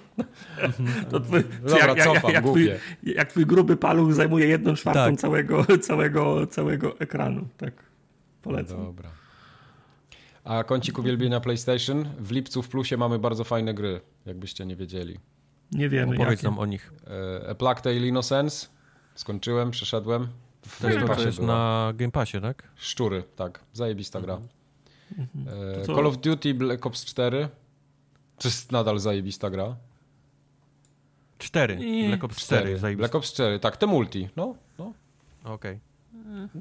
to twój, Dobra, jak, cofam, jak, twój, jak twój gruby paluch zajmuje jedną czwartą tak. całego, całego, całego ekranu, tak. Polecam. Dobra. A kącik uwielbienia PlayStation. W lipcu w plusie mamy bardzo fajne gry, jakbyście nie wiedzieli. Nie wiemy. Opowiedz nam o nich. E, A Plague Tale Innocence. Skończyłem, przeszedłem. W to, jest, to jest na Game Passie, tak? Szczury, tak. Zajebista gra. Mhm. E, Call of Duty Black Ops 4. To jest nadal zajebista gra. 4. Black Ops 4. 4. Zajebista. Black Ops 4, tak. Te multi. No, no. Okej. Okay.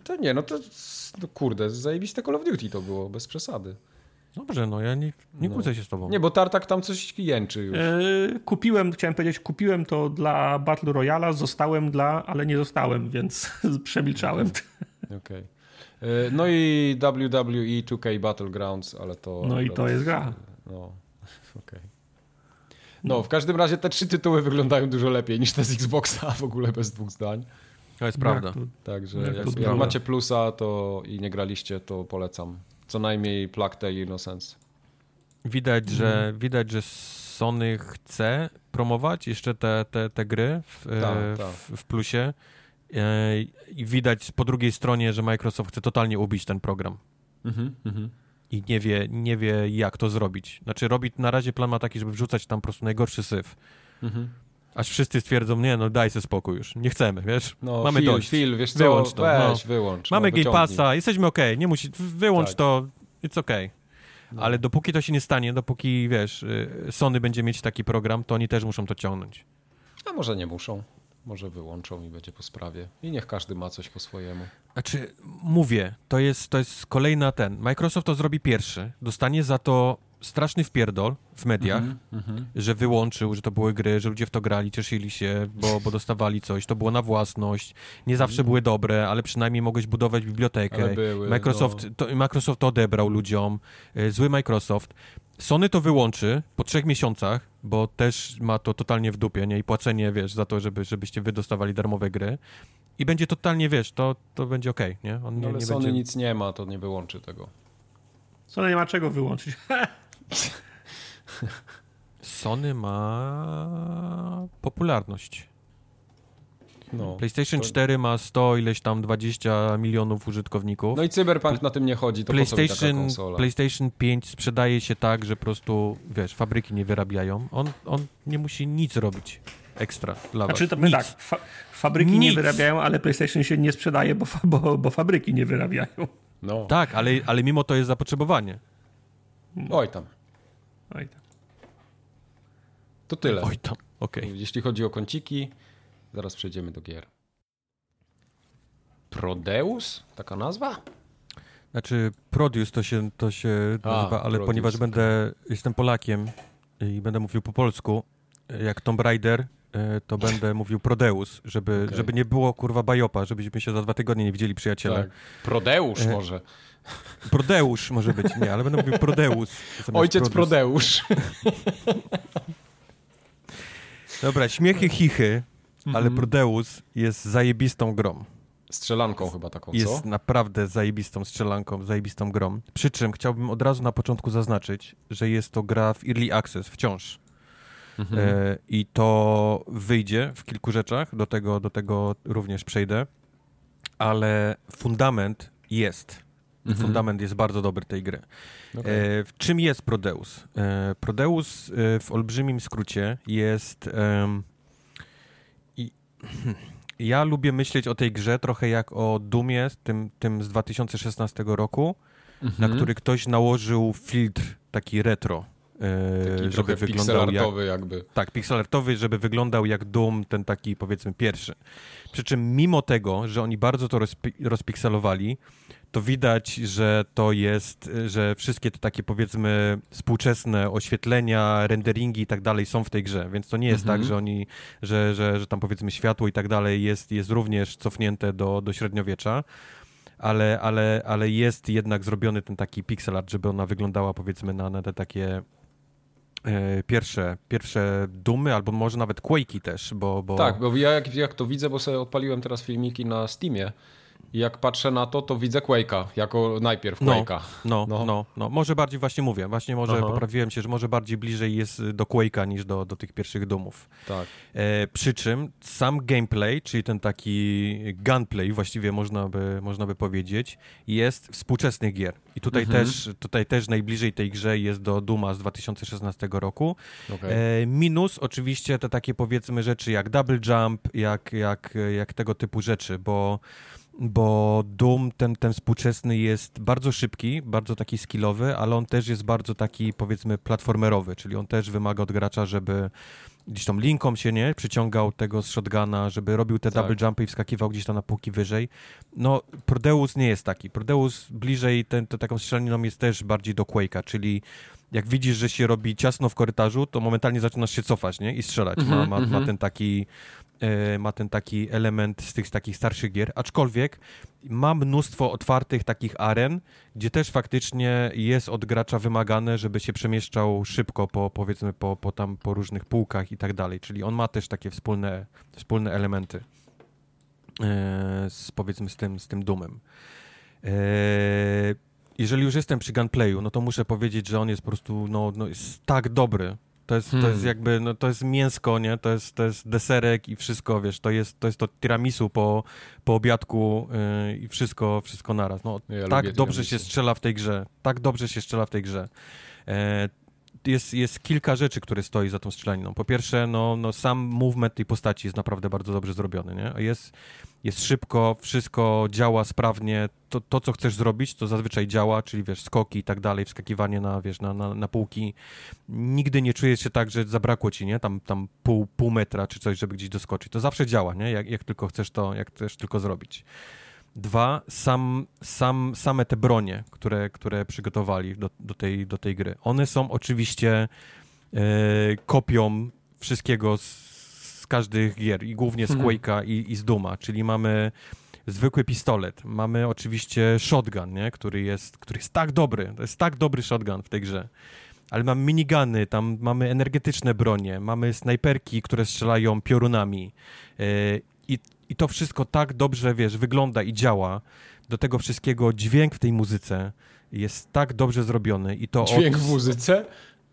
To nie, no to no kurde, zajebiste Call of Duty to było, bez przesady. Dobrze, no ja nie, nie no. kłócę się z tobą. Nie, bo Tartak tam coś jęczy już. Yy, kupiłem, chciałem powiedzieć, kupiłem to dla Battle Royale, zostałem dla, ale nie zostałem, więc przemilczałem. Okej. Okay. Yy, no i WWE 2K Battlegrounds, ale to... No i to jest gra. No, okej. Okay. No, w każdym razie te trzy tytuły wyglądają dużo lepiej niż te z Xboxa, w ogóle bez dwóch zdań. To jest prawda. Także jak, jak, jak macie plusa to i nie graliście, to polecam. Co najmniej Plague Tale Innocence. Widać, że, mhm. widać, że Sony chce promować jeszcze te, te, te gry w, ta, ta. w, w plusie. E, I widać po drugiej stronie, że Microsoft chce totalnie ubić ten program. Mhm, mhm. I nie wie, nie wie, jak to zrobić. Znaczy, robi na razie plan ma taki, żeby wrzucać tam po prostu najgorszy syf. Mhm. Aż wszyscy stwierdzą, nie no daj sobie spokój już, nie chcemy, wiesz, no, mamy Phil, dość. Phil, wiesz co, wyłącz to. Weź, no. wyłącz. Mamy no, Game Passa, jesteśmy okej, okay. nie musi, wyłącz tak. to, it's okej. Okay. No. Ale dopóki to się nie stanie, dopóki, wiesz, y, Sony będzie mieć taki program, to oni też muszą to ciągnąć. A może nie muszą. Może wyłączą i będzie po sprawie. I niech każdy ma coś po swojemu. Znaczy, mówię, to jest, to jest kolejna ten. Microsoft to zrobi pierwszy. Dostanie za to straszny wpierdol w mediach, mm -hmm. że wyłączył, że to były gry, że ludzie w to grali, cieszyli się, bo, bo dostawali coś, to było na własność, nie zawsze mm. były dobre, ale przynajmniej mogłeś budować bibliotekę. Były, Microsoft, no. to, Microsoft to odebrał ludziom, e, zły Microsoft Sony to wyłączy po trzech miesiącach, bo też ma to totalnie w dupie, nie? I płacenie, wiesz, za to, żeby, żebyście wy dostawali darmowe gry. I będzie totalnie, wiesz, to, to będzie ok, nie? On nie, no ale nie Sony będzie... nic nie ma, to nie wyłączy tego. Sony nie ma czego wyłączyć. Sony ma popularność. No, PlayStation to... 4 ma 100 ileś tam 20 milionów użytkowników. No i Cyberpunk na tym nie chodzi, to PlayStation, PlayStation 5 sprzedaje się tak, że po prostu, wiesz, fabryki nie wyrabiają. On, on nie musi nic robić ekstra dla znaczy, was. To tak, fa fabryki nic. nie wyrabiają, ale PlayStation się nie sprzedaje, bo, fa bo, bo fabryki nie wyrabiają. No. Tak, ale, ale mimo to jest zapotrzebowanie. Oj tam. Oj tam. To tyle. Oj tam, okej. Okay. Jeśli chodzi o kąciki, zaraz przejdziemy do gier. Prodeus? Taka nazwa? Znaczy, Produce to się, to się A, nazywa, ale Produce. ponieważ będę, jestem Polakiem i będę mówił po polsku, jak Tomb Raider, e, to będę mówił Prodeus, żeby, okay. żeby nie było kurwa bajopa, żebyśmy się za dwa tygodnie nie widzieli przyjaciele. Tak. Prodeusz e... może. Prodeusz może być, nie, ale będę mówił Prodeus. Ojciec Prodeusz. Dobra, śmiechy, chichy, ale mhm. Prodeus jest zajebistą grą. Strzelanką chyba taką, co? Jest naprawdę zajebistą strzelanką, zajebistą grą. Przy czym chciałbym od razu na początku zaznaczyć, że jest to gra w Early Access wciąż. Mhm. E, I to wyjdzie w kilku rzeczach, do tego, do tego również przejdę, ale fundament jest. Mhm. Fundament jest bardzo dobry tej gry. Okay. E, w czym jest Prodeus? E, Prodeus e, w olbrzymim skrócie jest... I, ja lubię myśleć o tej grze trochę jak o Dumie, tym, tym z 2016 roku, mhm. na który ktoś nałożył filtr taki retro. Taki żeby wyglądał jak, jakby. Tak, pixelartowy, żeby wyglądał jak Doom, ten taki powiedzmy pierwszy. Przy czym mimo tego, że oni bardzo to rozpi rozpikselowali, to widać, że to jest, że wszystkie te takie powiedzmy współczesne oświetlenia, renderingi i tak dalej są w tej grze, więc to nie jest tak, mhm. tak, że oni, że, że, że tam powiedzmy światło i tak dalej jest, jest również cofnięte do, do średniowiecza, ale, ale, ale jest jednak zrobiony ten taki pixel art, żeby ona wyglądała powiedzmy na, na te takie e, pierwsze, pierwsze dumy, albo może nawet Quake'i też, bo, bo... Tak, bo ja jak, jak to widzę, bo sobie odpaliłem teraz filmiki na Steamie, i jak patrzę na to, to widzę Quake'a, jako najpierw no, Quake'a. No, no, no, no, Może bardziej właśnie mówię, właśnie może Aha. poprawiłem się, że może bardziej bliżej jest do Quake'a niż do, do tych pierwszych dumów. Tak. E, przy czym sam gameplay, czyli ten taki gunplay właściwie można by, można by powiedzieć, jest współczesnych gier. I tutaj, mhm. też, tutaj też najbliżej tej grze jest do Duma z 2016 roku. Okay. E, minus oczywiście te takie powiedzmy rzeczy jak double jump, jak, jak, jak tego typu rzeczy, bo bo Doom, ten, ten współczesny jest bardzo szybki, bardzo taki skillowy, ale on też jest bardzo taki, powiedzmy, platformerowy, czyli on też wymaga od gracza, żeby gdzieś tam linką się, nie, przyciągał tego z shotguna, żeby robił te tak. double jumpy i wskakiwał gdzieś tam na półki wyżej. No, Prodeus nie jest taki. Prodeus bliżej ten, to taką strzelaniną jest też bardziej do Quake'a, czyli jak widzisz, że się robi ciasno w korytarzu, to momentalnie zaczynasz się cofać, nie, i strzelać. Mm -hmm, ma, ma, mm -hmm. ma ten taki ma ten taki element z tych takich starszych gier, aczkolwiek ma mnóstwo otwartych takich aren, gdzie też faktycznie jest od gracza wymagane, żeby się przemieszczał szybko po, powiedzmy, po, po tam, po różnych półkach i tak dalej, czyli on ma też takie wspólne, wspólne elementy e, z, powiedzmy, z tym, z tym dumem. E, jeżeli już jestem przy gunplayu, no to muszę powiedzieć, że on jest po prostu, no, no jest tak dobry, to jest, hmm. to jest jakby, no to jest mięsko, nie? To jest, to jest deserek i wszystko, wiesz, to jest to, jest to tiramisu po, po obiadku yy, i wszystko, wszystko naraz. No, ja tak dobrze tiramisu. się strzela w tej grze, tak dobrze się strzela w tej grze. E, jest, jest kilka rzeczy, które stoi za tą strzelaniną. Po pierwsze, no, no sam movement tej postaci jest naprawdę bardzo dobrze zrobiony, nie? Jest, jest szybko, wszystko działa sprawnie, to, to co chcesz zrobić, to zazwyczaj działa, czyli wiesz, skoki i tak dalej, wskakiwanie na, wiesz, na, na, na półki. Nigdy nie czujesz się tak, że zabrakło ci, nie? Tam, tam pół, pół metra czy coś, żeby gdzieś doskoczyć. To zawsze działa, nie? Jak, jak tylko chcesz to, jak chcesz tylko zrobić. Dwa, sam, sam, same te bronie, które, które przygotowali do, do, tej, do tej gry. One są oczywiście e, kopią wszystkiego z, z każdych gier i głównie z mhm. Quake'a i, i z Duma, czyli mamy zwykły pistolet, mamy oczywiście shotgun, nie? Który, jest, który jest tak dobry, to jest tak dobry shotgun w tej grze. ale mamy minigany, tam mamy energetyczne bronie, mamy snajperki, które strzelają piorunami yy, i, i to wszystko tak dobrze, wiesz, wygląda i działa. Do tego wszystkiego dźwięk w tej muzyce jest tak dobrze zrobiony i to Dźwięk od... w muzyce?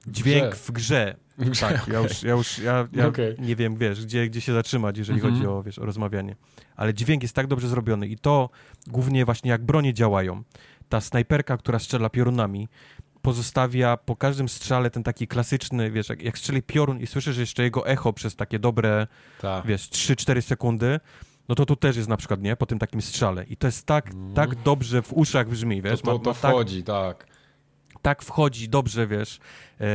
Dźwięk w grze. W grze. Tak, ja już, ja już ja, ja okay. nie wiem, wiesz, gdzie, gdzie się zatrzymać, jeżeli mm -hmm. chodzi o, wiesz, o rozmawianie. Ale dźwięk jest tak dobrze zrobiony i to głównie właśnie jak bronie działają. Ta snajperka, która strzela piorunami, pozostawia po każdym strzale ten taki klasyczny, wiesz, jak, jak strzeli piorun i słyszysz jeszcze jego echo przez takie dobre, Ta. wiesz, 3-4 sekundy, no to tu też jest na przykład, nie, po tym takim strzale. I to jest tak, mm. tak dobrze w uszach brzmi, wiesz. To, to, to ma, ma wchodzi, tak, tak. Tak wchodzi dobrze, wiesz. E,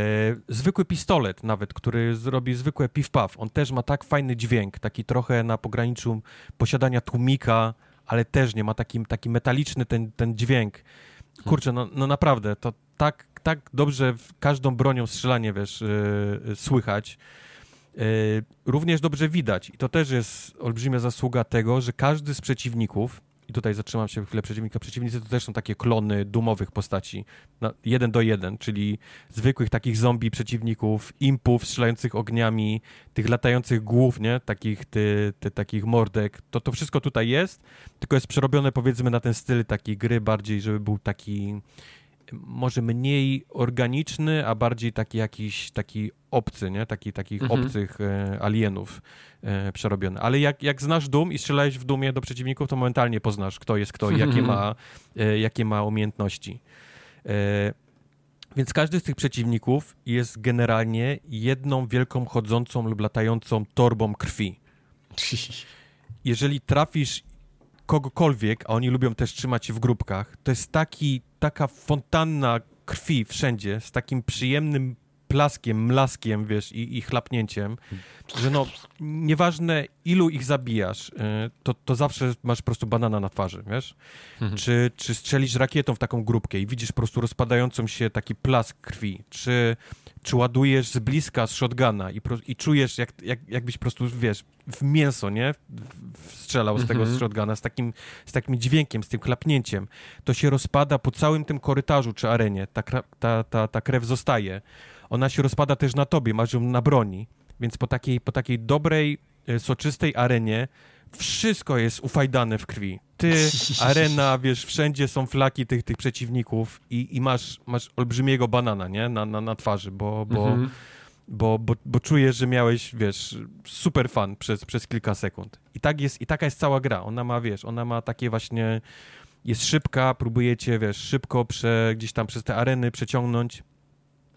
zwykły pistolet nawet, który zrobi zwykłe piw-paw, on też ma tak fajny dźwięk, taki trochę na pograniczu posiadania tłumika, ale też nie ma taki, taki metaliczny ten, ten dźwięk. Kurczę, no, no naprawdę, to tak, tak dobrze każdą bronią strzelanie, wiesz, yy, słychać. Yy, również dobrze widać. I to też jest olbrzymia zasługa tego, że każdy z przeciwników, i tutaj zatrzymam się chwilę przeciwnika, przeciwnicy to też są takie klony dumowych postaci, jeden do jeden, czyli zwykłych takich zombie przeciwników, impów strzelających ogniami, tych latających głów, nie, takich, ty, ty, takich mordek, to to wszystko tutaj jest, tylko jest przerobione powiedzmy na ten styl takiej gry bardziej, żeby był taki może mniej organiczny, a bardziej taki jakiś taki obcy, nie? Taki, takich mhm. obcych e, alienów e, przerobiony. Ale jak, jak znasz Doom i strzelałeś w Doomie do przeciwników, to momentalnie poznasz, kto jest kto i jakie ma, e, jakie ma umiejętności. E, więc każdy z tych przeciwników jest generalnie jedną wielką chodzącą lub latającą torbą krwi. Jeżeli trafisz kogokolwiek, a oni lubią też trzymać się w grupkach, to jest taki, taka fontanna krwi wszędzie, z takim przyjemnym plaskiem, mlaskiem, wiesz, i, i chlapnięciem, że no, nieważne ilu ich zabijasz, y, to, to zawsze masz po prostu banana na twarzy, wiesz? Mhm. Czy, czy strzelisz rakietą w taką grupkę i widzisz po prostu rozpadającą się taki plask krwi, czy czy ładujesz z bliska z shotguna i, pro, i czujesz, jak, jak, jakbyś po prostu, wiesz, w mięso, nie? Strzelał z tego z shotguna, z takim, z takim dźwiękiem, z tym klapnięciem. To się rozpada po całym tym korytarzu czy arenie. Ta, ta, ta, ta krew zostaje. Ona się rozpada też na tobie, masz ją na broni. Więc po takiej, po takiej dobrej, e, soczystej arenie wszystko jest ufajdane w krwi. Ty, arena, wiesz, wszędzie są flaki tych, tych przeciwników i, i masz, masz olbrzymiego banana, nie? Na, na, na twarzy, bo, bo, mhm. bo, bo, bo czujesz, że miałeś, wiesz, super fan przez, przez kilka sekund. I tak jest, i taka jest cała gra. Ona ma, wiesz, ona ma takie właśnie, jest szybka, próbujecie, wiesz, szybko prze, gdzieś tam przez te areny przeciągnąć,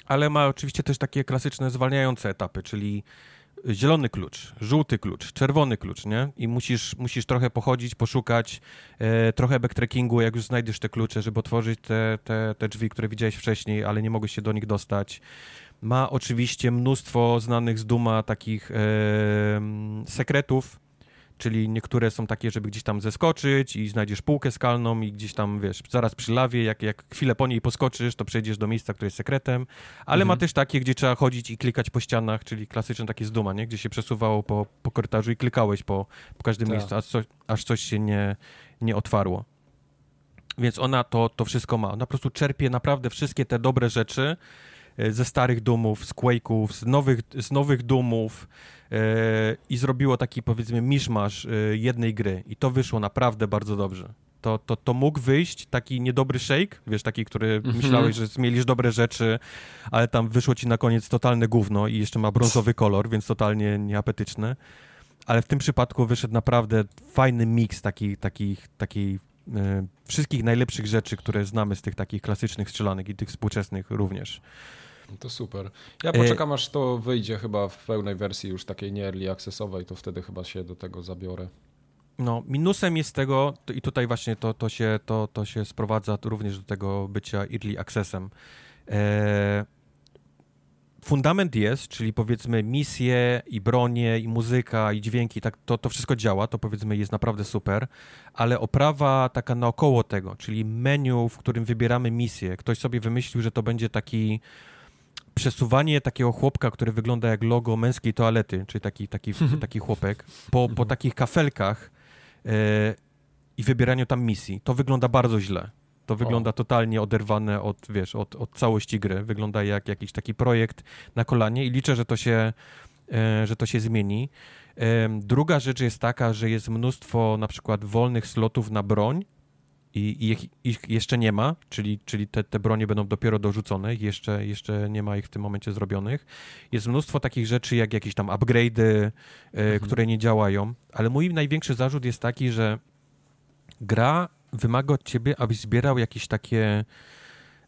ale ma oczywiście też takie klasyczne zwalniające etapy, czyli zielony klucz, żółty klucz, czerwony klucz, nie? I musisz, musisz trochę pochodzić, poszukać, e, trochę backtrackingu, jak już znajdziesz te klucze, żeby otworzyć te, te, te drzwi, które widziałeś wcześniej, ale nie mogłeś się do nich dostać. Ma oczywiście mnóstwo znanych z Duma takich e, sekretów, czyli niektóre są takie, żeby gdzieś tam zeskoczyć i znajdziesz półkę skalną i gdzieś tam, wiesz, zaraz przy lawie, jak, jak chwilę po niej poskoczysz, to przejdziesz do miejsca, które jest sekretem, ale mhm. ma też takie, gdzie trzeba chodzić i klikać po ścianach, czyli klasyczne takie z Duma, nie? Gdzie się przesuwało po, po korytarzu i klikałeś po, po każdym Ta. miejscu, aż coś, aż coś się nie, nie otwarło. Więc ona to, to wszystko ma. Ona po prostu czerpie naprawdę wszystkie te dobre rzeczy ze starych dumów, z Quake'ów, z nowych, z nowych dumów, i zrobiło taki powiedzmy miszmasz e, jednej gry i to wyszło naprawdę bardzo dobrze. To, to, to mógł wyjść taki niedobry shake, wiesz, taki, który -hmm. myślałeś, że zmielisz dobre rzeczy, ale tam wyszło ci na koniec totalne gówno i jeszcze ma brązowy kolor, więc totalnie nieapetyczne. Ale w tym przypadku wyszedł naprawdę fajny miks taki, taki, takiej e, wszystkich najlepszych rzeczy, które znamy z tych takich klasycznych strzelanek i tych współczesnych również. To super. Ja poczekam, aż to wyjdzie chyba w pełnej wersji już takiej nie early accessowej, to wtedy chyba się do tego zabiorę. No, minusem jest tego, i tutaj właśnie to, to, się, to, to się sprowadza również do tego bycia early accessem. E, fundament jest, czyli powiedzmy misje i bronie i muzyka i dźwięki, tak, to, to wszystko działa, to powiedzmy jest naprawdę super, ale oprawa taka naokoło tego, czyli menu, w którym wybieramy misję, ktoś sobie wymyślił, że to będzie taki przesuwanie takiego chłopka, który wygląda jak logo męskiej toalety, czyli taki, taki, taki chłopek, po, po takich kafelkach e, i wybieraniu tam misji, to wygląda bardzo źle. To wygląda o. totalnie oderwane od, wiesz, od, od całości gry. Wygląda jak jakiś taki projekt na kolanie i liczę, że to się, e, że to się zmieni. Druga rzecz jest taka, że jest mnóstwo na przykład wolnych slotów na broń, i ich, ich, jeszcze nie ma, czyli, czyli te, te bronie będą dopiero dorzucone, jeszcze, jeszcze nie ma ich w tym momencie zrobionych. Jest mnóstwo takich rzeczy, jak jakieś tam upgrade'y, e, mhm. które nie działają, ale mój największy zarzut jest taki, że gra wymaga od ciebie, abyś zbierał jakieś takie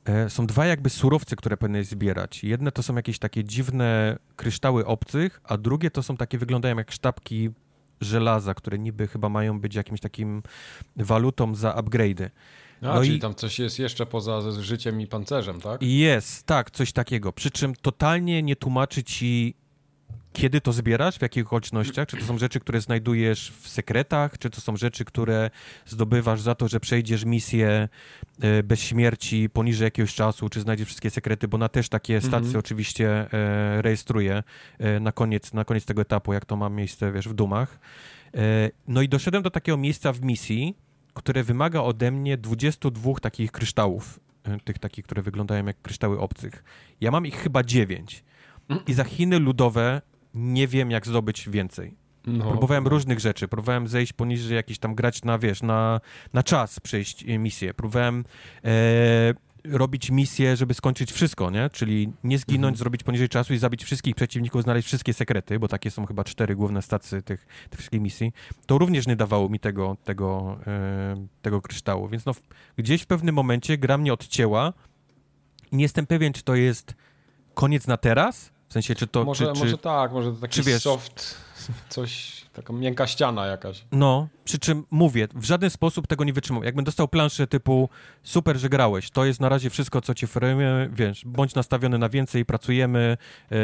e, są dwa jakby surowce, które powinieneś zbierać. Jedne to są jakieś takie dziwne kryształy obcych, a drugie to są takie, wyglądają jak sztabki żelaza, które niby chyba mają być jakimś takim walutą za upgrade'y. No, czyli i... tam coś jest jeszcze poza życiem i pancerzem, tak? Jest, tak, coś takiego. Przy czym totalnie nie tłumaczy ci, kiedy to zbierasz, w jakich okolicznościach, czy to są rzeczy, które znajdujesz w sekretach, czy to są rzeczy, które zdobywasz za to, że przejdziesz misję e, bez śmierci poniżej jakiegoś czasu, czy znajdziesz wszystkie sekrety, bo na też takie stacje mhm. oczywiście e, rejestruje e, na koniec, na koniec tego etapu, jak to ma miejsce, wiesz, w Dumach. No i doszedłem do takiego miejsca w misji, które wymaga ode mnie 22 takich kryształów, tych takich, które wyglądają jak kryształy obcych. Ja mam ich chyba 9. I za Chiny ludowe nie wiem, jak zdobyć więcej. No. Próbowałem różnych rzeczy. Próbowałem zejść poniżej jakiś tam grać na, wiesz, na, na czas przejść e, misję. Próbowałem e, robić misję, żeby skończyć wszystko, nie? Czyli nie zginąć, mhm. zrobić poniżej czasu i zabić wszystkich przeciwników, znaleźć wszystkie sekrety, bo takie są chyba cztery główne stacje tych, tych wszystkich misji. To również nie dawało mi tego, tego, e, tego kryształu. Więc no, gdzieś w pewnym momencie gra mnie odcięła i nie jestem pewien, czy to jest koniec na teraz, w sensie, czy to... Może, czy, może tak, może to taki czy wiesz, soft, coś, taka miękka ściana jakaś. No, przy czym mówię, w żaden sposób tego nie wytrzymał. Jakbym dostał planszę typu super, że grałeś, to jest na razie wszystko, co ci oferujemy, wiesz, bądź nastawiony na więcej, pracujemy, e,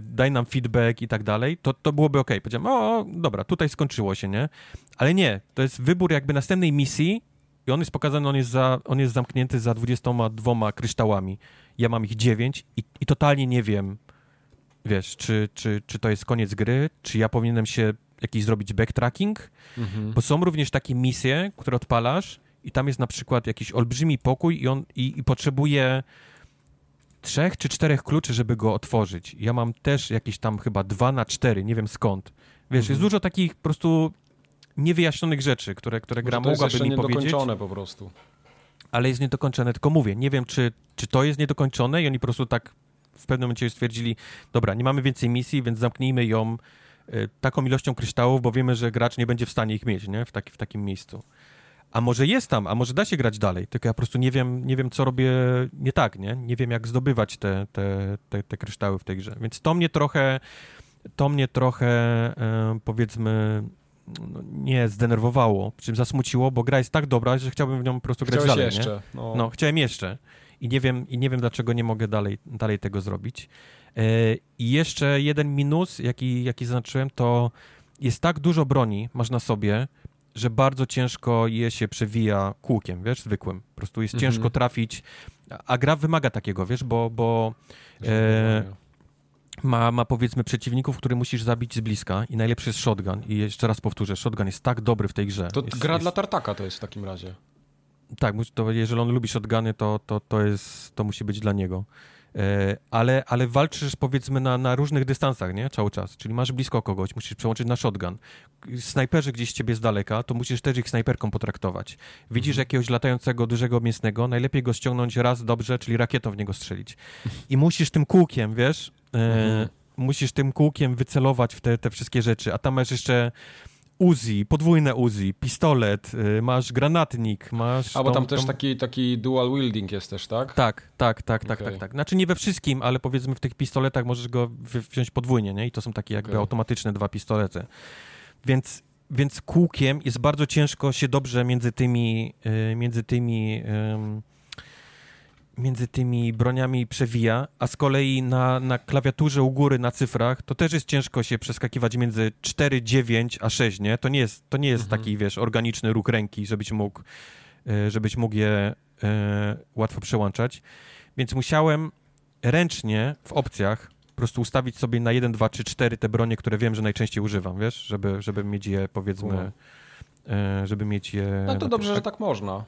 daj nam feedback i tak dalej, to, to byłoby ok. Powiedziałem, o, dobra, tutaj skończyło się, nie? Ale nie, to jest wybór jakby następnej misji i on jest pokazany, on jest, za, on jest zamknięty za 22 kryształami. Ja mam ich 9 i, i totalnie nie wiem, wiesz, czy, czy, czy to jest koniec gry, czy ja powinienem się jakiś zrobić backtracking, mhm. bo są również takie misje, które odpalasz i tam jest na przykład jakiś olbrzymi pokój i on i, i potrzebuje trzech czy czterech kluczy, żeby go otworzyć. Ja mam też jakieś tam chyba dwa na cztery, nie wiem skąd. Wiesz, mhm. jest dużo takich po prostu niewyjaśnionych rzeczy, które, które gra mogłaby mi powiedzieć. niedokończone po prostu. Ale jest niedokończone, tylko mówię, nie wiem, czy, czy to jest niedokończone i oni po prostu tak w pewnym momencie stwierdzili, dobra, nie mamy więcej misji, więc zamknijmy ją y, taką ilością kryształów, bo wiemy, że gracz nie będzie w stanie ich mieć, nie? W, taki, w takim miejscu. A może jest tam, a może da się grać dalej, tylko ja po prostu nie wiem, nie wiem co robię nie tak, nie? Nie wiem, jak zdobywać te, te, te, te kryształy w tej grze. Więc to mnie trochę, to mnie trochę, e, powiedzmy, no, nie zdenerwowało, czym zasmuciło, bo gra jest tak dobra, że chciałbym w nią po prostu grać Chciałeś dalej. Jeszcze, no. no, chciałem jeszcze i nie wiem, i nie wiem dlaczego nie mogę dalej, dalej tego zrobić. E, I jeszcze jeden minus, jaki, jaki zaznaczyłem, to jest tak dużo broni, masz na sobie, że bardzo ciężko je się przewija kółkiem, wiesz, zwykłym. Po prostu jest mhm. ciężko trafić, a gra wymaga takiego, wiesz, bo, bo e, ma, ma powiedzmy przeciwników, które musisz zabić z bliska i najlepszy jest shotgun. I jeszcze raz powtórzę, shotgun jest tak dobry w tej grze. To jest, gra jest... dla tartaka to jest w takim razie. Tak, to jeżeli on lubi shotguny, to, to, to, jest, to musi być dla niego. E, ale, ale walczysz powiedzmy na, na różnych dystansach, nie? Cały czas. Czyli masz blisko kogoś, musisz przełączyć na shotgun. Snajperzy gdzieś ciebie z daleka, to musisz też ich snajperką potraktować. Widzisz mhm. jakiegoś latającego, dużego mięsnego, najlepiej go ściągnąć raz dobrze, czyli rakietą w niego strzelić. I musisz tym kółkiem, wiesz, e, mhm. musisz tym kółkiem wycelować w te, te wszystkie rzeczy. A tam masz jeszcze Uzi, podwójne Uzi, pistolet, y, masz granatnik, masz... A, bo tam też taki, taki dual wielding jest też, tak? Tak, tak, tak, tak, okay. tak, tak. Znaczy nie we wszystkim, ale powiedzmy w tych pistoletach możesz go wziąć podwójnie, nie? I to są takie jakby okay. automatyczne dwa pistolety. Więc, więc kółkiem jest bardzo ciężko się dobrze między tymi, y, między tymi między tymi broniami przewija, a z kolei na, na klawiaturze u góry na cyfrach to też jest ciężko się przeskakiwać między 4, 9 a 6, nie? To nie jest, to nie jest mhm. taki, wiesz, organiczny ruch ręki, żebyś mógł, e, żebyś mógł je e, łatwo przełączać. Więc musiałem ręcznie w opcjach po prostu ustawić sobie na 1, 2, 3, 4 te bronie, które wiem, że najczęściej używam, wiesz, żeby, żeby mieć je, powiedzmy, e, żeby mieć je... No to dobrze, że tak można.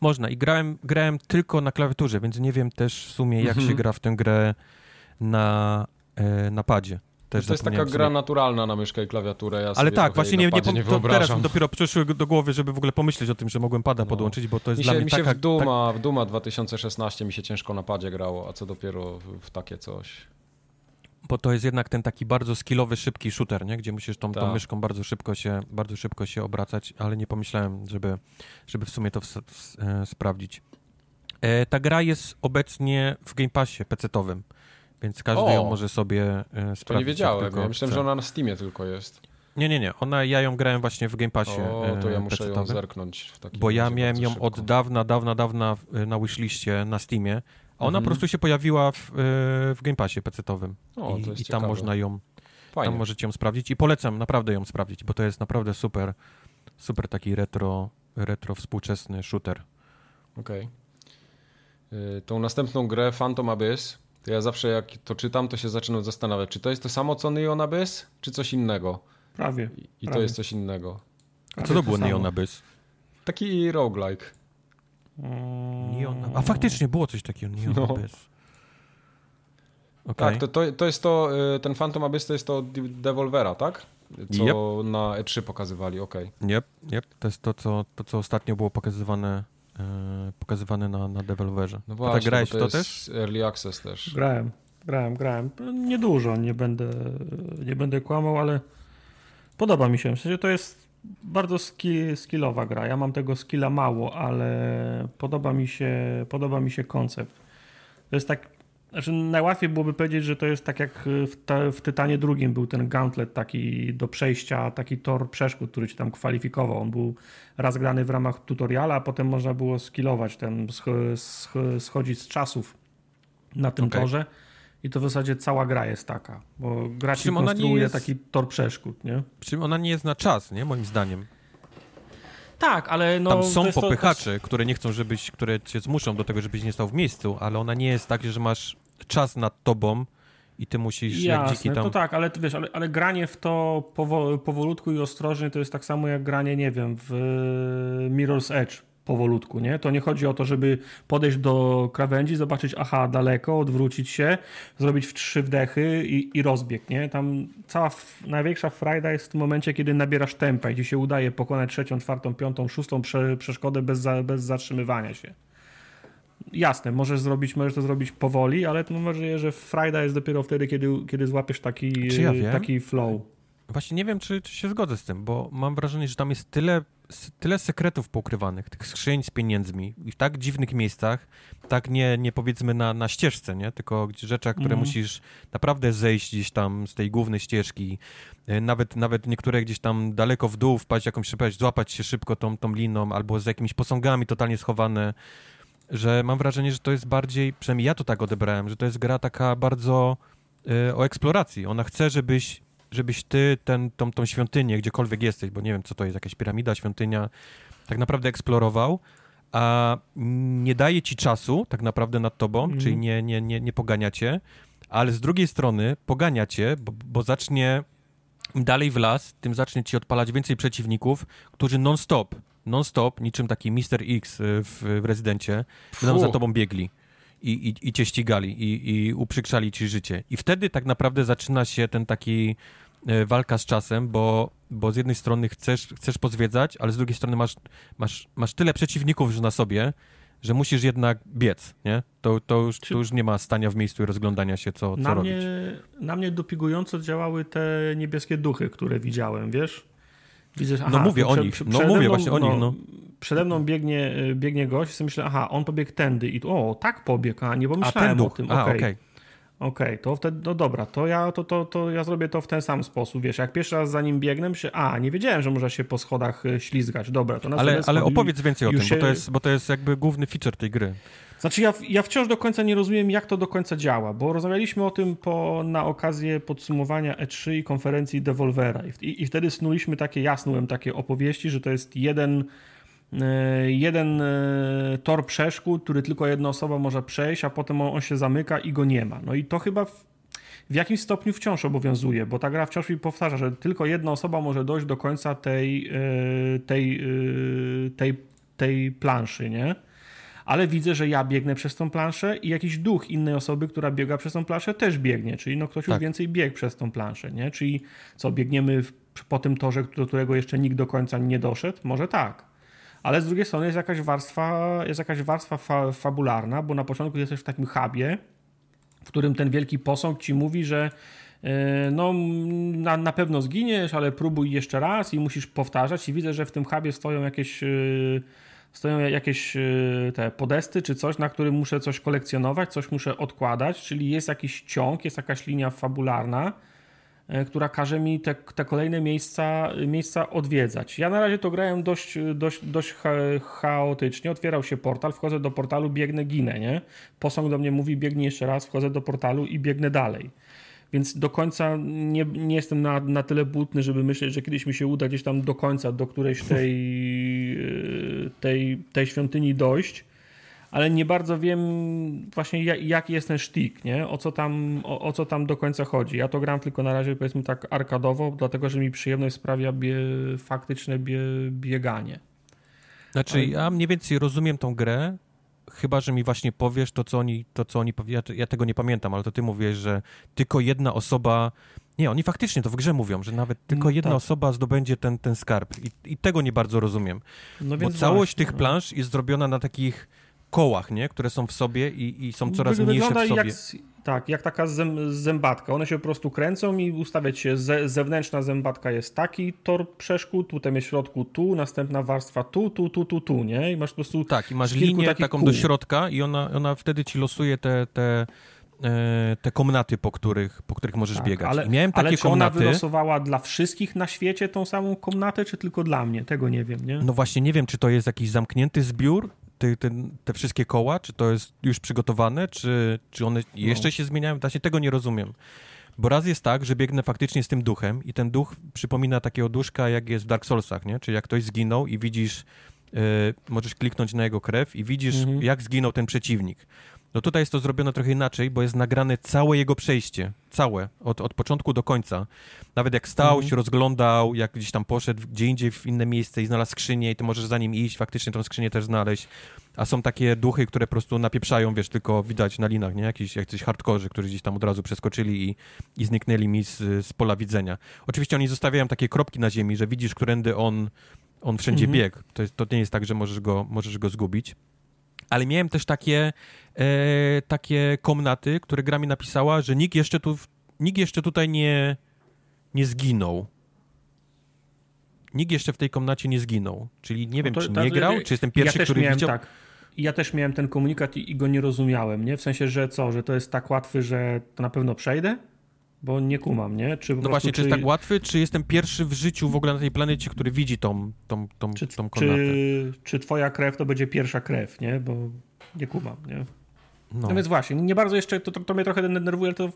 Można i grałem, grałem tylko na klawiaturze, więc nie wiem też w sumie jak mhm. się gra w tę grę na, e, na padzie. Też to jest taka gra naturalna na myszkę i klawiaturę. Ja Ale tak, właśnie nie, nie, nie to teraz mi dopiero przyszły do głowy, żeby w ogóle pomyśleć o tym, że mogłem pada no. podłączyć, bo to jest mi się, dla mnie mi taka... się w Duma, tak... w Duma 2016 mi się ciężko na padzie grało, a co dopiero w takie coś. Bo to jest jednak ten taki bardzo skillowy, szybki shooter, nie? gdzie musisz tą, tą tak. myszką bardzo szybko, się, bardzo szybko się obracać, ale nie pomyślałem, żeby, żeby w sumie to w, w, e, sprawdzić. E, ta gra jest obecnie w Game Passie PC-owym. Więc każdy o, ją może sobie e, sprawdzić. To nie wiedziałem, ja myślałem, że ona na Steamie tylko jest. Nie, nie, nie. Ona, ja ją grałem właśnie w Game Passie. O, to ja e, muszę ją zerknąć. W takim bo ja miałem ją szybko. od dawna, dawna, dawna na wishliście na Steamie. A ona mhm. po prostu się pojawiła w, e, w Game Passie PC-owym. O, I, I tam można ją, Fajnie. tam możecie ją sprawdzić. I polecam naprawdę ją sprawdzić, bo to jest naprawdę super, super taki retro, retro współczesny shooter. Okej. Okay. Tą następną grę Phantom Abyss to ja zawsze jak to czytam, to się zaczynam zastanawiać, czy to jest to samo co Neon Abyss, czy coś innego? Prawie. I, i to jest coś innego. A co to, to było Neon Abyss? Taki roguelike. Hmm. Neon A faktycznie było coś takiego, Neon no. Abyss. Okay. Tak, to, to, to jest to, y, ten Phantom Abyss to jest to Devolvera, tak? Co yep. na E3 pokazywali, okej. Okay. Yep, yep, to jest to co, to, co ostatnio było pokazywane E, pokazywane na, na deweloperze. No właśnie, tak grałeś to, to też? Early Access też. Grałem, grałem, grałem. Niedużo, nie będę, nie będę kłamał, ale podoba mi się. W sensie to jest bardzo skill, skillowa gra. Ja mam tego skilla mało, ale podoba mi się, podoba mi się koncept. To jest tak znaczy, najłatwiej byłoby powiedzieć, że to jest tak jak w, te, w Tytanie drugim był ten gauntlet taki do przejścia, taki tor przeszkód, który ci tam kwalifikował. On był raz grany w ramach tutoriala, a potem można było skillować ten, schodzić z czasów na tym okay. torze. I to w zasadzie cała gra jest taka, bo gra ci konstruuje jest... taki tor przeszkód, nie? Przy czym ona nie jest na czas, nie? Moim zdaniem. Tak, ale no... Tam są popychacze, to... które nie chcą, żebyś, które cię zmuszą do tego, żebyś nie stał w miejscu, ale ona nie jest tak, że masz czas nad tobą i ty musisz Jasne, jak dziki tam... to tak, ale wiesz, ale, ale granie w to powo powolutku i ostrożnie to jest tak samo jak granie, nie wiem, w Mirror's Edge powolutku, nie? To nie chodzi o to, żeby podejść do krawędzi, zobaczyć, aha, daleko, odwrócić się, zrobić w trzy wdechy i, i rozbieg, nie? Tam cała największa frajda jest w tym momencie, kiedy nabierasz tempa i ci się udaje pokonać trzecią, czwartą, piątą, szóstą prze, przeszkodę bez, za, bez zatrzymywania się. Jasne, możesz zrobić, możesz to zrobić powoli, ale to mam wrażenie, że frajda jest dopiero wtedy, kiedy, kiedy złapiesz taki, ja taki flow. Właśnie nie wiem, czy, czy się zgodzę z tym, bo mam wrażenie, że tam jest tyle tyle sekretów pokrywanych, tych skrzyń z pieniędzmi i w tak dziwnych miejscach, tak nie, nie powiedzmy na, na ścieżce, nie? tylko rzeczach, które mm. musisz naprawdę zejść gdzieś tam z tej głównej ścieżki, e, nawet, nawet niektóre gdzieś tam daleko w dół wpaść jakąś szybkość, złapać się szybko tą, tą liną, albo z jakimiś posągami totalnie schowane, że mam wrażenie, że to jest bardziej, przynajmniej ja to tak odebrałem, że to jest gra taka bardzo y, o eksploracji. Ona chce, żebyś żebyś ty ten, tą, tą świątynię, gdziekolwiek jesteś, bo nie wiem, co to jest, jakaś piramida, świątynia, tak naprawdę eksplorował, a nie daje ci czasu tak naprawdę nad tobą, mm. czyli nie, nie, nie, nie pogania cię, ale z drugiej strony pogania cię, bo, bo zacznie im dalej w las, tym zacznie ci odpalać więcej przeciwników, którzy non-stop, non-stop, niczym taki Mister X w, w rezydencie, będą za tobą biegli i, i, i cię ścigali i, i uprzykrzali ci życie. I wtedy tak naprawdę zaczyna się ten taki e, walka z czasem, bo, bo z jednej strony chcesz, chcesz pozwiedzać, ale z drugiej strony masz, masz, masz tyle przeciwników już na sobie, że musisz jednak biec, nie? To, to, już, to już nie ma stania w miejscu i rozglądania się, co, co na robić. Mnie, na mnie dopigująco działały te niebieskie duchy, które widziałem, wiesz? Widzę, aha, no mówię o nich, no mówię mną, właśnie o nich, no przede mną biegnie, y, biegnie gość, sobie myślę, aha, on pobiegł tędy i tu, o, tak pobiegł, a nie pomyślałem a, o tym. Okej, okay. okej, okay. okay. to wtedy, no dobra, to ja, to, to, to ja zrobię to w ten sam sposób, wiesz, jak pierwszy raz za nim biegnę, myślę, a, nie wiedziałem, że można się po schodach y, ślizgać, dobra, to na Ale, ale opowiedz więcej o tym, się... bo, to jest, bo to jest jakby główny feature tej gry. Znaczy, ja, ja wciąż do końca nie rozumiem, jak to do końca działa, bo rozmawialiśmy o tym po, na okazję podsumowania E3 i konferencji Devolvera. I, i wtedy snuliśmy takie, jasnułem takie opowieści, że to jest jeden E, jeden e, tor przeszkód, który tylko jedna osoba może przejść, a potem on, się zamyka i go nie ma. No i to chyba w, w jakimś stopniu wciąż obowiązuje, bo ta gra wciąż mi powtarza, że tylko jedna osoba może dojść do końca tej, e, tej, tej, tej planszy, nie? Ale widzę, że ja biegnę przez tą planszę i jakiś duch innej osoby, która biega przez tą planszę też biegnie, czyli no ktoś tak. już więcej biegł przez tą planszę, nie? Czyli co, biegniemy po tym torze, do którego jeszcze nikt do końca nie doszedł? Może tak. Ale z drugiej strony jest jakaś warstwa, jest jakaś warstwa fa fabularna, bo na początku jesteś w takim hubie, w którym ten wielki posąg ci mówi, że e, no, na, na pewno zginiesz, ale próbuj jeszcze raz i musisz powtarzać. I widzę, że w tym hubie stoją jakieś, e, stoją jakieś e, te podesty czy coś, na którym muszę coś kolekcjonować, coś muszę odkładać, czyli jest jakiś ciąg, jest jakaś linia fabularna E, która każe mi te, te kolejne miejsca, miejsca odwiedzać. Ja na razie to grałem dość, dość, dość chaotycznie. Otwierał się portal, wchodzę do portalu, biegnę, ginę, nie? Posąg do mnie mówi, biegnij jeszcze raz, wchodzę do portalu i biegnę dalej. Więc do końca nie, nie jestem na, na tyle butny, żeby myśleć, że kiedyś mi się uda gdzieś tam do końca, do którejś tej, e, tej, tej świątyni dojść ale nie bardzo wiem właśnie jaki jest ten sztik, nie? O co, tam, o, o, co tam do końca chodzi. Ja to gram tylko na razie powiedzmy tak arkadowo, dlatego że mi przyjemność sprawia bie, faktyczne bie, bieganie. Znaczy, ja mniej więcej rozumiem tą grę, chyba, że mi właśnie powiesz to, co oni, to, co oni ja, ja tego nie pamiętam, ale to ty mówisz, że tylko jedna osoba nie, oni faktycznie to w grze mówią, że nawet tylko mm, jedna tak. osoba zdobędzie ten, ten skarb I, i tego nie bardzo rozumiem. No Bo całość właśnie, tych no. plansz jest zrobiona na takich kołach, nie? które są w sobie i, i są coraz Wygląda mniejsze w sobie. Jak, tak, jak taka zębatka. One się po prostu kręcą i ustawiać się. Ze, zewnętrzna zębatka jest taki tor przeszkód, tutaj jest w środku tu, następna warstwa tu, tu, tu, tu, tu, nie? I masz po prostu. Tak, i masz linię taką kół. do środka i ona, ona wtedy ci losuje te. te e, te komnaty, po których, po których możesz tak, biegać. Ale, I miałem takie ale czy komnaty... ona wylosowała dla wszystkich na świecie tą samą komnatę, czy tylko dla mnie? Tego nie wiem, nie? No właśnie, nie wiem, czy to jest jakiś zamknięty zbiór, te, te, te, wszystkie koła? Czy to jest już przygotowane, czy, czy one jeszcze no. się zmieniają? Właśnie tego nie rozumiem. Bo raz jest tak, że biegnę faktycznie z tym duchem i ten duch przypomina takiego duszka, jak jest w Dark Soulsach, nie? Czyli jak ktoś zginął i widzisz, yy, możesz kliknąć na jego krew i widzisz, mhm. jak zginął ten przeciwnik. No tutaj jest to zrobione trochę inaczej, bo jest nagrane całe jego przejście, całe, od, od początku do końca. Nawet jak stał, mhm. się rozglądał, jak gdzieś tam poszedł gdzie indziej w inne miejsce i znalazł skrzynię i ty możesz za nim iść, faktycznie tą skrzynię też znaleźć. A są takie duchy, które po prostu napieprzają, wiesz, tylko widać na linach, nie? Jakiś, jakiś hardkorzy, którzy gdzieś tam od razu przeskoczyli i, i zniknęli mi z, z pola widzenia. Oczywiście oni zostawiają takie kropki na ziemi, że widzisz, którędy on, on wszędzie mhm. biegł. To, jest, to nie jest tak, że możesz go, możesz go zgubić ale miałem też takie, e, takie komnaty, które gra mi napisała, że nikt jeszcze tu, nikt jeszcze tutaj nie, nie zginął. Nikt jeszcze w tej komnacie nie zginął. Czyli nie no wiem, to, czy nie grał, czy jestem pierwszy, ja który miałem, widział. Tak. Ja też miałem ten komunikat i, i go nie rozumiałem, nie? W sensie, że co, że to jest tak łatwy, że to na pewno przejdę? Bo nie kumam, nie? Czy no właśnie, czy, czy jest tak łatwy, czy jestem pierwszy w życiu w ogóle na tej planecie, który widzi tą, tą, tą, czy, tą Czy, czy twoja krew to będzie pierwsza krew, nie? Bo nie kumam, nie? No. no więc właśnie, nie bardzo jeszcze, to, to, to mnie trochę denerwuje, ale to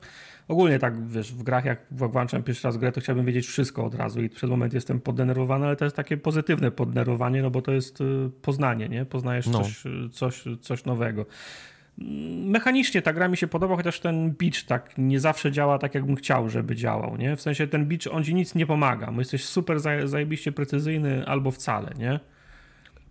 ogólnie tak, wiesz, w grach, jak włączam pierwszy raz grę, to chciałbym wiedzieć wszystko od razu i przez moment jestem poddenerwowany, ale to jest takie pozytywne poddenerwowanie, no bo to jest y, poznanie, nie? Poznajesz no. coś, coś, coś nowego. Mechanicznie ta gra mi się podoba, chociaż ten beach tak nie zawsze działa tak, jakbym chciał, żeby działał, nie? W sensie ten beach, on ci nic nie pomaga. Bo jesteś super zajebiście precyzyjny albo wcale, nie?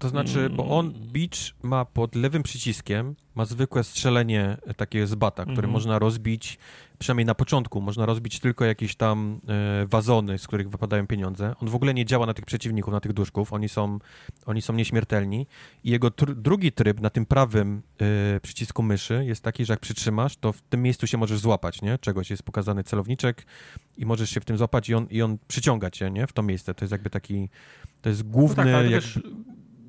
To znaczy, bo on Beach ma pod lewym przyciskiem, ma zwykłe strzelenie takie z bata, które mm można rozbić, przynajmniej na początku, można rozbić tylko jakieś tam e, wazony, z których wypadają pieniądze. On w ogóle nie działa na tych przeciwników, na tych duszków, oni są, oni są nieśmiertelni. I jego tr drugi tryb na tym prawym e, przycisku myszy jest taki, że jak przytrzymasz, to w tym miejscu się możesz złapać, nie? Czegoś jest pokazany celowniczek i możesz się w tym złapać i on, i on przyciąga cię, nie? W to miejsce. To jest jakby taki, to jest główny... No tak,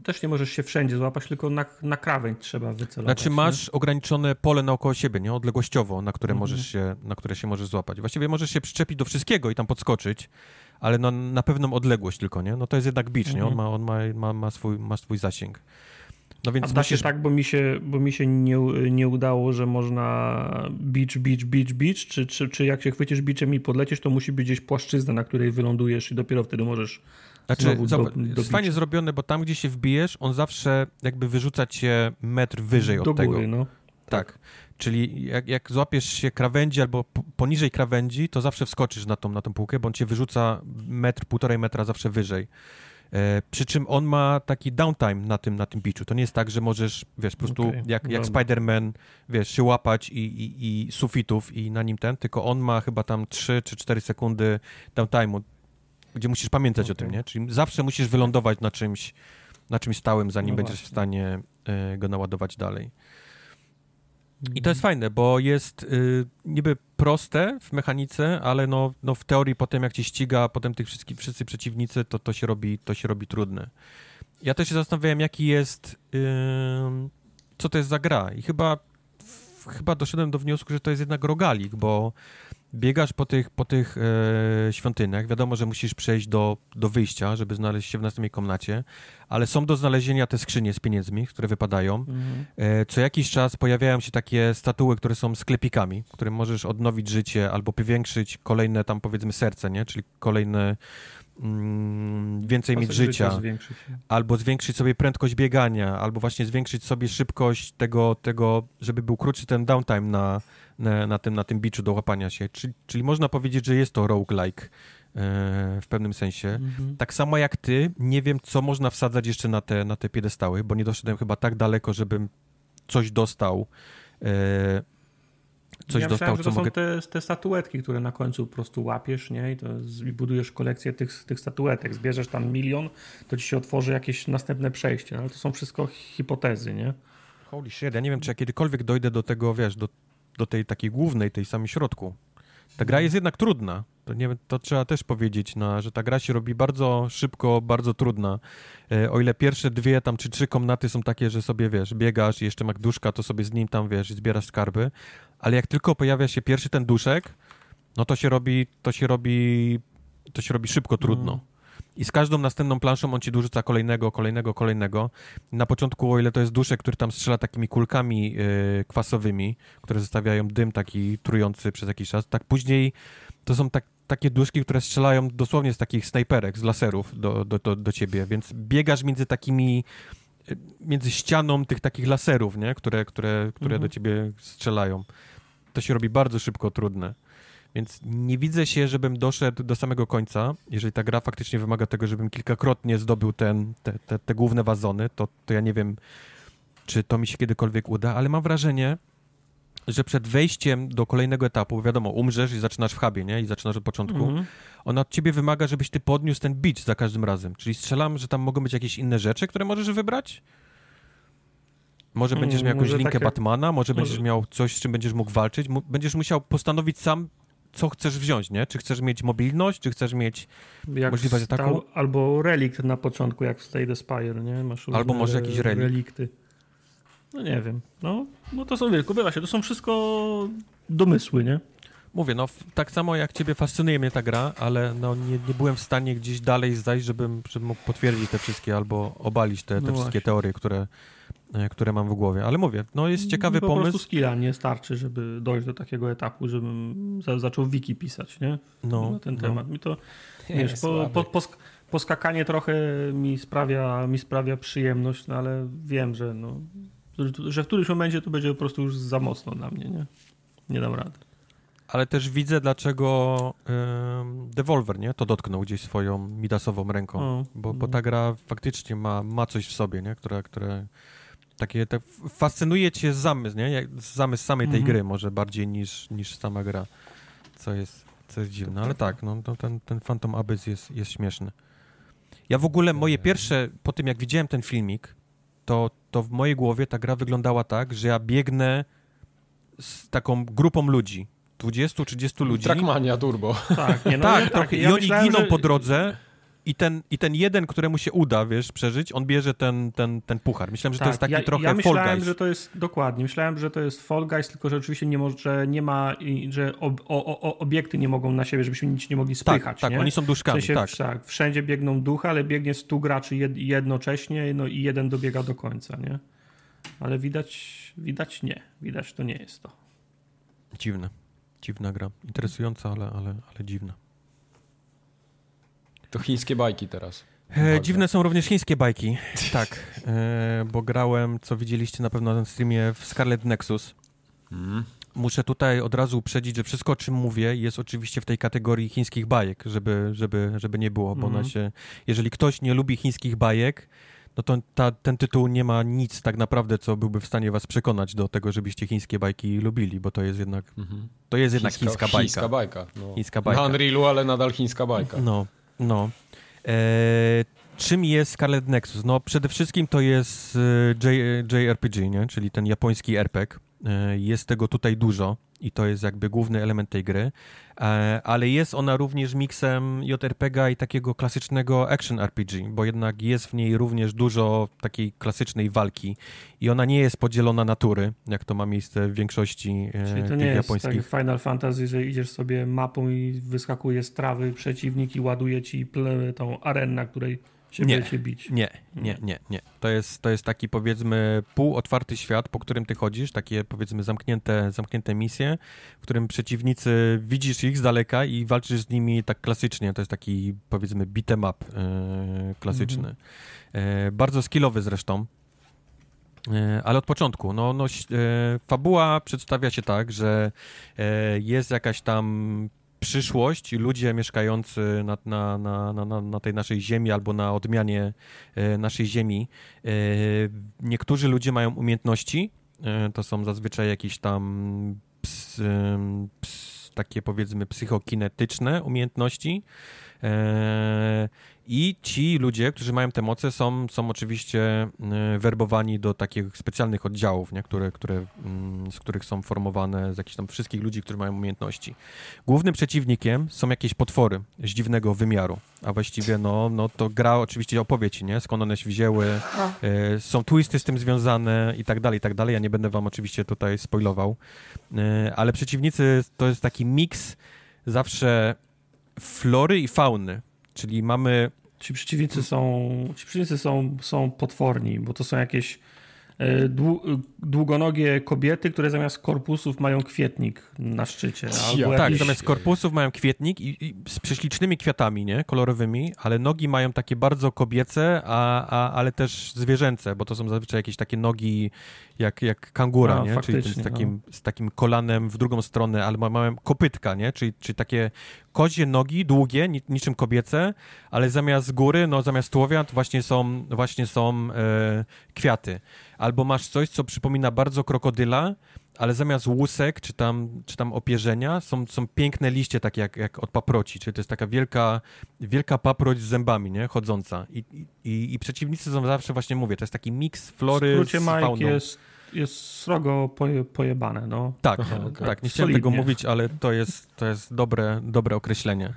też nie możesz się wszędzie złapać, tylko na, na krawędź trzeba wycelować. Znaczy masz nie? ograniczone pole naokoło siebie, nie? Odległościowo, na które, mhm. możesz się, na które się możesz złapać. Właściwie możesz się przyczepić do wszystkiego i tam podskoczyć, ale no, na pewną odległość tylko, nie? No to jest jednak mhm. nie? On, mhm. ma, on ma, ma, ma, swój, ma swój zasięg. No więc A da musisz... się tak, bo mi się, bo mi się nie, nie udało, że można beach, beach, beach, beach, czy, czy, czy jak się chwycisz beachem i podlecisz, to musi być gdzieś płaszczyzna, na której wylądujesz i dopiero wtedy możesz znaczy, do, jest fajnie zrobione, bo tam, gdzie się wbijesz, on zawsze jakby wyrzuca cię metr wyżej do od góry, tego. No. Tak. tak. Czyli jak, jak złapiesz się krawędzi albo poniżej krawędzi, to zawsze wskoczysz na tą, na tą półkę, bo on cię wyrzuca metr, półtorej metra zawsze wyżej. E, przy czym on ma taki downtime na tym, na tym beachu. To nie jest tak, że możesz, wiesz, po prostu okay. jak, jak Spider-Man, wiesz, się łapać i, i, i sufitów i na nim ten, tylko on ma chyba tam 3 czy 4 sekundy downtime'u, gdzie musisz pamiętać okay. o tym, nie? Czyli zawsze musisz wylądować na czymś, na czymś stałym, zanim no będziesz w stanie y, go naładować dalej. I to jest fajne, bo jest y, niby proste w mechanice, ale no, no w teorii potem jak ci ściga potem tych wszystkich, wszyscy przeciwnicy, to, to, się robi, to się robi trudne. Ja też się zastanawiałem, jaki jest, y, co to jest za gra i chyba, chyba doszedłem do wniosku, że to jest jednak rogalik, bo biegasz po tych, po tych e, świątyniach, wiadomo, że musisz przejść do, do wyjścia, żeby znaleźć się w następnej komnacie, ale są do znalezienia te skrzynie z pieniędzmi, które wypadają. Mhm. E, co jakiś czas pojawiają się takie statuły, które są sklepikami, którym możesz odnowić życie albo powiększyć kolejne tam powiedzmy serce, nie? Czyli kolejne mm, więcej mieć życia, albo zwiększyć sobie prędkość biegania, albo właśnie zwiększyć sobie szybkość tego, tego żeby był krótszy ten downtime na, na, na, tym, na tym biczu do łapania się. Czyli, czyli można powiedzieć, że jest to roguelike e, w pewnym sensie. Mhm. Tak samo jak ty, nie wiem, co można wsadzać jeszcze na te, na te piedestały, bo nie doszedłem chyba tak daleko, żebym coś dostał. E, coś ja dostał, myślałem, że to mogę... są te, te statuetki, które na końcu po prostu łapiesz, nie? I, to, i budujesz kolekcję tych, tych statuetek. Zbierzesz tam milion, to ci się otworzy jakieś następne przejście, ale to są wszystko hipotezy, nie? Holy shit, ja nie wiem, czy ja kiedykolwiek dojdę do tego, wiesz, do do tej takiej głównej, tej samej środku. Ta gra jest jednak trudna. To, nie, to trzeba też powiedzieć, no, że ta gra się robi bardzo szybko, bardzo trudna. E, o ile pierwsze dwie tam czy trzy komnaty są takie, że sobie wiesz, biegasz i jeszcze mak duszka, to sobie z nim tam wiesz, zbierasz skarby, ale jak tylko pojawia się pierwszy ten duszek, no to się robi, to się robi, to się robi szybko trudno. Mm. I z każdą następną planszą on ci dorzuca kolejnego, kolejnego, kolejnego. Na początku, o ile to jest duszek, który tam strzela takimi kulkami yy, kwasowymi, które zostawiają dym taki trujący przez jakiś czas, tak później to są tak, takie duszki, które strzelają dosłownie z takich snajperek, z laserów do, do, do, do ciebie, więc biegasz między takimi y, między ścianą tych takich laserów, nie? które, które, które mhm. do ciebie strzelają. To się robi bardzo szybko trudne. Więc nie widzę się, żebym doszedł do samego końca. Jeżeli ta gra faktycznie wymaga tego, żebym kilkakrotnie zdobył ten, te, te, te główne wazony, to, to ja nie wiem, czy to mi się kiedykolwiek uda, ale mam wrażenie, że przed wejściem do kolejnego etapu, wiadomo, umrzesz i zaczynasz w hubie, nie? I zaczynasz od początku. Mm -hmm. Ona od ciebie wymaga, żebyś ty podniósł ten beach za każdym razem. Czyli strzelam, że tam mogą być jakieś inne rzeczy, które możesz wybrać? Może będziesz miał jakąś linkę takie... Batmana, może, może będziesz miał coś, z czym będziesz mógł walczyć. Będziesz musiał postanowić sam, co chcesz wziąć, nie? Czy chcesz mieć mobilność, czy chcesz mieć jak możliwość ataku? Albo relikt na początku, jak w State Spire, nie? Masz albo może relikt. relikty. No nie wiem. No, no to są, wielko, bywa się, to są wszystko domysły, nie? Mówię, no tak samo jak ciebie fascynuje mnie ta gra, ale no nie, nie byłem w stanie gdzieś dalej zajść, żebym, żebym mógł potwierdzić te wszystkie albo obalić te, te no wszystkie teorie, które, E, które mam w głowie. Ale mówię, no jest ciekawy po pomysł. Po prostu skilla nie starczy, żeby dojść do takiego etapu, żebym za, zaczął wiki pisać, nie? No, na ten no. temat. Mi to, wiesz, po, po, po, poskakanie trochę mi sprawia, mi sprawia przyjemność, no ale wiem, że no, że w którymś momencie to będzie po prostu już za mocno dla mnie, nie? Nie dam rady. Ale też widzę, dlaczego Devolver, nie? To dotknął gdzieś swoją midasową ręką, o, bo, bo ta gra faktycznie ma, ma coś w sobie, nie? Które, które takie, tak fascynuje cię zamysł, nie? Jak, zamysł samej tej mhm. gry może bardziej niż, niż sama gra, co jest, co jest dziwne. Ale tak, no, no ten, ten Phantom Abyss jest, jest śmieszny. Ja w ogóle, moje pierwsze, po tym jak widziałem ten filmik, to, to w mojej głowie ta gra wyglądała tak, że ja biegnę z taką grupą ludzi, 20-30 ludzi. Trackmania Turbo. Tak, nie, no, tak, tak. I oni giną że... po drodze i ten, I ten jeden, któremu się uda, wiesz, przeżyć, on bierze ten, ten, ten puchar. Myślałem, że tak, to jest taki ja, trochę ja myślałem, Fall Guys. że to jest, dokładnie, myślałem, że to jest Fall Guys, tylko że oczywiście nie, może, nie ma, że ob, o, o, obiekty nie mogą na siebie, żebyśmy nic nie mogli tak, spychać. Tak, tak oni są duszkami, w sensie, tak. tak. Wszędzie biegną ducha, ale biegnie stu graczy jed, jednocześnie no i jeden dobiega do końca, nie? Ale widać, widać nie. Widać, to nie jest to. Dziwne. Dziwna gra. Interesująca, ale, ale, ale dziwna. To chińskie bajki teraz. E, dziwne są również chińskie bajki, tak, e, bo grałem, co widzieliście na pewno na tym streamie, w Scarlet Nexus. Mm. muszę tutaj od razu uprzedzić, że wszystko, o czym mówię, jest oczywiście w tej kategorii chińskich bajek, żeby, żeby, żeby nie było, bo mm. ona się... Jeżeli ktoś nie lubi chińskich bajek, no to ta, ten tytuł nie ma nic tak naprawdę, co byłby w stanie was przekonać do tego, żebyście chińskie bajki lubili, bo to jest jednak, mhm. to jest jednak chińska, chińska bajka. Chińska bajka. No. Chińska bajka. Na Unrealu, ale nadal chińska bajka. No, no. E, czym jest Scarlet Nexus? No przede wszystkim to jest e, J, JRPG, nie? czyli ten japoński RPG. E, jest tego tutaj dużo i to jest jakby główny element tej gry, e, ale jest ona również miksem JRPG i takiego klasycznego action RPG, bo jednak jest w niej również dużo takiej klasycznej walki i ona nie jest podzielona natury, jak to ma miejsce w większości e, Czyli to nie jest japońskich. tak Final Fantasy, że idziesz sobie mapą i wyskakuje z trawy przeciwnik i ładuje ci tą arenę, na której się nie, bić. Nie, nie, nie, nie. To jest, to jest taki powiedzmy półotwarty świat, po którym ty chodzisz, takie powiedzmy zamknięte, zamknięte misje, w którym przeciwnicy, widzisz ich z daleka i walczysz z nimi tak klasycznie. To jest taki powiedzmy beat'em up yy, klasyczny. Mhm. Yy, bardzo skillowy zresztą. E, ale od początku. No, no, fabuła przedstawia się tak, że jest jakaś tam przyszłość, ludzie mieszkający na, na, na, na, na tej naszej ziemi albo na odmianie e, naszej ziemi, e, niektórzy ludzie mają umiejętności, e, to są zazwyczaj jakieś tam ps, ps, takie powiedzmy psychokinetyczne umiejętności, i ci ludzie, którzy mają te moce, są, są oczywiście y, werbowani do takich specjalnych oddziałów, nie? Które, które, mm, z których są formowane z jakichś tam wszystkich ludzi, którzy mają umiejętności. Głównym przeciwnikiem są jakieś potwory z dziwnego wymiaru, a właściwie no, no to gra oczywiście opowie ci, nie? Skąd one się wzięły, y, są twisty z tym związane i tak dalej, i tak dalej. Ja nie będę wam oczywiście tutaj spoilował, y, ale przeciwnicy to jest taki miks zawsze flory i fauny Czyli mamy. Ci przeciwnicy są, ci przeciwnicy są, są potworni, bo to są jakieś E, długonogie kobiety, które zamiast korpusów mają kwietnik na szczycie. Albo tak, zamiast korpusów mają kwietnik i, i, z prześlicznymi kwiatami, nie? Kolorowymi, ale nogi mają takie bardzo kobiece, a, a, ale też zwierzęce, bo to są zazwyczaj jakieś takie nogi jak, jak kangura, a, nie? Czyli z takim, no. z takim kolanem w drugą stronę, ale mają kopytka, nie? Czyli, czyli takie kozie nogi, długie, niczym kobiece, ale zamiast góry, no zamiast tułowia właśnie są, właśnie są e, kwiaty albo masz coś, co przypomina bardzo krokodyla, ale zamiast łusek czy tam, czy tam opierzenia są, są piękne liście takie jak, jak od paproci, czyli to jest taka wielka, wielka paproć z zębami, nie, chodząca I, i, i przeciwnicy są zawsze, właśnie mówię, to jest taki miks flory w skrócie z fauną. jest jest srogo poje, pojebane, no. Tak, okay. tak, nie chciałem Solidnie. tego mówić, ale to jest, to jest dobre, dobre określenie.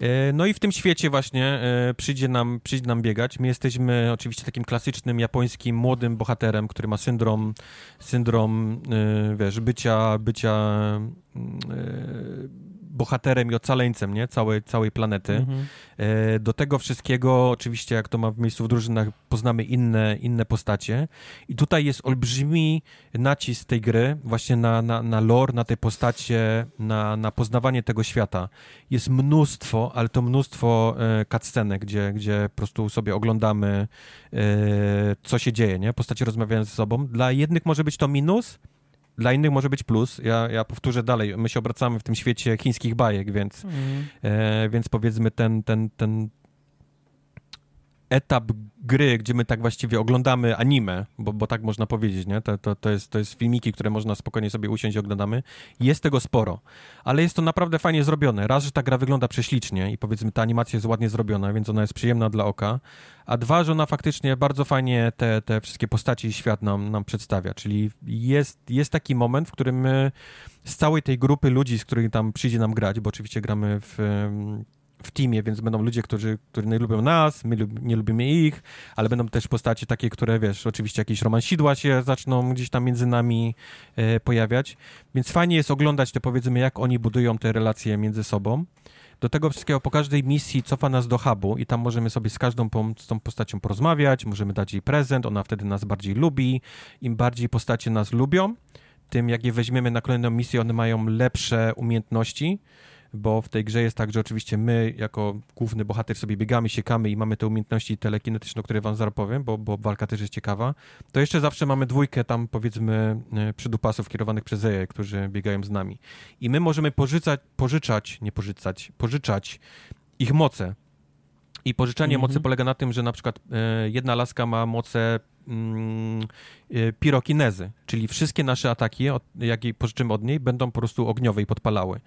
E, no i w tym świecie właśnie e, przyjdzie nam, przyjdzie nam biegać. My jesteśmy oczywiście takim klasycznym japońskim młodym bohaterem, który ma syndrom, syndrom e, wiesz, bycia, bycia bohaterem i ocaleńcem, nie? Całej, całej planety. Mhm. E, do tego wszystkiego, oczywiście, jak to ma w miejscu w drużynach, poznamy inne, inne postacie. I tutaj jest olbrzymi nacisk tej gry właśnie na, na, na lore, na te postacie, na, na poznawanie tego świata. Jest mnóstwo, ale to mnóstwo e, cutscenek, gdzie, gdzie po prostu sobie oglądamy, e, co się dzieje, nie? Postacie rozmawiają ze sobą. Dla jednych może być to minus, dla innych może być plus. Ja, ja powtórzę dalej, my się obracamy w tym świecie chińskich bajek, więc, mm. e, więc powiedzmy ten, ten, ten etap gry, gdzie my tak właściwie oglądamy anime, bo, bo tak można powiedzieć, nie? To, to, to, jest, to jest filmiki, które można spokojnie sobie usiąść i oglądamy. Jest tego sporo, ale jest to naprawdę fajnie zrobione. Raz, że ta gra wygląda prześlicznie i powiedzmy ta animacja jest ładnie zrobiona, więc ona jest przyjemna dla oka, a dwa, że ona faktycznie bardzo fajnie te, te wszystkie postaci i świat nam, nam przedstawia, czyli jest, jest taki moment, w którym my z całej tej grupy ludzi, z którymi tam przyjdzie nam grać, bo oczywiście gramy w w teamie, więc będą ludzie, którzy, którzy nie lubią nas, my lub, nie lubimy ich, ale będą też postacie takie, które, wiesz, oczywiście jakieś romansidła się zaczną gdzieś tam między nami e, pojawiać, więc fajnie jest oglądać te, powiedzmy, jak oni budują te relacje między sobą. Do tego wszystkiego po każdej misji cofa nas do hubu i tam możemy sobie z każdą z tą postacią porozmawiać, możemy dać jej prezent, ona wtedy nas bardziej lubi. Im bardziej postacie nas lubią, tym jak je weźmiemy na kolejną misję, one mają lepsze umiejętności, bo w tej grze jest tak, że oczywiście my jako główny bohater sobie biegamy, siekamy i mamy te umiejętności telekinetyczne, które wam zaraz powiem, bo, bo walka też jest ciekawa, to jeszcze zawsze mamy dwójkę tam powiedzmy e, przydupasów kierowanych przez EA, którzy biegają z nami. I my możemy pożyczać, pożyczać, nie pożyczać, pożyczać ich moce. I pożyczanie mocy mhm. polega na tym, że na przykład e, jedna laska ma moce mm, e, pirokinezy, czyli wszystkie nasze ataki, jakie pożyczymy od niej, będą po prostu ogniowe i podpalały.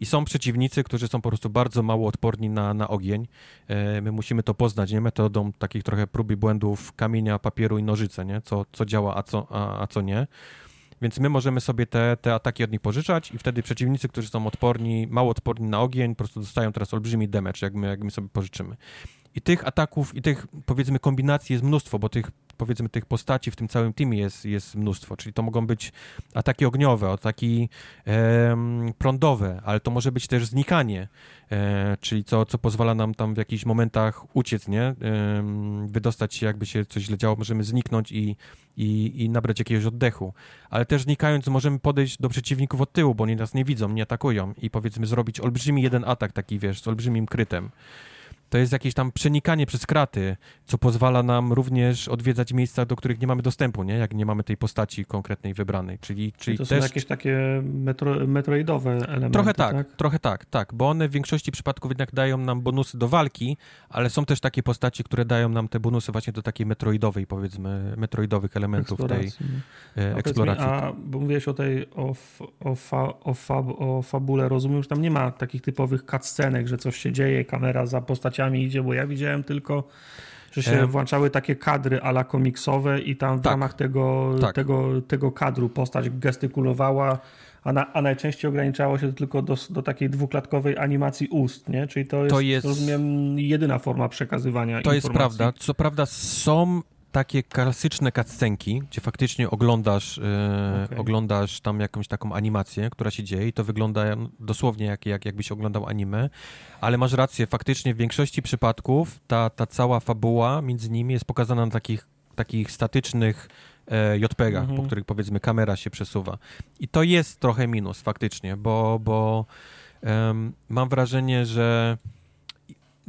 I są przeciwnicy, którzy są po prostu bardzo mało odporni na, na ogień. E, my musimy to poznać, nie? Metodą takich trochę prób i błędów kamienia, papieru i nożyce, nie? Co, co działa, a co, a, a co nie. Więc my możemy sobie te, te ataki od nich pożyczać i wtedy przeciwnicy, którzy są odporni, mało odporni na ogień, po prostu dostają teraz olbrzymi damage, jak my, jak my sobie pożyczymy. I tych ataków, i tych powiedzmy kombinacji jest mnóstwo, bo tych powiedzmy tych postaci w tym całym teamie jest, jest mnóstwo, czyli to mogą być ataki ogniowe, ataki e, prądowe, ale to może być też znikanie, e, czyli co, co pozwala nam tam w jakichś momentach uciec, nie? E, wydostać się, jakby się coś źle działo, możemy zniknąć i, i, i nabrać jakiegoś oddechu, ale też znikając możemy podejść do przeciwników od tyłu, bo oni nas nie widzą, nie atakują i powiedzmy zrobić olbrzymi jeden atak taki, wiesz, z olbrzymim krytem to jest jakieś tam przenikanie przez kraty, co pozwala nam również odwiedzać miejsca, do których nie mamy dostępu, nie? Jak nie mamy tej postaci konkretnej wybranej, czyli... czyli to też... są jakieś takie metro, metroidowe elementy, Trochę tak, tak, trochę tak, tak, bo one w większości przypadków jednak dają nam bonusy do walki, ale są też takie postaci, które dają nam te bonusy właśnie do takiej metroidowej, powiedzmy, metroidowych elementów eksploracji. tej e, eksploracji. A, bo mówiłeś o tej, o, o, fa, o, fab, o fabule, rozumiem, że tam nie ma takich typowych cutscenek, że coś się dzieje, kamera za postaciami idzie, bo ja widziałem tylko, że się e... włączały takie kadry ala komiksowe i tam w tak. ramach tego, tak. tego, tego kadru postać gestykulowała, a, na, a najczęściej ograniczało się to tylko do, do takiej dwuklatkowej animacji ust, nie? Czyli to jest, to jest rozumiem, jedyna forma przekazywania To informacji. jest prawda. Co prawda są takie klasyczne cutscenki, gdzie faktycznie oglądasz, e, okay. oglądasz tam jakąś taką animację, która się dzieje i to wygląda dosłownie jak, jak jakbyś oglądał anime, ale masz rację, faktycznie w większości przypadków ta, ta cała fabuła między nimi jest pokazana na takich, takich statycznych e, JPEG-ach, mhm. po których powiedzmy kamera się przesuwa. I to jest trochę minus faktycznie, bo, bo um, mam wrażenie, że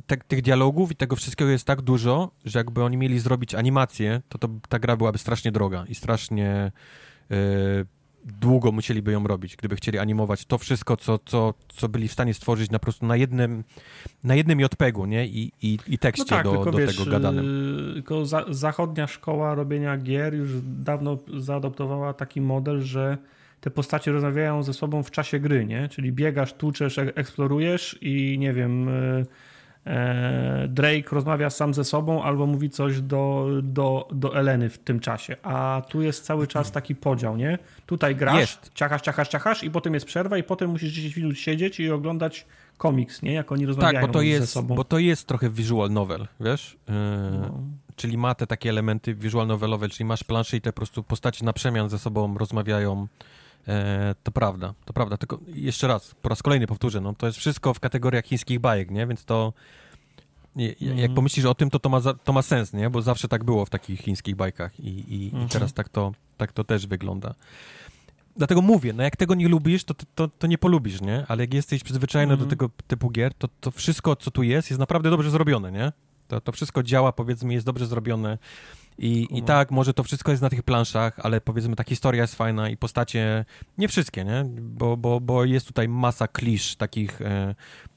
te, tych dialogów i tego wszystkiego jest tak dużo, że jakby oni mieli zrobić animację, to, to ta gra byłaby strasznie droga i strasznie yy, długo musieliby ją robić, gdyby chcieli animować to wszystko, co, co, co byli w stanie stworzyć na prostu na jednym, na jednym JPEG-u, nie? I, i, i tekście no tak, do, tylko, do wiesz, tego gadanym. Tylko za, zachodnia szkoła robienia gier już dawno zaadoptowała taki model, że te postacie rozmawiają ze sobą w czasie gry, nie? Czyli biegasz, tłuczesz, eksplorujesz i nie wiem... Yy, E, Drake rozmawia sam ze sobą albo mówi coś do, do, do Eleny w tym czasie. A tu jest cały czas taki podział, nie? Tutaj grasz, jest. ciachasz, ciachasz, ciachasz i potem jest przerwa i potem musisz 10 minut siedzieć i oglądać komiks, nie? Jak oni rozmawiają tak, bo to jest, ze sobą. bo to jest trochę visual novel, wiesz? Yy, no. Czyli ma te takie elementy visual novelowe, czyli masz plansze i te po prostu postacie na przemian ze sobą rozmawiają. E, to prawda, to prawda. Tylko jeszcze raz, po raz kolejny powtórzę, no to jest wszystko w kategoriach chińskich bajek, nie? Więc to jak mhm. pomyślisz o tym, to to ma, to ma sens, nie? Bo zawsze tak było w takich chińskich bajkach i, i, mhm. i teraz tak to, tak to też wygląda. Dlatego mówię, no jak tego nie lubisz, to, to, to nie polubisz, nie? Ale jak jesteś przyzwyczajony do mhm. tego typu gier, to, to wszystko, co tu jest, jest naprawdę dobrze zrobione, nie? To, to wszystko działa, powiedzmy, jest dobrze zrobione. I, I tak, może to wszystko jest na tych planszach, ale powiedzmy ta historia jest fajna i postacie, nie wszystkie, nie? Bo, bo, bo jest tutaj masa klisz takich e,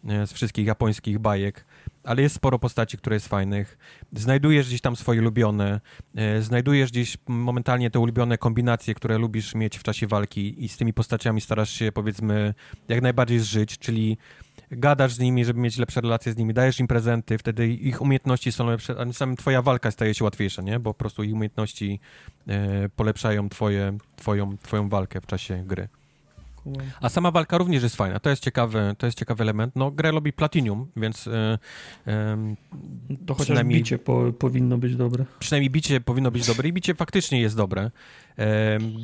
e, z wszystkich japońskich bajek, ale jest sporo postaci, które jest fajnych. Znajdujesz gdzieś tam swoje ulubione, e, znajdujesz gdzieś momentalnie te ulubione kombinacje, które lubisz mieć w czasie walki i z tymi postaciami starasz się powiedzmy jak najbardziej zżyć, czyli gadasz z nimi, żeby mieć lepsze relacje z nimi, dajesz im prezenty, wtedy ich umiejętności są lepsze, a sam twoja walka staje się łatwiejsza, nie? Bo po prostu ich umiejętności e, polepszają twoje, twoją, twoją walkę w czasie gry. A sama walka również jest fajna. To jest ciekawy, to jest ciekawy element. No, grę robi Platinum, więc. Yy, yy, to chociaż bicie po, powinno być dobre. Przynajmniej bicie powinno być dobre i bicie faktycznie jest dobre. Yy,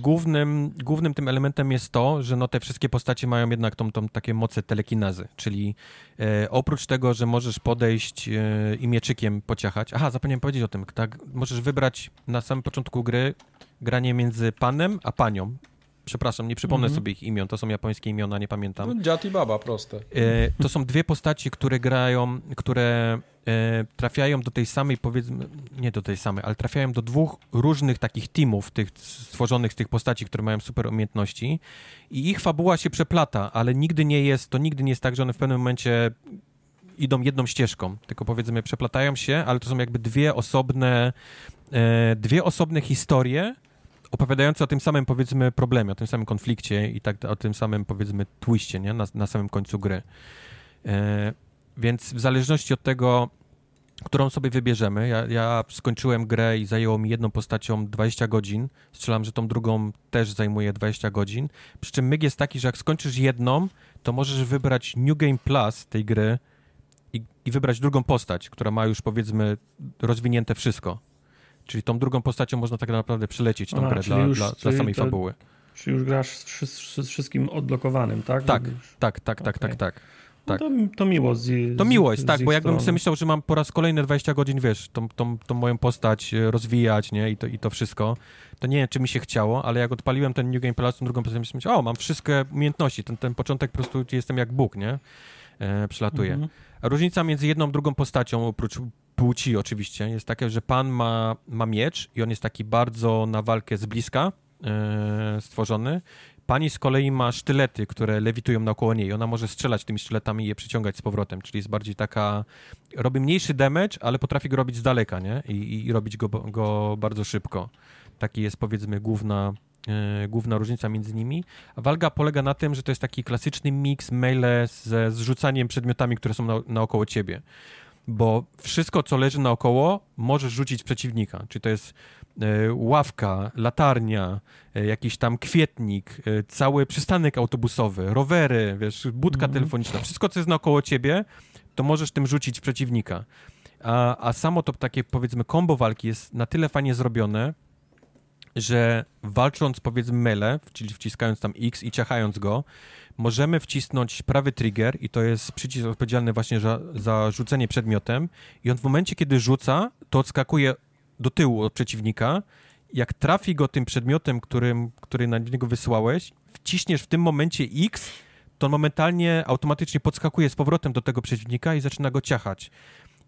głównym, głównym tym elementem jest to, że no, te wszystkie postacie mają jednak tą, tą takie moce telekinazy, czyli e, oprócz tego, że możesz podejść e, i mieczykiem pociachać. Aha, zapomniałem powiedzieć o tym. Tak, możesz wybrać na samym początku gry granie między panem a panią przepraszam, nie przypomnę mhm. sobie ich imion, to są japońskie imiona, nie pamiętam. No, Dziad i Baba, proste. E, to są dwie postaci, które grają, które e, trafiają do tej samej, powiedzmy, nie do tej samej, ale trafiają do dwóch różnych takich teamów, tych stworzonych z tych postaci, które mają super umiejętności i ich fabuła się przeplata, ale nigdy nie jest, to nigdy nie jest tak, że one w pewnym momencie idą jedną ścieżką, tylko powiedzmy przeplatają się, ale to są jakby dwie osobne, e, dwie osobne historie, opowiadające o tym samym, powiedzmy, problemie, o tym samym konflikcie i tak o tym samym, powiedzmy, twiście, nie? Na, na samym końcu gry. E, więc w zależności od tego, którą sobie wybierzemy, ja, ja, skończyłem grę i zajęło mi jedną postacią 20 godzin, strzelam, że tą drugą też zajmuje 20 godzin, przy czym myg jest taki, że jak skończysz jedną, to możesz wybrać New Game Plus tej gry i, i wybrać drugą postać, która ma już, powiedzmy, rozwinięte wszystko. Czyli tą drugą postacią można tak naprawdę przylecieć tą A, grę dla, już, dla, dla, samej to, fabuły. Czyli już grasz z, z, z wszystkim odblokowanym, tak? Tak, tak, tak, tak, okay. tak, tak. No to, to miło. Z, to miło jest, tak, bo jakbym sobie myślał, że mam po raz kolejny 20 godzin, wiesz, tą, tą, tą moją postać e, rozwijać, nie, i to, i to wszystko, to nie wiem, czy mi się chciało, ale jak odpaliłem ten New Game Plus, tą drugą postać, myślałem, o, mam wszystkie umiejętności, ten, ten początek po prostu jestem jak Bóg, nie, e, przylatuje. Mhm. Różnica między jedną drugą postacią, oprócz płci oczywiście, jest taka, że pan ma, ma miecz i on jest taki bardzo na walkę z bliska e, stworzony. Pani z kolei ma sztylety, które lewitują naokoło niej. Ona może strzelać tymi sztyletami i je przyciągać z powrotem, czyli jest bardziej taka... Robi mniejszy damage, ale potrafi go robić z daleka, nie? I, i robić go, go bardzo szybko. Taki jest, powiedzmy, główna, e, główna różnica między nimi. A walga polega na tym, że to jest taki klasyczny miks melee ze zrzucaniem przedmiotami, które są na, naokoło ciebie bo wszystko, co leży naokoło, możesz rzucić przeciwnika. Czy to jest e, ławka, latarnia, e, jakiś tam kwietnik, e, cały przystanek autobusowy, rowery, wiesz, budka mm. telefoniczna, wszystko, co jest naokoło ciebie, to możesz tym rzucić przeciwnika. A, a samo to takie, powiedzmy, kombo walki jest na tyle fajnie zrobione, że walcząc, powiedzmy, mele, czyli wciskając tam X i ciachając go, możemy wcisnąć prawy trigger i to jest przycisk odpowiedzialny właśnie za, za rzucenie przedmiotem i on w momencie, kiedy rzuca, to odskakuje do tyłu od przeciwnika. Jak trafi go tym przedmiotem, którym, który na niego wysłałeś, wciśniesz w tym momencie X, to momentalnie automatycznie podskakuje z powrotem do tego przeciwnika i zaczyna go ciachać.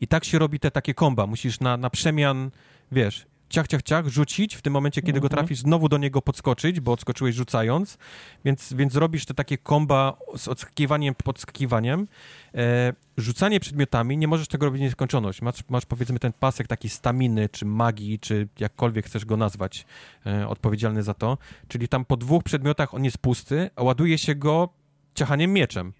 I tak się robi te takie komba. Musisz na, na przemian, wiesz, ciach, ciach, ciach, rzucić, w tym momencie, kiedy go mhm. trafisz, znowu do niego podskoczyć, bo odskoczyłeś rzucając, więc, więc robisz te takie komba z odskakiwaniem, podskakiwaniem. E, rzucanie przedmiotami, nie możesz tego robić w nieskończoność. Masz, masz powiedzmy ten pasek taki staminy, czy magii, czy jakkolwiek chcesz go nazwać, e, odpowiedzialny za to, czyli tam po dwóch przedmiotach on jest pusty, a ładuje się go ciachaniem mieczem.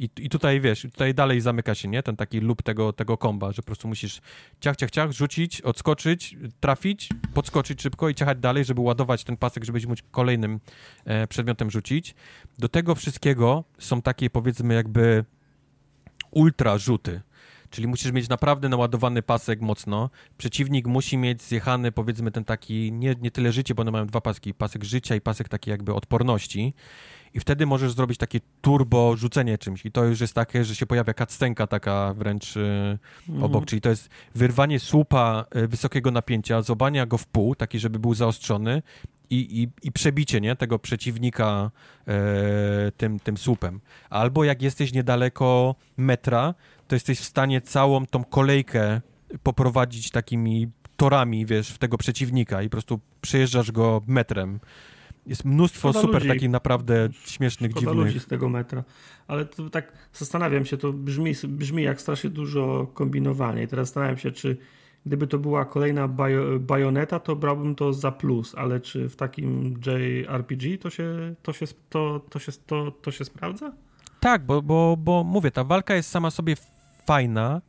I, I tutaj, wiesz, tutaj dalej zamyka się, nie? Ten taki lub tego, tego komba, że po prostu musisz ciach, ciach, ciach, rzucić, odskoczyć, trafić, podskoczyć szybko i ciachać dalej, żeby ładować ten pasek, żebyś mógł kolejnym e, przedmiotem rzucić. Do tego wszystkiego są takie, powiedzmy, jakby ultra rzuty. Czyli musisz mieć naprawdę naładowany pasek mocno. Przeciwnik musi mieć zjechany, powiedzmy, ten taki, nie, nie tyle życie, bo one mają dwa paski, pasek życia i pasek taki jakby odporności i wtedy możesz zrobić takie turbo rzucenie czymś i to już jest takie, że się pojawia kacstenka taka wręcz y, mhm. obok, czyli to jest wyrwanie słupa y, wysokiego napięcia, zobania go w pół, taki, żeby był zaostrzony i, i, i przebicie nie, tego przeciwnika e, tym, tym słupem. Albo jak jesteś niedaleko metra, to jesteś w stanie całą tą kolejkę poprowadzić takimi torami, wiesz, w tego przeciwnika i po prostu przejeżdżasz go metrem. Jest mnóstwo Szkoda super ludzi. takich naprawdę śmiesznych, Szkoda dziwnych... ludzi z tego metra. Ale to tak zastanawiam się, to brzmi, brzmi jak strasznie dużo kombinowania i teraz zastanawiam się, czy gdyby to była kolejna bajo, bajoneta, to brałbym to za plus, ale czy w takim JRPG to się, to się, to, to się, to, to się sprawdza? Tak, bo, bo, bo mówię, ta walka jest sama sobie fajna,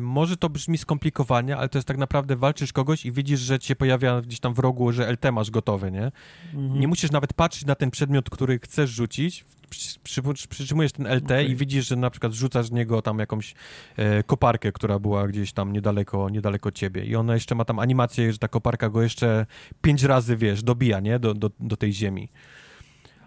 może to brzmi skomplikowanie, ale to jest tak naprawdę walczysz kogoś i widzisz, że cię pojawia gdzieś tam w rogu, że LT masz gotowy, nie? Mhm. Nie musisz nawet patrzeć na ten przedmiot, który chcesz rzucić, przy, przytrzymujesz ten LT okay. i widzisz, że na przykład rzucasz z niego tam jakąś e, koparkę, która była gdzieś tam niedaleko, niedaleko ciebie i ona jeszcze ma tam animację, że ta koparka go jeszcze pięć razy, wiesz, dobija, nie? Do, do, do tej ziemi.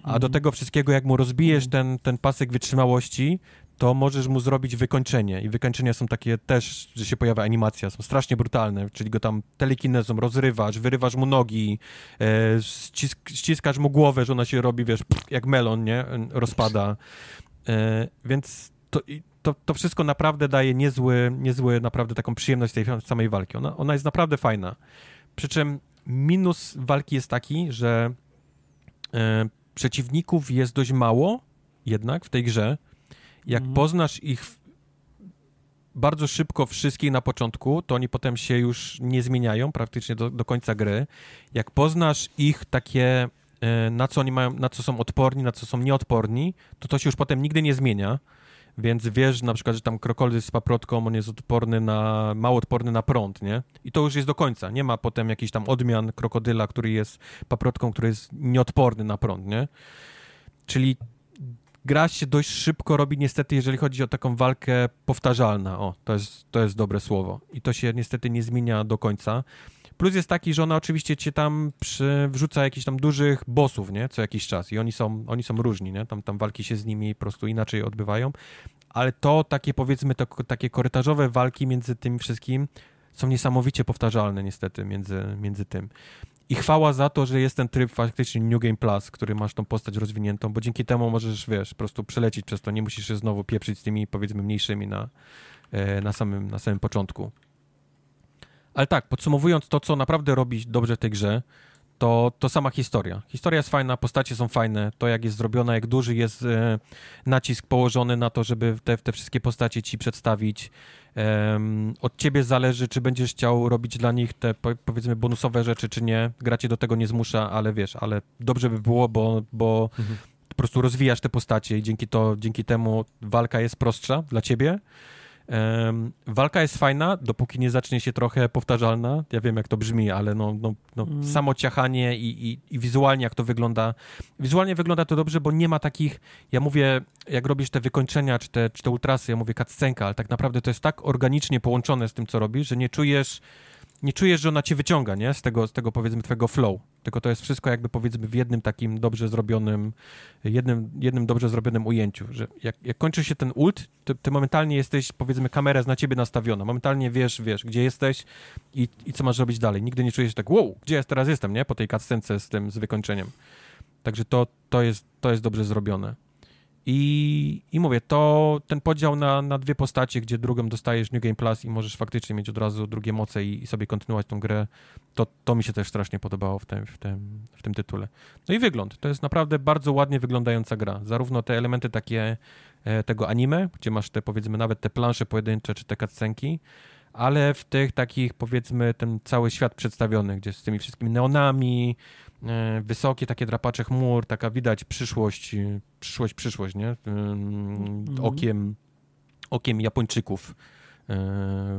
A do mhm. tego wszystkiego, jak mu rozbijesz ten, ten pasek wytrzymałości, to możesz mu zrobić wykończenie. I wykończenia są takie też, że się pojawia animacja, są strasznie brutalne, czyli go tam telekinezą rozrywasz, wyrywasz mu nogi, e, ścisk, ściskasz mu głowę, że ona się robi, wiesz, jak melon, nie? Rozpada. E, więc to, to, to wszystko naprawdę daje niezły, niezły, naprawdę taką przyjemność tej samej walki. Ona, ona jest naprawdę fajna. Przy czym minus walki jest taki, że e, przeciwników jest dość mało jednak w tej grze. Jak mhm. poznasz ich bardzo szybko wszystkich na początku, to oni potem się już nie zmieniają praktycznie do, do końca gry. Jak poznasz ich takie, e, na co oni mają, na co są odporni, na co są nieodporni, to to się już potem nigdy nie zmienia. Więc wiesz na przykład, że tam krokodyl z paprotką, on jest odporny na, mało odporny na prąd, nie? I to już jest do końca. Nie ma potem jakichś tam odmian krokodyla, który jest paprotką, który jest nieodporny na prąd, nie? Czyli gra się dość szybko robi niestety, jeżeli chodzi o taką walkę powtarzalna. O, to jest, to jest dobre słowo. I to się niestety nie zmienia do końca. Plus jest taki, że ona oczywiście cię tam przy, wrzuca jakichś tam dużych bossów, nie? Co jakiś czas. I oni są, oni są różni, nie? Tam, tam walki się z nimi po prostu inaczej odbywają. Ale to takie powiedzmy, to, takie korytarzowe walki między tym wszystkim są niesamowicie powtarzalne niestety między, między tym. I chwała za to, że jest ten tryb faktycznie New Game Plus, który masz tą postać rozwiniętą, bo dzięki temu możesz, wiesz, po prostu przelecieć przez to, nie musisz się znowu pieprzyć z tymi, powiedzmy, mniejszymi na, e, na, samym, na samym początku. Ale tak, podsumowując to, co naprawdę robi dobrze w tej grze, to, to sama historia. Historia jest fajna, postacie są fajne, to jak jest zrobiona, jak duży jest e, nacisk położony na to, żeby te, te wszystkie postacie ci przedstawić. Od ciebie zależy, czy będziesz chciał robić dla nich te powiedzmy bonusowe rzeczy, czy nie. Gracie do tego nie zmusza, ale wiesz, ale dobrze by było, bo, bo mhm. po prostu rozwijasz te postacie i dzięki, to, dzięki temu walka jest prostsza dla ciebie. Walka jest fajna, dopóki nie zacznie się trochę powtarzalna. Ja wiem, jak to brzmi, ale no, no, no mm. samo ciachanie i, i, i, wizualnie jak to wygląda. Wizualnie wygląda to dobrze, bo nie ma takich, ja mówię, jak robisz te wykończenia, czy te, czy te ultrasy, ja mówię cutscenka, ale tak naprawdę to jest tak organicznie połączone z tym, co robisz, że nie czujesz nie czujesz, że ona cię wyciąga, nie? Z tego, z tego powiedzmy twojego flow. Tylko to jest wszystko jakby powiedzmy w jednym takim dobrze zrobionym, jednym, jednym dobrze zrobionym ujęciu, że jak, jak kończy się ten ult, to ty momentalnie jesteś, powiedzmy, kamera jest na ciebie nastawiona. Momentalnie wiesz, wiesz, gdzie jesteś i, i co masz robić dalej. Nigdy nie czujesz tak, wow, gdzie ja teraz jestem, nie? Po tej cutscence z tym, z wykończeniem. Także to, to, jest, to jest dobrze zrobione. I, I mówię, to ten podział na, na dwie postacie, gdzie drugą dostajesz New Game Plus i możesz faktycznie mieć od razu drugie moce i, i sobie kontynuować tą grę, to, to mi się też strasznie podobało w tym, w, tym, w tym tytule. No i wygląd. To jest naprawdę bardzo ładnie wyglądająca gra. Zarówno te elementy takie e, tego anime, gdzie masz te powiedzmy nawet te plansze pojedyncze czy te cutscenki, ale w tych takich powiedzmy ten cały świat przedstawiony, gdzie z tymi wszystkimi neonami, wysokie takie drapacze chmur, taka widać przyszłość, przyszłość, przyszłość, nie? Mhm. Okiem, okiem Japończyków e,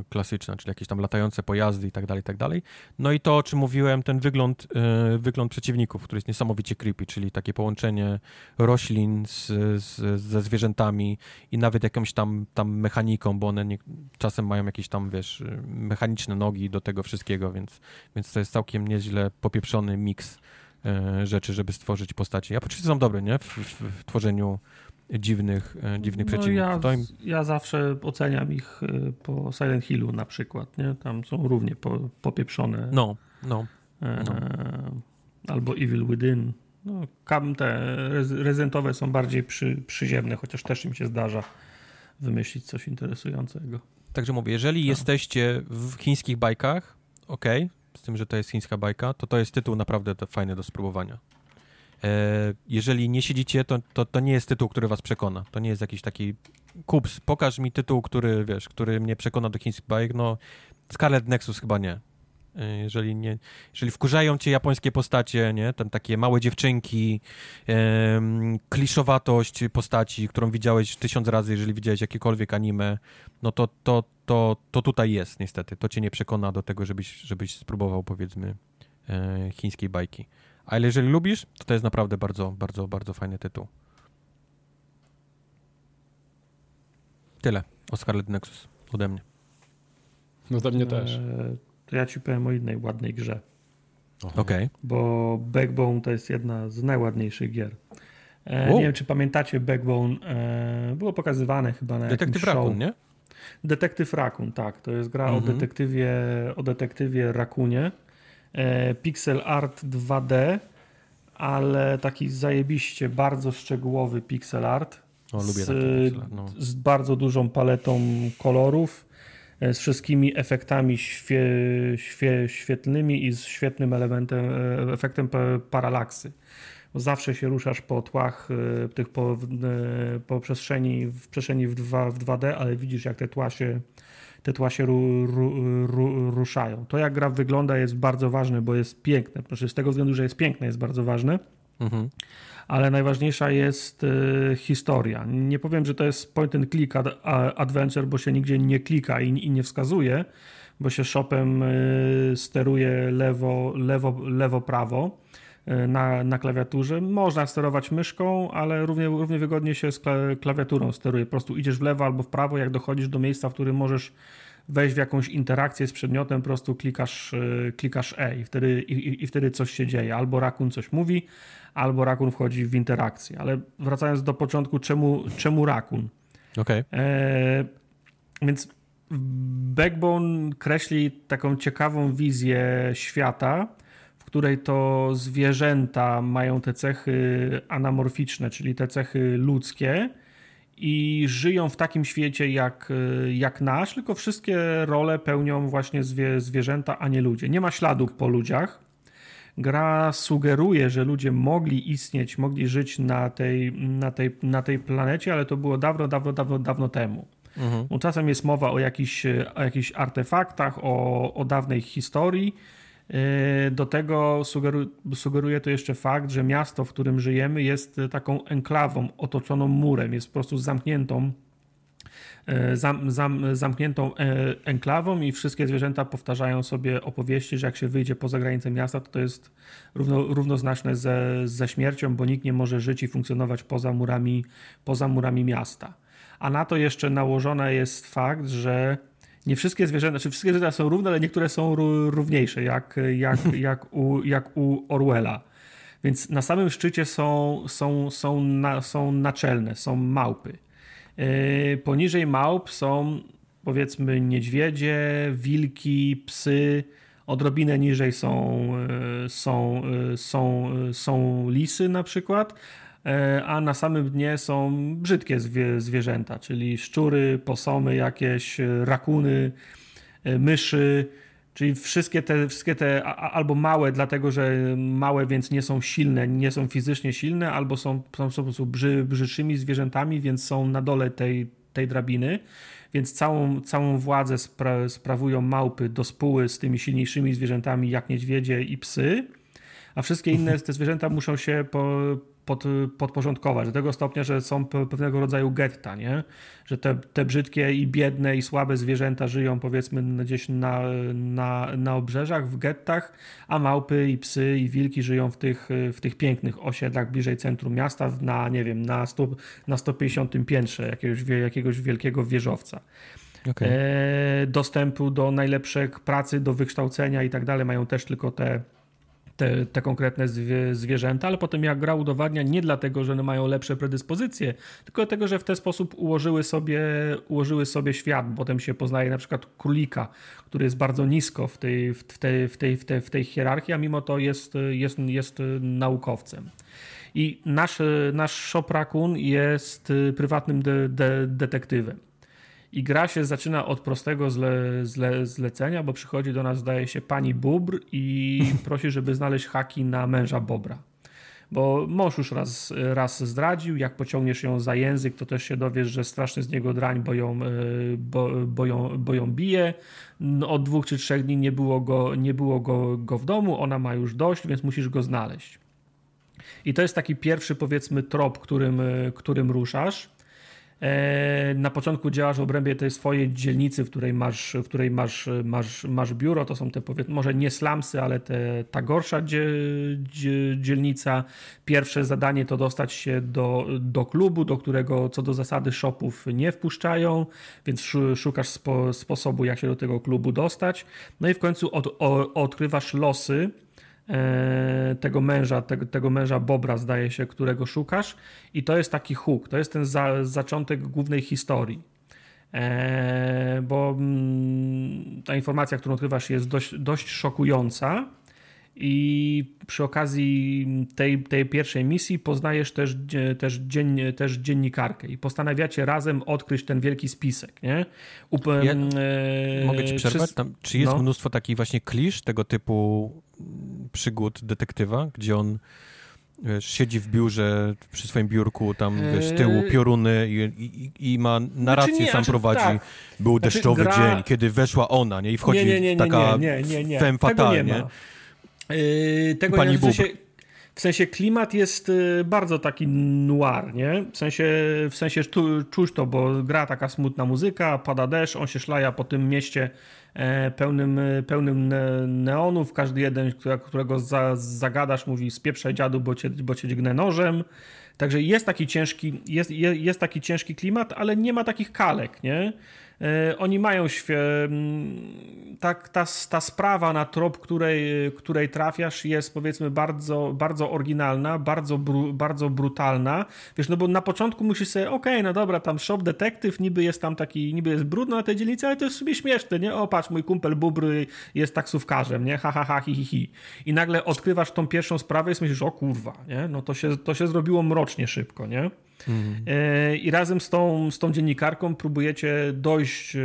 klasyczna, czyli jakieś tam latające pojazdy i tak dalej, tak dalej. No i to, o czym mówiłem, ten wygląd, e, wygląd przeciwników, który jest niesamowicie creepy, czyli takie połączenie roślin z, z, ze zwierzętami i nawet jakąś tam, tam mechaniką, bo one nie, czasem mają jakieś tam, wiesz, mechaniczne nogi do tego wszystkiego, więc, więc to jest całkiem nieźle popieprzony miks E, rzeczy, żeby stworzyć postacie. Ja poczucie są dobre, nie? W, w, w tworzeniu dziwnych, e, dziwnych no przeciwników. Ja, im... ja zawsze oceniam ich e, po Silent Hillu na przykład, nie? Tam są równie po, popieprzone. No, no. no. albo Evil Within. No, te rezydentowe są bardziej przy, przyziemne, chociaż też im się zdarza wymyślić coś interesującego. Także mówię, jeżeli no. jesteście w chińskich bajkach, ok, z tym, że to jest chińska bajka, to to jest tytuł naprawdę fajny do spróbowania. E, jeżeli nie siedzicie, to, to, to nie jest tytuł, który was przekona. To nie jest jakiś taki kups, pokaż mi tytuł, który, wiesz, który mnie przekona do chińskich bajek, no Scarlet Nexus chyba nie. E, jeżeli, nie, jeżeli wkurzają cię japońskie postacie, nie? Tam takie małe dziewczynki, e, kliszowatość postaci, którą widziałeś tysiąc razy, jeżeli widziałeś jakiekolwiek anime, no to, to, to, to tutaj jest niestety. To cię nie przekona do tego, żebyś, żebyś spróbował powiedzmy e, chińskiej bajki. Ale jeżeli lubisz, to to jest naprawdę bardzo, bardzo, bardzo fajny tytuł. Tyle o Scarlet Nexus ode mnie. No ode mnie też. E, to ja ci powiem o innej ładnej grze. Okej. Okay. Bo Backbone to jest jedna z najładniejszych gier. E, wow. Nie wiem, czy pamiętacie Backbone. E, było pokazywane chyba na Detektyw show. Rakun, nie? Detektyw Rakun, tak. To jest gra mhm. o detektywie, o detektywie Rakunie. E, pixel art 2D, ale taki zajebiście bardzo szczegółowy pixel art. O, z, taki no. z bardzo dużą paletą kolorów, z wszystkimi efektami świe, świe, świetlnymi i z świetnym elementem, efektem paralaksy zawsze się ruszasz po tłach e, tych po, e, po przestrzeni, w przestrzeni w, 2, w 2D, ale widzisz jak te tła się, te tła się ru, ru, ru, ruszają. To jak gra wygląda jest bardzo ważne, bo jest piękne. Proszę, z tego względu, że jest piękne, jest bardzo ważne. Mhm. Ale najważniejsza jest y, historia. Nie powiem, że to jest point and click ad, adventure, bo się nigdzie nie klika i, i nie wskazuje, bo się shopem y, steruje lewo, lewo, lewo, prawo E, na, na klawiaturze. Można sterować myszką, ale równie, równie wygodnie się z klawiaturą steruje. Po prostu idziesz w lewo albo w prawo, jak dochodzisz do miejsca, w którym możesz wejść w jakąś interakcję z przedmiotem, po prostu klikasz, e, klikasz E i wtedy, i, i wtedy coś się dzieje. Albo rakun coś mówi, albo rakun wchodzi w interakcję. Ale wracając do początku, czemu, czemu rakun? Okay. E, więc Backbone kreśli taką ciekawą wizję świata, której to zwierzęta mają te cechy anamorficzne, czyli te cechy ludzkie i żyją w takim świecie jak, jak nasz, tylko wszystkie role pełnią właśnie zwie, zwierzęta, a nie ludzie. Nie ma śladów po ludziach. Gra sugeruje, że ludzie mogli istnieć, mogli żyć na tej, na tej, na tej planecie, ale to było dawno, dawno, dawno, dawno temu. Mhm. Czasem jest mowa o jakichś, o jakichś artefaktach, o, o dawnej historii do tego sugeruje to jeszcze fakt, że miasto, w którym żyjemy, jest taką enklawą otoczoną murem, jest po prostu zamkniętą, e, zam, zam, zamkniętą e, enklawą i wszystkie zwierzęta powtarzają sobie opowieści, że jak się wyjdzie poza granicę miasta, to to jest równo, równoznaczne ze, ze śmiercią, bo nikt nie może żyć i funkcjonować poza murami, poza murami miasta. A na to jeszcze nałożony jest fakt, że nie wszystkie zwierzęta, znaczy wszystkie zwierzęta są równe, ale niektóre są równiejsze, jak, jak, jak, u, jak u Orwella. Więc na samym szczycie są, są, są, na, są naczelne, są małpy. Yy, poniżej małp są powiedzmy niedźwiedzie, wilki, psy. Odrobinę niżej są, yy, są, yy, są, są lisy na przykład, E, a na samym dnie są brzydkie zwie, zwierzęta, czyli szczury, posomy jakieś, e, rakuny, e, myszy, czyli wszystkie te, wszystkie te albo małe, dlatego że małe, więc nie są silne, nie są fizycznie silne, albo są, są po prostu brzy, brzydszymi zwierzętami, więc są na dole tej, tej drabiny, więc całą, całą władzę spra sprawują małpy do spóły z tymi silniejszymi zwierzętami, jak niedźwiedzie i psy, a wszystkie inne te zwierzęta muszą się po, pod, podporządkować do tego stopnia, że są pewnego rodzaju getta, nie? że te, te brzydkie i biedne i słabe zwierzęta żyją powiedzmy gdzieś na, na, na obrzeżach, w gettach, a małpy i psy i wilki żyją w tych, w tych pięknych osiedlach bliżej centrum miasta na, nie wiem, na, 100, na 150 piętrze jakiegoś, jakiegoś wielkiego wieżowca. Okay. E, dostępu do najlepszych pracy, do wykształcenia i tak dalej mają też tylko te te, te konkretne zwie, zwierzęta, ale potem jak gra udowadnia nie dlatego, że one mają lepsze predyspozycje, tylko dlatego, że w ten sposób ułożyły sobie, ułożyły sobie świat. Potem się poznaje na przykład królika, który jest bardzo nisko w tej, w tej, w tej, w tej, w tej hierarchii, a mimo to jest, jest, jest naukowcem. I nasz, nasz Shop jest prywatnym de, de, detektywem. I gra się zaczyna od prostego zle, zle, zlecenia, bo przychodzi do nas, zdaje się, pani Bóbr i prosi, żeby znaleźć haki na męża Bobra. Bo mąż już raz, raz zdradził, jak pociągniesz ją za język, to też się dowiesz, że straszny z niego drań, bo ją, e, bo, bo ją, bo ją bije. No, od dwóch czy trzech dni nie było, go, nie było go, go w domu, ona ma już dość, więc musisz go znaleźć. I to jest taki pierwszy, powiedzmy, trop, którym, którym ruszasz. E, na początku działasz w obrębie tej swojej dzielnicy, w której masz, w której masz, masz, masz biuro. To są te powiedzmy, może nie slumsy, ale te, ta gorsza dzielnica. Pierwsze zadanie to dostać się do, do klubu, do którego co do zasady shopów nie wpuszczają, więc szukasz spo, sposobu, jak się do tego klubu dostać. No i w końcu od, o, odkrywasz losy tego męża, tego, tego męża Bobra, zdaje się, którego szukasz. I to jest taki hook, to jest ten za, zaczątek głównej historii. E, bo mm, ta informacja, którą odkrywasz, jest dość, dość szokująca. I przy okazji tej, tej pierwszej misji poznajesz też, też, dzien, też dziennikarkę i postanawiacie razem odkryć ten wielki spisek, nie? Up, ja, e, mogę ci przerwać? Czy, Tam, czy jest no? mnóstwo takich właśnie klisz tego typu przygód detektywa, gdzie on wiesz, siedzi w biurze przy swoim biurku, tam wiesz, z tyłu eee. pioruny i, i, i ma narrację, znaczy nie, sam znaczy, prowadzi. Tak. Był znaczy, deszczowy gra... dzień, kiedy weszła ona, nie? I wchodzi nie, nie, nie, taka nie, nie, nie, femme fatale, Yy, tego Pani nie, w sensie, w sensie klimat jest y, bardzo taki noir, nie? W sensie, w sensie czuć to, bo gra taka smutna muzyka, pada deszcz, on się szlaja po tym mieście e, pełnym, pełnym neonów. Każdy jeden, którego za, zagadasz, mówi spieprzaj dziadu, bo cię, bo cię dźgnę nożem. Także jest taki ciężki, jest, jest taki ciężki klimat, ale nie ma takich kalek, nie? E, oni mają świe... tak, ta, ta sprawa na trop, której, której trafiasz jest powiedzmy bardzo, bardzo oryginalna, bardzo, bru, bardzo brutalna. Wiesz, no bo na początku musisz sobie, okej, okay, no dobra, tam shop detektyw, niby jest tam taki, niby jest brudno na tej dzielnicy, ale to jest sobie śmieszne, nie? O, patrz, mój kumpel Bubry jest taksówkarzem, nie? Ha, ha, ha, hi, hi, hi. I nagle odkrywasz tą pierwszą sprawę i myślisz, o kurwa, nie? No to się, to się zrobiło mrocznie szybko, nie? Mhm. I razem z tą, z tą dziennikarką próbujecie dojść e,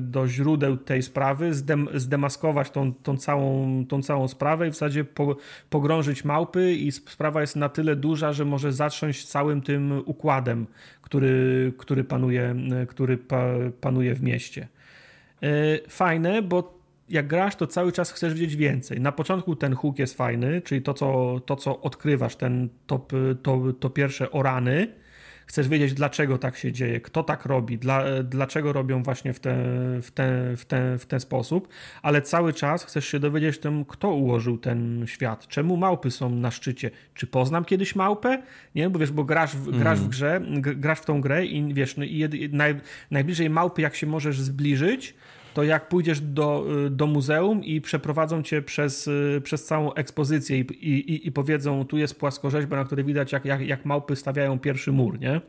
do źródeł tej sprawy, zdem, zdemaskować tą, tą, całą, tą całą sprawę i w zasadzie po, pogrążyć małpy i sprawa jest na tyle duża, że może zacząć całym tym układem, który, który, panuje, który pa, panuje w mieście. E, fajne, bo jak grasz, to cały czas chcesz wiedzieć więcej. Na początku ten hook jest fajny, czyli to, co, to, co odkrywasz, ten to, to, to pierwsze orany, chcesz wiedzieć, dlaczego tak się dzieje, kto tak robi, dla, dlaczego robią właśnie w, te, w, te, w, te, w ten sposób, ale cały czas chcesz się dowiedzieć tym, kto ułożył ten świat, czemu małpy są na szczycie, czy poznam kiedyś małpę? Nie, bo wiesz, bo grasz w, grasz w mm. grze, grasz w tą grę i wiesz, no i naj, najbliżej małpy, jak się możesz zbliżyć, to jak pójdziesz do, y, do muzeum i przeprowadzą cię przez, y, przez całą ekspozycję i, i, i powiedzą, tu jest płaskorzeźba, na której widać, jak, jak, jak małpy stawiają pierwszy mur, nie?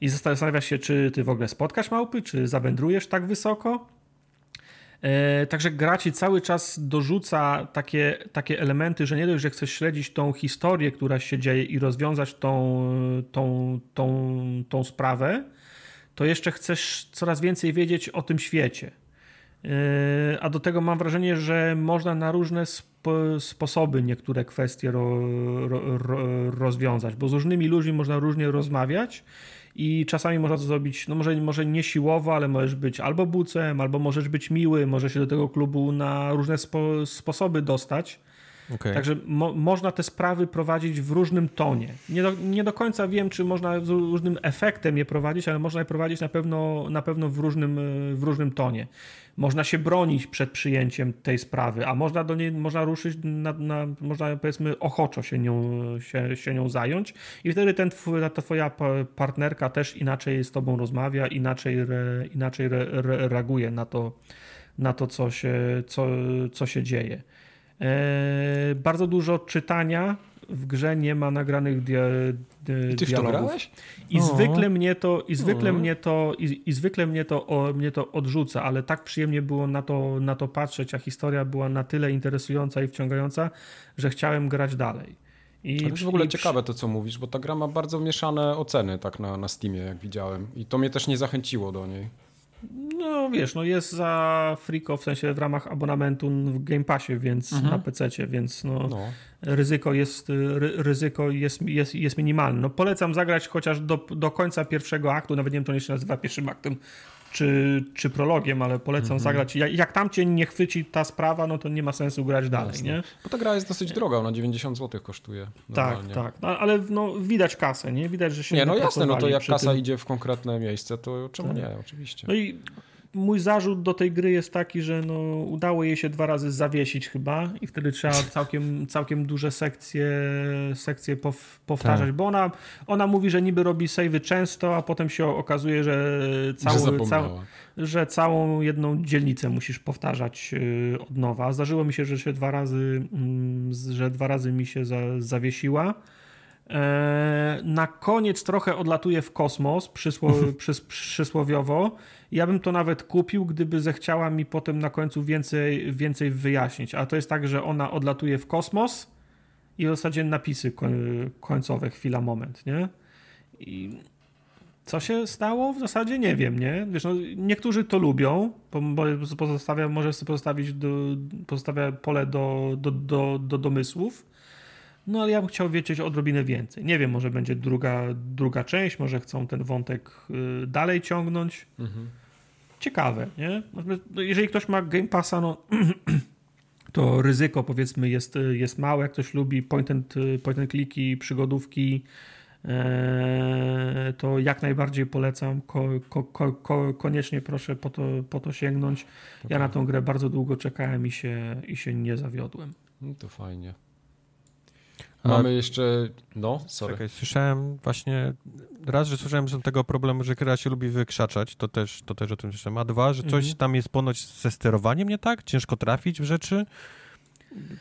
I zastanawiasz się, czy ty w ogóle spotkasz małpy, czy zawędrujesz tak wysoko. E, także gra ci cały czas dorzuca takie, takie elementy, że nie dość, że chcesz śledzić tą historię, która się dzieje i rozwiązać tą, tą, tą, tą sprawę, to jeszcze chcesz coraz więcej wiedzieć o tym świecie. Yy, a do tego mam wrażenie, że można na różne spo sposoby niektóre kwestie ro, ro, ro, rozwiązać, bo z różnymi ludźmi można różnie rozmawiać i czasami można to zrobić, no może, może nie siłowo, ale możesz być albo bucem, albo możesz być miły, może się do tego klubu na różne spo sposoby dostać. Okay. Także mo można te sprawy prowadzić w różnym tonie. Nie do, nie do końca wiem, czy można z różnym efektem je prowadzić, ale można je prowadzić na pewno, na pewno w, różnym, w różnym tonie. Można się bronić przed przyjęciem tej sprawy, a można do niej można ruszyć, na, na, można powiedzmy ochoczo się nią, się, się nią zająć i wtedy ten ta twoja partnerka też inaczej z tobą rozmawia, inaczej, re, inaczej re, re, reaguje na to, na to co, się, co, co się dzieje. E, bardzo dużo czytania. W grze nie ma nagranych dia, dia, Ty dialogów. I o. zwykle mnie to, i zwykle o. mnie to, i, i, zwykle mnie to, o, mnie to odrzuca, ale tak przyjemnie było na to, na to patrzeć, a historia była na tyle interesująca i wciągająca, że chciałem grać dalej. I, to jest w ogóle i, ciekawe to, co mówisz, bo ta gra ma bardzo mieszane oceny tak na, na Steamie, jak widziałem. I to mnie też nie zachęciło do niej. No wiesz, no jest za friko w sensie w ramach abonamentu w Game Passie, więc mhm. na PC, więc no, no, ryzyko jest ryzyko jest, jest, jest minimalne. No polecam zagrać chociaż do, do końca pierwszego aktu, nawet nie wiem, to nie się nazywa pierwszym aktem czy, czy prologiem, ale polecam -hmm. zagrać. Jak, jak tam cię nie chwyci ta sprawa, no to nie ma sensu grać dalej, Jasne. nie? Bo ta gra jest dosyć droga, ona 90 zł kosztuje. Normalnie. Tak, tak. No, ale no, widać kasę, nie? Widać, że się Nie, no jasne, no to jak kasa tym... idzie w konkretne miejsce, to czemu tak. nie, oczywiście. No i mój zarzut do tej gry jest taki, że no, udało jej się dwa razy zawiesić chyba i wtedy trzeba całkiem, całkiem duże sekcje, sekcje powtarzać, tak. bo ona, ona mówi, że niby robi savey często, a potem się okazuje, że, cały, cał, że całą jedną dzielnicę musisz powtarzać y, od nowa. Zdarzyło mi się, że się dwa razy, mm, że dwa razy mi się za, zawiesiła. E, na koniec trochę odlatuje w kosmos, przysło, przys, przysłowiowo. Ja bym to nawet kupił, gdyby zechciała mi potem na końcu więcej, więcej wyjaśnić. A to jest tak, że ona odlatuje w kosmos i w zasadzie napisy końcowe, chwila, moment, nie? I co się stało? W zasadzie nie wiem, nie? Wiesz, no, niektórzy to lubią, bo pozostawia, może sobie pozostawić do, pozostawia pole do, do, do, do domysłów no ale ja bym chciał wiedzieć odrobinę więcej. Nie wiem, może będzie druga, druga część, może chcą ten wątek y, dalej ciągnąć. Mhm. Ciekawe, nie? No, jeżeli ktoś ma Game Passa, no to ryzyko powiedzmy jest, jest małe. Jak ktoś lubi point and, point and clicky, przygodówki, e, to jak najbardziej polecam. Ko, ko, ko, koniecznie proszę po to, po to sięgnąć. Ja na tą grę bardzo długo czekałem i się, i się nie zawiodłem. No to fajnie. Mamy jeszcze, no, sorry. Czekaj, słyszałem właśnie, raz, że słyszałem że tego problemu, że gra się lubi wykrzaczać, to też, to też o tym słyszałem, a dwa, że coś mhm. tam jest ponoć ze sterowaniem nie tak? Ciężko trafić w rzeczy?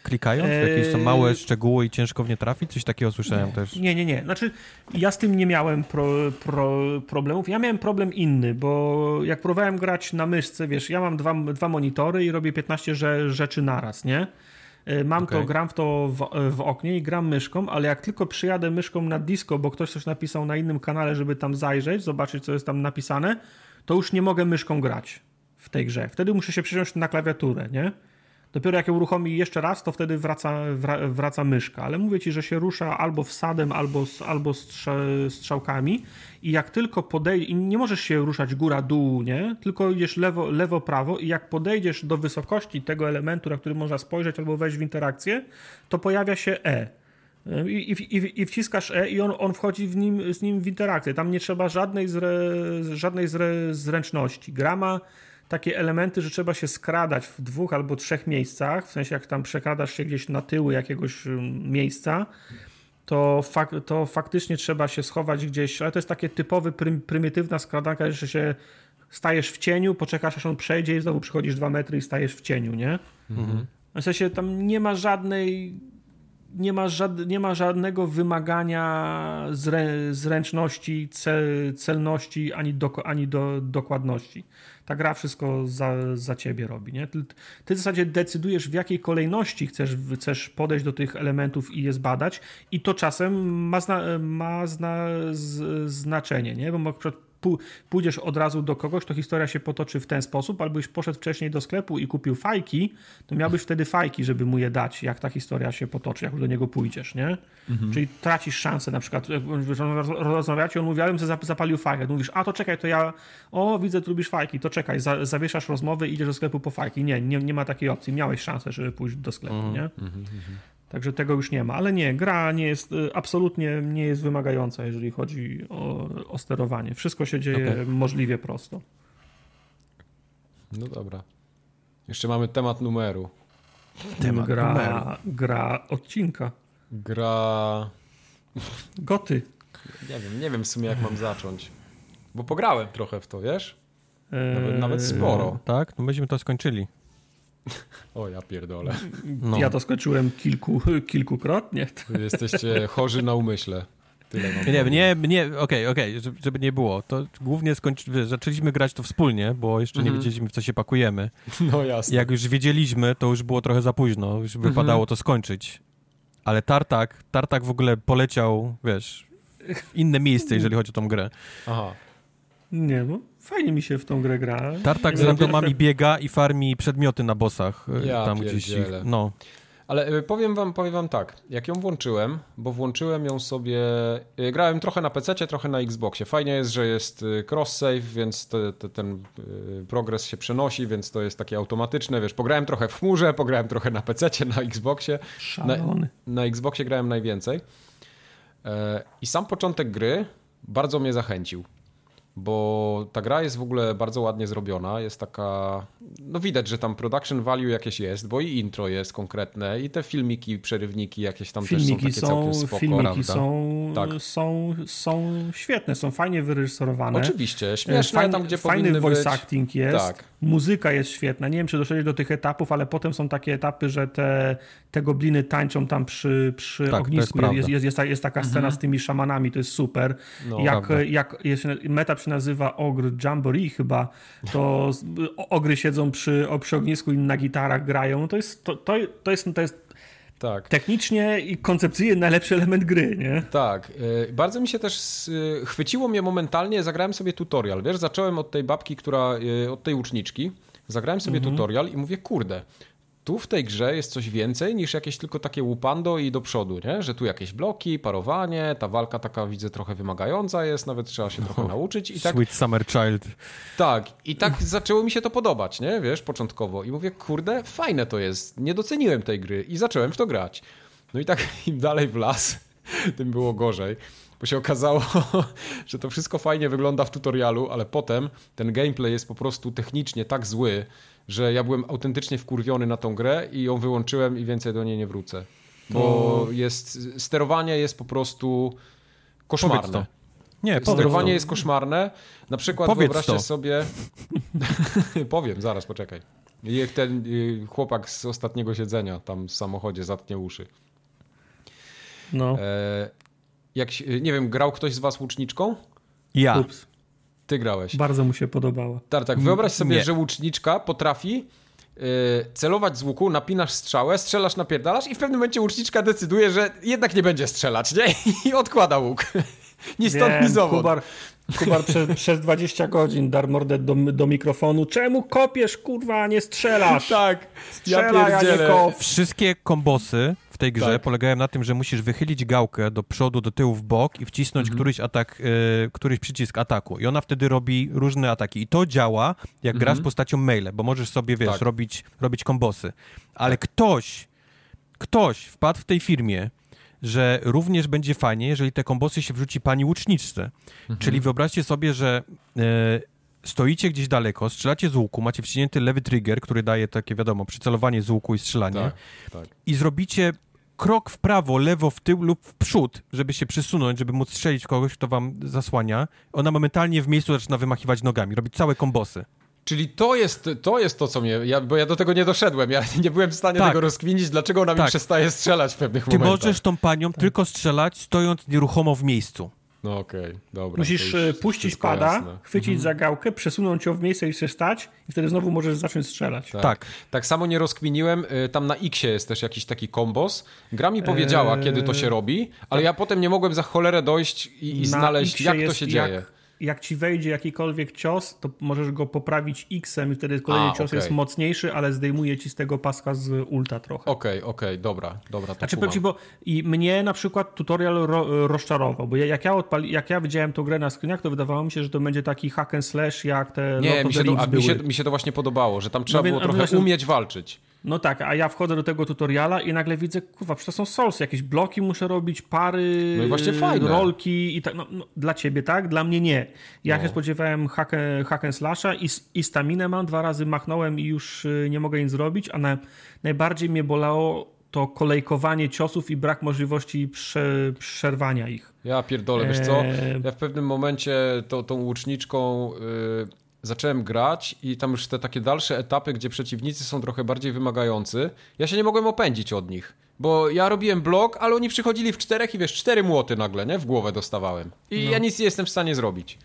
Klikając w jakieś są małe eee, szczegóły i ciężko w nie trafić? Coś takiego słyszałem nie, też. Nie, nie, nie. Znaczy, ja z tym nie miałem pro, pro, problemów. Ja miałem problem inny, bo jak próbowałem grać na myszce, wiesz, ja mam dwa, dwa monitory i robię 15 rzeczy naraz, nie? E, mam okay. to, gram w to w, w, oknie i gram myszką, ale jak tylko przyjadę myszką na disco, bo ktoś coś napisał na innym kanale, żeby tam zajrzeć, zobaczyć, co jest tam napisane, to już nie mogę myszką grać w tej grze. Wtedy muszę się przyjąć na klawiaturę, nie? Dopiero jak ją uruchomi jeszcze raz, to wtedy wraca, wraca myszka. Ale mówię ci, że się rusza albo wsadem, albo, albo strzałkami. I jak tylko podejdziesz, nie możesz się ruszać góra-dół, nie? Tylko idziesz lewo, lewo, prawo, i jak podejdziesz do wysokości tego elementu, na który można spojrzeć albo wejść w interakcję, to pojawia się E. I, i, I, wciskasz E i on, on wchodzi w nim, z nim w interakcję. Tam nie trzeba żadnej, zre, żadnej zre, zręczności. Grama takie elementy, że trzeba się skradać w dwóch albo trzech miejscach, w sensie jak tam przekradasz się gdzieś na tyły jakiegoś um, miejsca, to, fak to faktycznie trzeba się schować gdzieś, ale to jest takie typowy, prym prymitywna skradanka, że się stajesz w cieniu, poczekasz aż on przejdzie i znowu przychodzisz dwa metry i stajesz w cieniu, nie? Mhm. W sensie tam nie ma żadnej nie ma, żad, nie ma żadnego wymagania zrę, zręczności, cel, celności ani, do, ani do, dokładności. Ta gra wszystko za, za ciebie robi. Nie? Ty, ty w zasadzie decydujesz, w jakiej kolejności chcesz, chcesz podejść do tych elementów i je zbadać, i to czasem ma, zna, ma zna, z, znaczenie. Nie? Bo na przykład pójdziesz od razu do kogoś, to historia się potoczy w ten sposób, albo byś poszedł wcześniej do sklepu i kupił fajki, to miałbyś wtedy fajki, żeby mu je dać, jak ta historia się potoczy, jak do niego pójdziesz, nie? Mhm. Czyli tracisz szansę, na przykład rozmawiacie, on mówi, ale bym sobie zapalił fajkę, mówisz, a to czekaj, to ja, o widzę, tu lubisz fajki, to czekaj, za, zawieszasz rozmowy i idziesz do sklepu po fajki. Nie, nie, nie ma takiej opcji, miałeś szansę, żeby pójść do sklepu, mhm. nie? Mhm. Także tego już nie ma. Ale nie, gra nie jest, y, absolutnie nie jest wymagająca, jeżeli chodzi o, o sterowanie. Wszystko się dzieje okay. możliwie prosto. No dobra. Jeszcze mamy temat numeru. Temat gra, numeru. gra odcinka. Gra... Goty. Nie wiem, nie wiem w sumie jak mam zacząć. Bo pograłem trochę w to, wiesz? Nawet, eee... nawet sporo. Tak? No myśmy to skończyli. O, ja pierdolę. No. Ja to skończyłem kilku, kilkukrotnie. Jesteście chorzy na umyśle. Tyle nie, nie, nie, okej, okay, okej, okay, żeby nie było. To głównie skończy, zaczęliśmy grać to wspólnie, bo jeszcze nie mhm. wiedzieliśmy, w co się pakujemy. No jasne. Jak już wiedzieliśmy, to już było trochę za późno, już mhm. wypadało to skończyć. Ale Tartak, Tartak w ogóle poleciał, wiesz, w inne miejsce, jeżeli chodzi o tą grę. Aha. Nie, no fajnie mi się w tą grę gra. Tartak z randomami biega i farmi przedmioty na bossach. E, ja tam gdzieś. Ich, no. Ale e, powiem wam, powiem wam tak, jak ją włączyłem, bo włączyłem ją sobie, e, grałem trochę na PC, trochę na Xboxie. Fajnie jest, że jest cross-save, więc te, te, ten progres się przenosi, więc to jest takie automatyczne, wiesz, pograłem trochę w chmurze, pograłem trochę na PC, na Xboxie. Na, na Xboxie grałem najwięcej. I sam początek gry bardzo mnie zachęcił bo ta gra jest w ogóle bardzo ładnie zrobiona, jest taka, no widać, że tam production value jakieś jest, bo i intro jest konkretne i te filmiki, przerywniki jakieś tam filmiki też są takie są, całkiem spoko, Filmiki prawda? są, tak. są, są świetne, są fajnie wyreżyserowane. Oczywiście, śmieszne Fajny, tam, gdzie Fajny voice być. acting jest, tak. muzyka jest świetna, nie wiem, czy doszedłeś do tych etapów, ale potem są takie etapy, że te, te gobliny tańczą tam przy, przy tak, ognisku, jest, jest, jest, jest, taka scena mhm. z tymi szamanami, to jest super. No, jak, jak jest, meta się nazywa Ogr Jamboree chyba, to ogry siedzą przy, przy ognisku i na gitarach grają. To jest, to, to, to jest, to jest tak. Technicznie i koncepcyjnie najlepszy element gry, nie? Tak. E, bardzo mi się też chwyciło mnie momentalnie, zagrałem sobie tutorial. Wiesz, zacząłem od tej babki, która, e, od tej łuczniczki. Zagrałem sobie mhm. tutorial i mówię, kurde, tu w tej grze jest coś więcej niż jakieś tylko takie łupando i do przodu, nie? Że tu jakieś bloki, parowanie, ta walka taka widzę trochę wymagająca jest, nawet trzeba się trochę nauczyć. I tak, Sweet Summer Child. Tak, i tak zaczęło mi się to podobać, nie? Wiesz, początkowo. I mówię, kurde, fajne to jest, nie doceniłem tej gry i zacząłem w to grać. No i tak im dalej w las, tym było gorzej bo się okazało, że to wszystko fajnie wygląda w tutorialu, ale potem ten gameplay jest po prostu technicznie tak zły, że ja byłem autentycznie wkurwiony na tą grę i ją wyłączyłem i więcej do niej nie wrócę. Bo jest, sterowanie jest po prostu koszmarne. Nie, Sterowanie to. jest koszmarne. Na przykład powiedz wyobraźcie to. sobie... Powiem, zaraz, poczekaj. Jak ten chłopak z ostatniego siedzenia tam w samochodzie zatnie uszy. No. E, jak, nie wiem, grał ktoś z was łuczniczką? Ja. Ups. Ty grałeś. Bardzo mu się podobało. Tak, tak. Wyobraź sobie, nie. że łuczniczka potrafi yy, celować z łuku, napinasz strzałę, strzelasz, napierdalasz i w pewnym momencie łuczniczka decyduje, że jednak nie będzie strzelać, nie? I odkłada łuk. Ni stąd, Wiem, ni zowąd. Kubar, Kubar przez, przez 20 godzin dar mordę do, do mikrofonu. Czemu kopiesz, kurwa, nie strzelasz? Tak, Strzela, ja pierdzielę. Ja Wszystkie kombosy w tej grze tak. polegają na tym, że musisz wychylić gałkę do przodu, do tyłu, w bok i wcisnąć mhm. któryś atak, y, któryś przycisk ataku. I ona wtedy robi różne ataki. I to działa, jak mhm. grasz postacią maile, bo możesz sobie, wiesz, tak. robić, robić kombosy. Ale tak. ktoś, ktoś wpadł w tej firmie że również będzie fajnie, jeżeli te kombosy się wrzuci pani łuczniczce. Mhm. Czyli wyobraźcie sobie, że e, stoicie gdzieś daleko, strzelacie z łuku, macie wciśnięty lewy trigger, który daje takie, wiadomo, przycelowanie z łuku i strzelanie. Tak, tak. I zrobicie krok w prawo, lewo, w tył lub w przód, żeby się przysunąć, żeby móc strzelić kogoś, kto wam zasłania. Ona momentalnie w miejscu zaczyna wymachiwać nogami, robić całe kombosy. Czyli to jest, to jest to, co mnie. Ja, bo ja do tego nie doszedłem. Ja nie byłem w stanie tak. tego rozkminić, dlaczego ona tak. mi przestaje strzelać w pewnych Ty momentach. Ty możesz tą panią tak. tylko strzelać, stojąc nieruchomo w miejscu. No okej, okay, dobra. Musisz e, puścić pada, jasne. chwycić mhm. za gałkę, przesunąć ją w miejsce i się stać i wtedy znowu możesz zacząć strzelać. Tak. Tak, tak samo nie rozkminiłem. E, tam na X jest też jakiś taki kombos. Gra mi powiedziała, eee... kiedy to się robi, ale tak. ja potem nie mogłem za cholerę dojść i, i znaleźć, jak to się dzieje jak ci wejdzie jakikolwiek cios, to możesz go poprawić X-em i wtedy kolejny A, cios okay. jest mocniejszy, ale zdejmuje ci z tego paska z ulta trochę. Okej, okay, okej, okay, dobra, dobra. To znaczy, ci, bo i mnie na przykład tutorial ro, rozczarował, bo jak ja, odpali, jak ja widziałem tą grę na screenach, to wydawało mi się, że to będzie taki hack and slash jak te Nie, mi się, to, mi, się, mi się, to właśnie podobało, że tam trzeba no, było trochę właśnie, umieć walczyć. No tak, a ja wchodzę do tego tutoriala i nagle widzę, kurwa, przecież to są solsy, jakieś bloki muszę robić, pary, no i właśnie fajne. rolki i tak, no, no, dla ciebie tak, dla mnie nie. Ja no. się spodziewałem hack, hack and slasha i, i staminę mam, dwa razy machnąłem i już y, nie mogę nic zrobić, a na, najbardziej mnie bolało to kolejkowanie ciosów i brak możliwości prze, przerwania ich. Ja pierdolę, wiesz co, eee. ja w pewnym momencie to, tą łuczniczką... Yy zacząłem grać i tam już te takie dalsze etapy, gdzie przeciwnicy są trochę bardziej wymagający, ja się nie mogłem opędzić od nich. Bo ja robiłem blok, ale oni przychodzili w czterech i wiesz, cztery młoty nagle, nie? W głowę dostawałem. I no. ja nic nie jestem w stanie zrobić.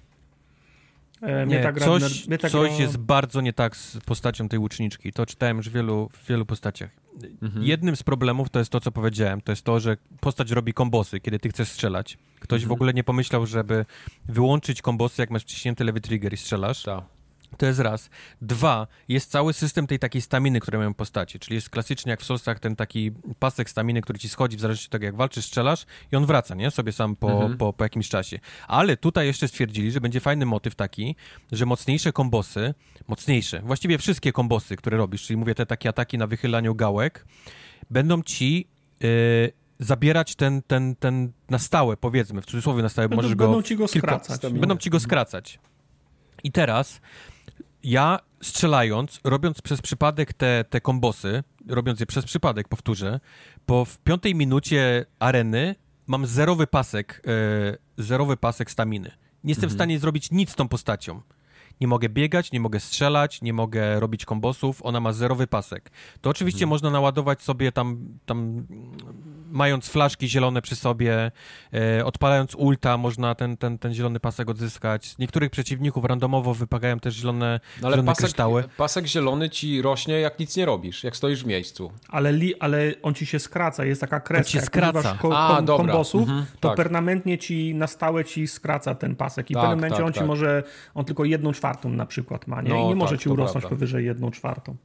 E, nie, ta gra, coś, ta coś gra... jest bardzo nie tak z postacią tej łuczniczki. To czytałem już w wielu, w wielu postaciach. Mhm. Jednym z problemów to jest to, co powiedziałem. To jest to, że postać robi kombosy, kiedy ty chcesz strzelać. Ktoś mhm. w ogóle nie pomyślał, żeby wyłączyć kombosy, jak masz wciśnięty lewy trigger i strzelasz. Ta. To jest raz. Dwa, jest cały system tej takiej staminy, które mają postacie, czyli jest klasycznie jak w Soulsach ten taki pasek staminy, który ci schodzi w zależności od tego, jak walczysz, strzelasz i on wraca, nie? Sobie sam po, mhm. po, po jakimś czasie. Ale tutaj jeszcze stwierdzili, że będzie fajny motyw taki, że mocniejsze kombosy, mocniejsze, właściwie wszystkie kombosy, które robisz, czyli mówię te takie ataki na wychylaniu gałek, będą ci... Yy, zabierać ten, ten, ten na stałe, powiedzmy, w cudzysłowie na stałe, będą, możesz go... Będą ci go skracać. Kilka, będą ci go skracać. I teraz ja strzelając, robiąc przez przypadek te, te kombosy, robiąc je przez przypadek, powtórzę, po w piątej minucie areny mam zerowy pasek, e, zerowy pasek staminy. Nie jestem mhm. w stanie zrobić nic z tą postacią nie mogę biegać, nie mogę strzelać, nie mogę robić kombosów, ona ma zerowy pasek. To oczywiście hmm. można naładować sobie tam, tam mając flaszki zielone przy sobie, e, odpalając ulta, można ten, ten, ten zielony pasek odzyskać. Z niektórych przeciwników randomowo wypagają też zielone, no ale zielone pasek, kryształy. Pasek zielony ci rośnie, jak nic nie robisz, jak stoisz w miejscu. Ale, li, ale on ci się skraca, jest taka kreska. On się skraca. Ko, A, kom, kombosów, mhm, to tak. permanentnie ci na stałe ci skraca ten pasek i tak, w pewnym momencie tak, on ci tak. może, on tylko jedną czwartą na przykład ma, nie? No, I nie może tak, ci urosnąć powyżej jedną czwartą.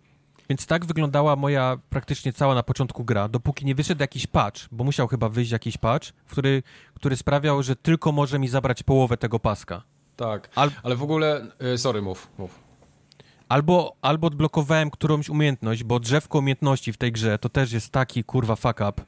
Więc tak wyglądała moja praktycznie cała na początku gra, dopóki nie wyszedł jakiś patch, bo musiał chyba wyjść jakiś patch, który, który sprawiał, że tylko może mi zabrać połowę tego paska. Tak, Al... ale w ogóle, yy, sorry, mów, mów. Albo, albo odblokowałem którąś umiejętność, bo drzewko umiejętności w tej grze to też jest taki kurwa fuck up.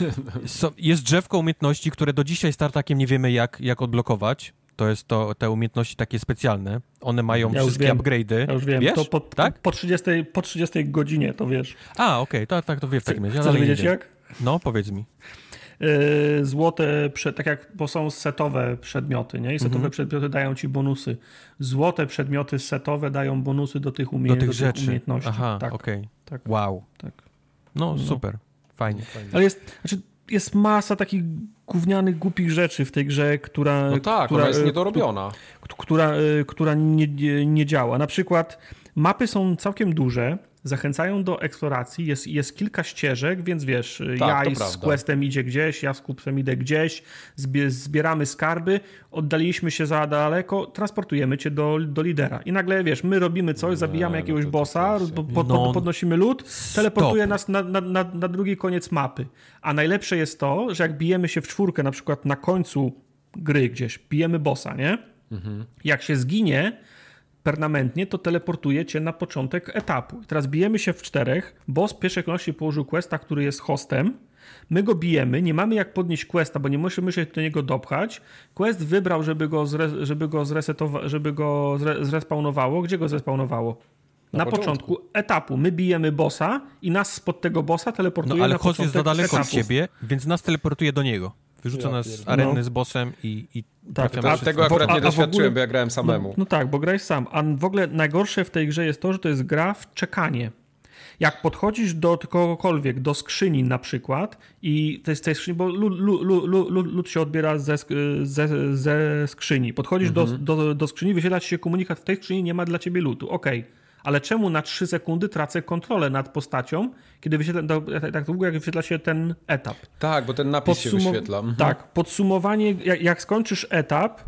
So, jest drzewko umiejętności, które do dzisiaj startakiem nie wiemy jak, jak odblokować to jest to, te umiejętności takie specjalne. One mają ja wszystkie upgrade'y. Ja już wiem, wiesz? to po, tak? po, 30, po 30 godzinie to wiesz. A, okej, okay. to, tak to wie w takim razie. Chcesz wiedzieć jak? No, powiedz mi. Yy, złote, tak jak, bo są setowe przedmioty, nie? I setowe mhm. przedmioty dają ci bonusy. Złote przedmioty setowe dają bonusy do tych, umie do tych, do rzeczy. Tych umiejętności. Aha, tak, okej. Okay. Tak. Wow. Tak. No, no, super. Fajnie. Fajnie. Ale jest, znaczy, jest masa takich gównianych, głupich rzeczy w tej grze, która... No tak, która, ona jest niedorobiona. Która, która nie, nie, nie działa. Na przykład mapy są całkiem duże, zachęcają do eksploracji, jest, jest kilka ścieżek, więc wiesz, tak, ja z questem idzie gdzieś, ja z kupcem idę gdzieś, zbieramy skarby, oddaliliśmy się za daleko, transportujemy cię do, do lidera. I nagle, wiesz, my robimy coś, zabijamy no jakiegoś bossa, pod, no, podnosimy lód, teleportuje nas na, na, na, na drugi koniec mapy. A najlepsze jest to, że jak bijemy się w czwórkę, na przykład na końcu gry gdzieś, bijemy bossa, nie? Mhm. Jak się zginie, permanentnie, to teleportuje cię na początek etapu. I teraz bijemy się w czterech, boss w pierwszej kolejności położył questa, który jest hostem, my go bijemy, nie mamy jak podnieść questa, bo nie musimy się do niego dopchać. Quest wybrał, żeby go, zre, żeby go, zresetowa- żeby go zre, zrespawnowało. Gdzie go zrespawnowało? Na, na początku. początku. etapu. My bijemy bossa i nas spod tego bossa teleportuje no, ale na host jest za daleko od ciebie, więc nas teleportuje do niego. Wyrzuca ja nas z areny no. z bossem i, i tak, A tego akurat nie doświadczyłem, ogóle, bo ja grałem samemu. No, no, tak, bo grałeś sam. A w ogóle najgorsze w tej grze jest to, że to jest gra w czekanie. Jak podchodzisz do kogokolwiek, do skrzyni na przykład i to jest tej skrzyni, bo lód, lód, lód, lód się odbiera ze, ze, ze skrzyni. Podchodzisz mhm. do, do, do skrzyni, wyświetla ci się komunikat, w tej skrzyni nie ma dla ciebie lutu. Okej. Okay ale czemu na 3 sekundy tracę kontrolę nad postacią, kiedy wyświetla, tak długo jak wyświetla się ten etap. Tak, bo ten napis Podsum się wyświetla. Mhm. Tak, podsumowanie, jak, jak skończysz etap,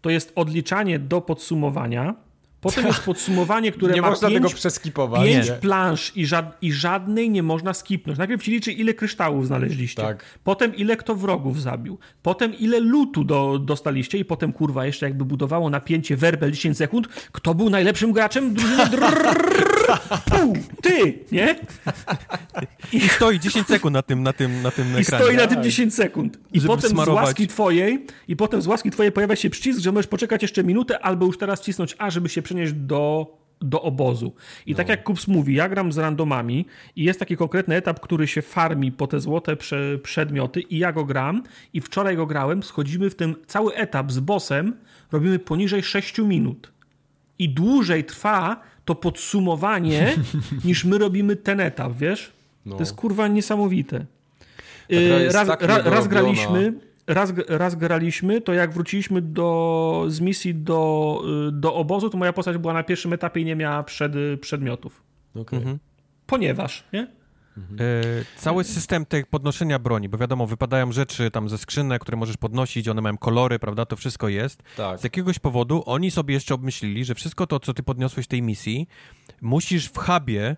to jest odliczanie do podsumowania, Potem jest podsumowanie, które nie ma można pięć, tego przeskipować. Pięć nie. plansz i, żad, i, żadnej nie można skipnąć. Najpierw ci liczy, ile kryształów znaleźliście. Tak. Potem ile kto wrogów zabił. Potem ile lutu do, dostaliście i potem kurwa jeszcze jakby budowało napięcie werbel 10 sekund. Kto był najlepszym graczem drużyny? Pół, ty, nie? I stoi 10 sekund na tym, na tym, na tym I stoi na tym 10 sekund. I potem smarować. z łaski twojej i potem z łaski twojej pojawia się przycisk, że możesz poczekać jeszcze minutę albo już teraz cisnąć A, żeby się przenieść do, do obozu. I tak no. tak jak Kups mówi, ja gram z randomami i jest taki konkretny etap, który się farmi po te złote prze, przedmioty i ja go gram i wczoraj go grałem, schodzimy w ten cały etap z bossem, robimy poniżej 6 minut. I dłużej trwa to podsumowanie, niż my robimy ten etap, wiesz? No. To jest kurwa niesamowite. Raz, tak raz, raz graliśmy raz, raz graliśmy, to jak wróciliśmy do, z misji do, do obozu, to moja postać była na pierwszym etapie i nie miała przed, przedmiotów. Okay. Mhm. Ponieważ, nie? Mhm. E, cały system tej podnoszenia broni, bo wiadomo, wypadają rzeczy tam ze skrzynek, które możesz podnosić, one mają kolory, prawda, to wszystko jest. Tak. Z jakiegoś powodu oni sobie jeszcze obmyślili, że wszystko to, co ty podniosłeś w tej misji, musisz w hubie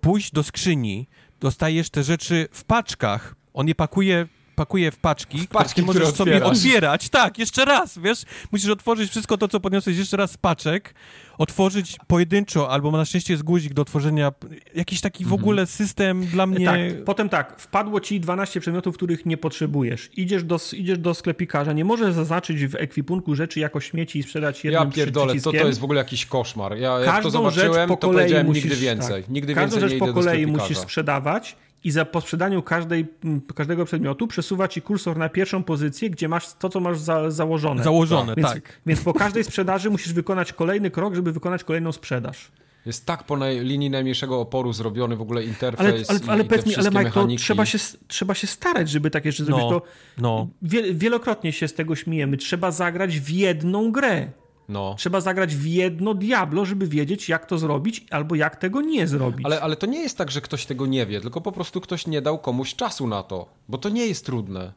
pójść do skrzyni, dostajesz te rzeczy w paczkach, on je pakuje pakuje w paczki, w paczki które możesz sobie otwierać. Tak, jeszcze raz, wiesz? Musisz otworzyć wszystko to, co podniosłeś jeszcze raz z paczek, otworzyć pojedynczo, albo na szczęście jest guzik do otworzenia, jakiś taki w mhm. ogóle system dla mnie... Tak, potem tak, wpadło ci 12 przedmiotów, których nie potrzebujesz. Idziesz do, idziesz do sklepikarza, nie możesz zaznaczyć w ekwipunku rzeczy jako śmieci i sprzedać jednym Ja pierdolę, to, to jest w ogóle jakiś koszmar. Ja jak to zobaczyłem, to powiedziałem musisz, nigdy więcej. Tak, nigdy każdą więcej rzecz po kolei musisz sprzedawać i za, po sprzedaniu każdej, każdego przedmiotu przesuwa ci kursor na pierwszą pozycję, gdzie masz to, co masz za, założone. Założone, więc, tak. Więc po każdej sprzedaży musisz wykonać kolejny krok, żeby wykonać kolejną sprzedaż. Jest tak po naj, linii najmniejszego oporu zrobiony w ogóle interfejs ale, ale, ale i, mi, ale Mike, to trzeba się, trzeba się starać, żeby takie rzeczy no, zrobić. To no. wielokrotnie się z tego śmiejemy. Trzeba zagrać w jedną grę. No. Trzeba zagrać w jedno Diablo, żeby wiedzieć, jak to zrobić, albo jak tego nie zrobić. Ale, ale to nie jest tak, że ktoś tego nie wie, tylko po prostu ktoś nie dał komuś czasu na to, bo to nie jest trudne.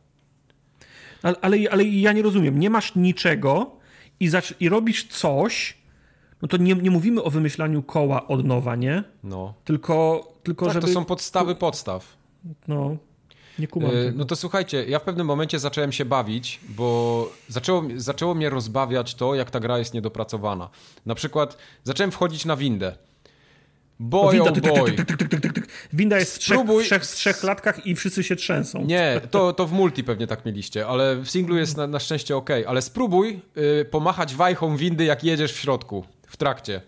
Ale, ale, ale ja nie rozumiem. Nie masz niczego i, i robisz coś, no to nie, nie mówimy o wymyślaniu koła od nowa, nie? No. Tylko, tylko tak, żeby... to są podstawy podstaw. No. Nie kumam. Yy, no to słuchajcie, ja w pewnym momencie zacząłem się bawić, bo zaczęło, zaczęło mnie rozbawiać to, jak ta gra jest niedopracowana. Na przykład zacząłem wchodzić na windę. Boy, no, winda. Winda jest w trzech, trzech, trzech klatkach i wszyscy się trzęsą. Nie, to, to w multi pewnie tak mieliście, ale w singlu jest na, na szczęście ok. Ale spróbuj y, pomachać wajchą windy, jak jedziesz w środku, w trakcie.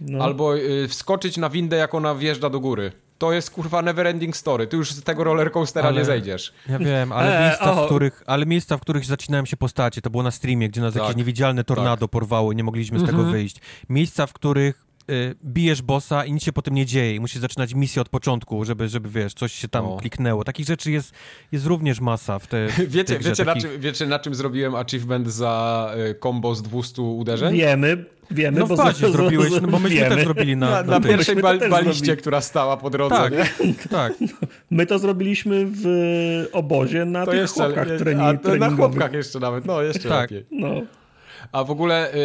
No. Albo y, wskoczyć na windę, jak ona wjeżdża do góry to jest kurwa neverending story. Ty już z tego rollercoastera ale, nie zejdziesz. Ja wiem, ale, e, miejsca, w których, ale miejsca, w których zaczynają się postacie, to było na streamie, gdzie nas tak, jakieś niewidzialne tornado tak. porwało, nie mogliśmy z tego mhm. wyjść. Miejsca, w których y, bijesz bossa i nic się potem nie dzieje i musisz zaczynać misję od początku, żeby, żeby wiesz, coś się tam no. kliknęło. Takich rzeczy jest, jest również masa w te Wiecie, wiecie, na czym, wiecie na czym zrobiłem achievement za y, combo z 200 uderzeń? Wiemy, Wiemy, no bo w zrobiłeś, no bo myśmy wiemy. też zrobili na, na, na, na pierwszej bal, baliście, która stała po drodze, tak, nie? tak. My to zrobiliśmy w obozie na to tych jeszcze, chłopkach trening, a, Na chłopkach jeszcze nawet, no jeszcze tak. lepiej. No. A w ogóle y,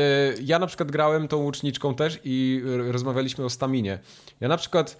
ja na przykład grałem tą łuczniczką też i rozmawialiśmy o staminie. Ja na przykład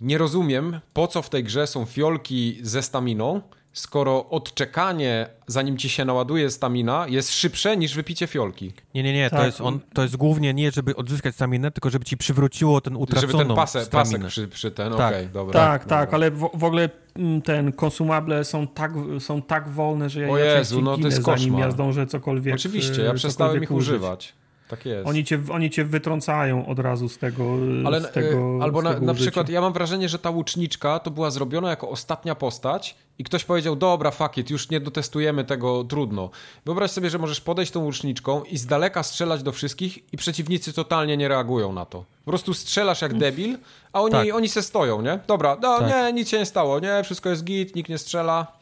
nie rozumiem, po co w tej grze są fiolki ze staminą, skoro odczekanie, zanim ci się naładuje stamina, jest szybsze niż wypicie fiolki. Nie, nie, nie, tak. to, jest on, to jest głównie nie, żeby odzyskać staminę, tylko żeby ci przywróciło ten utraconą Żeby ten pase, pasek przy, przy ten, tak. Okay, dobra. Tak, dobra. tak, ale w, w, ogóle mm, ten konsumable są tak, są tak wolne, że ja, o Jezu, no to jest zanim ja zdążę cokolwiek Oczywiście, ja przestałem ich użyć. używać. Tak jest. Oni cię, oni cię wytrącają od razu z tego. Ale, z tego albo z na, tego na przykład ja mam wrażenie, że ta łuczniczka to była zrobiona jako ostatnia postać i ktoś powiedział, dobra, fuck it, już nie dotestujemy tego, trudno. Wyobraź sobie, że możesz podejść tą łuczniczką i z daleka strzelać do wszystkich i przeciwnicy totalnie nie reagują na to. Po prostu strzelasz jak debil, a oni, tak. oni se stoją, nie? Dobra, no, tak. nie, nic się nie stało, nie, wszystko jest git, nikt nie strzela.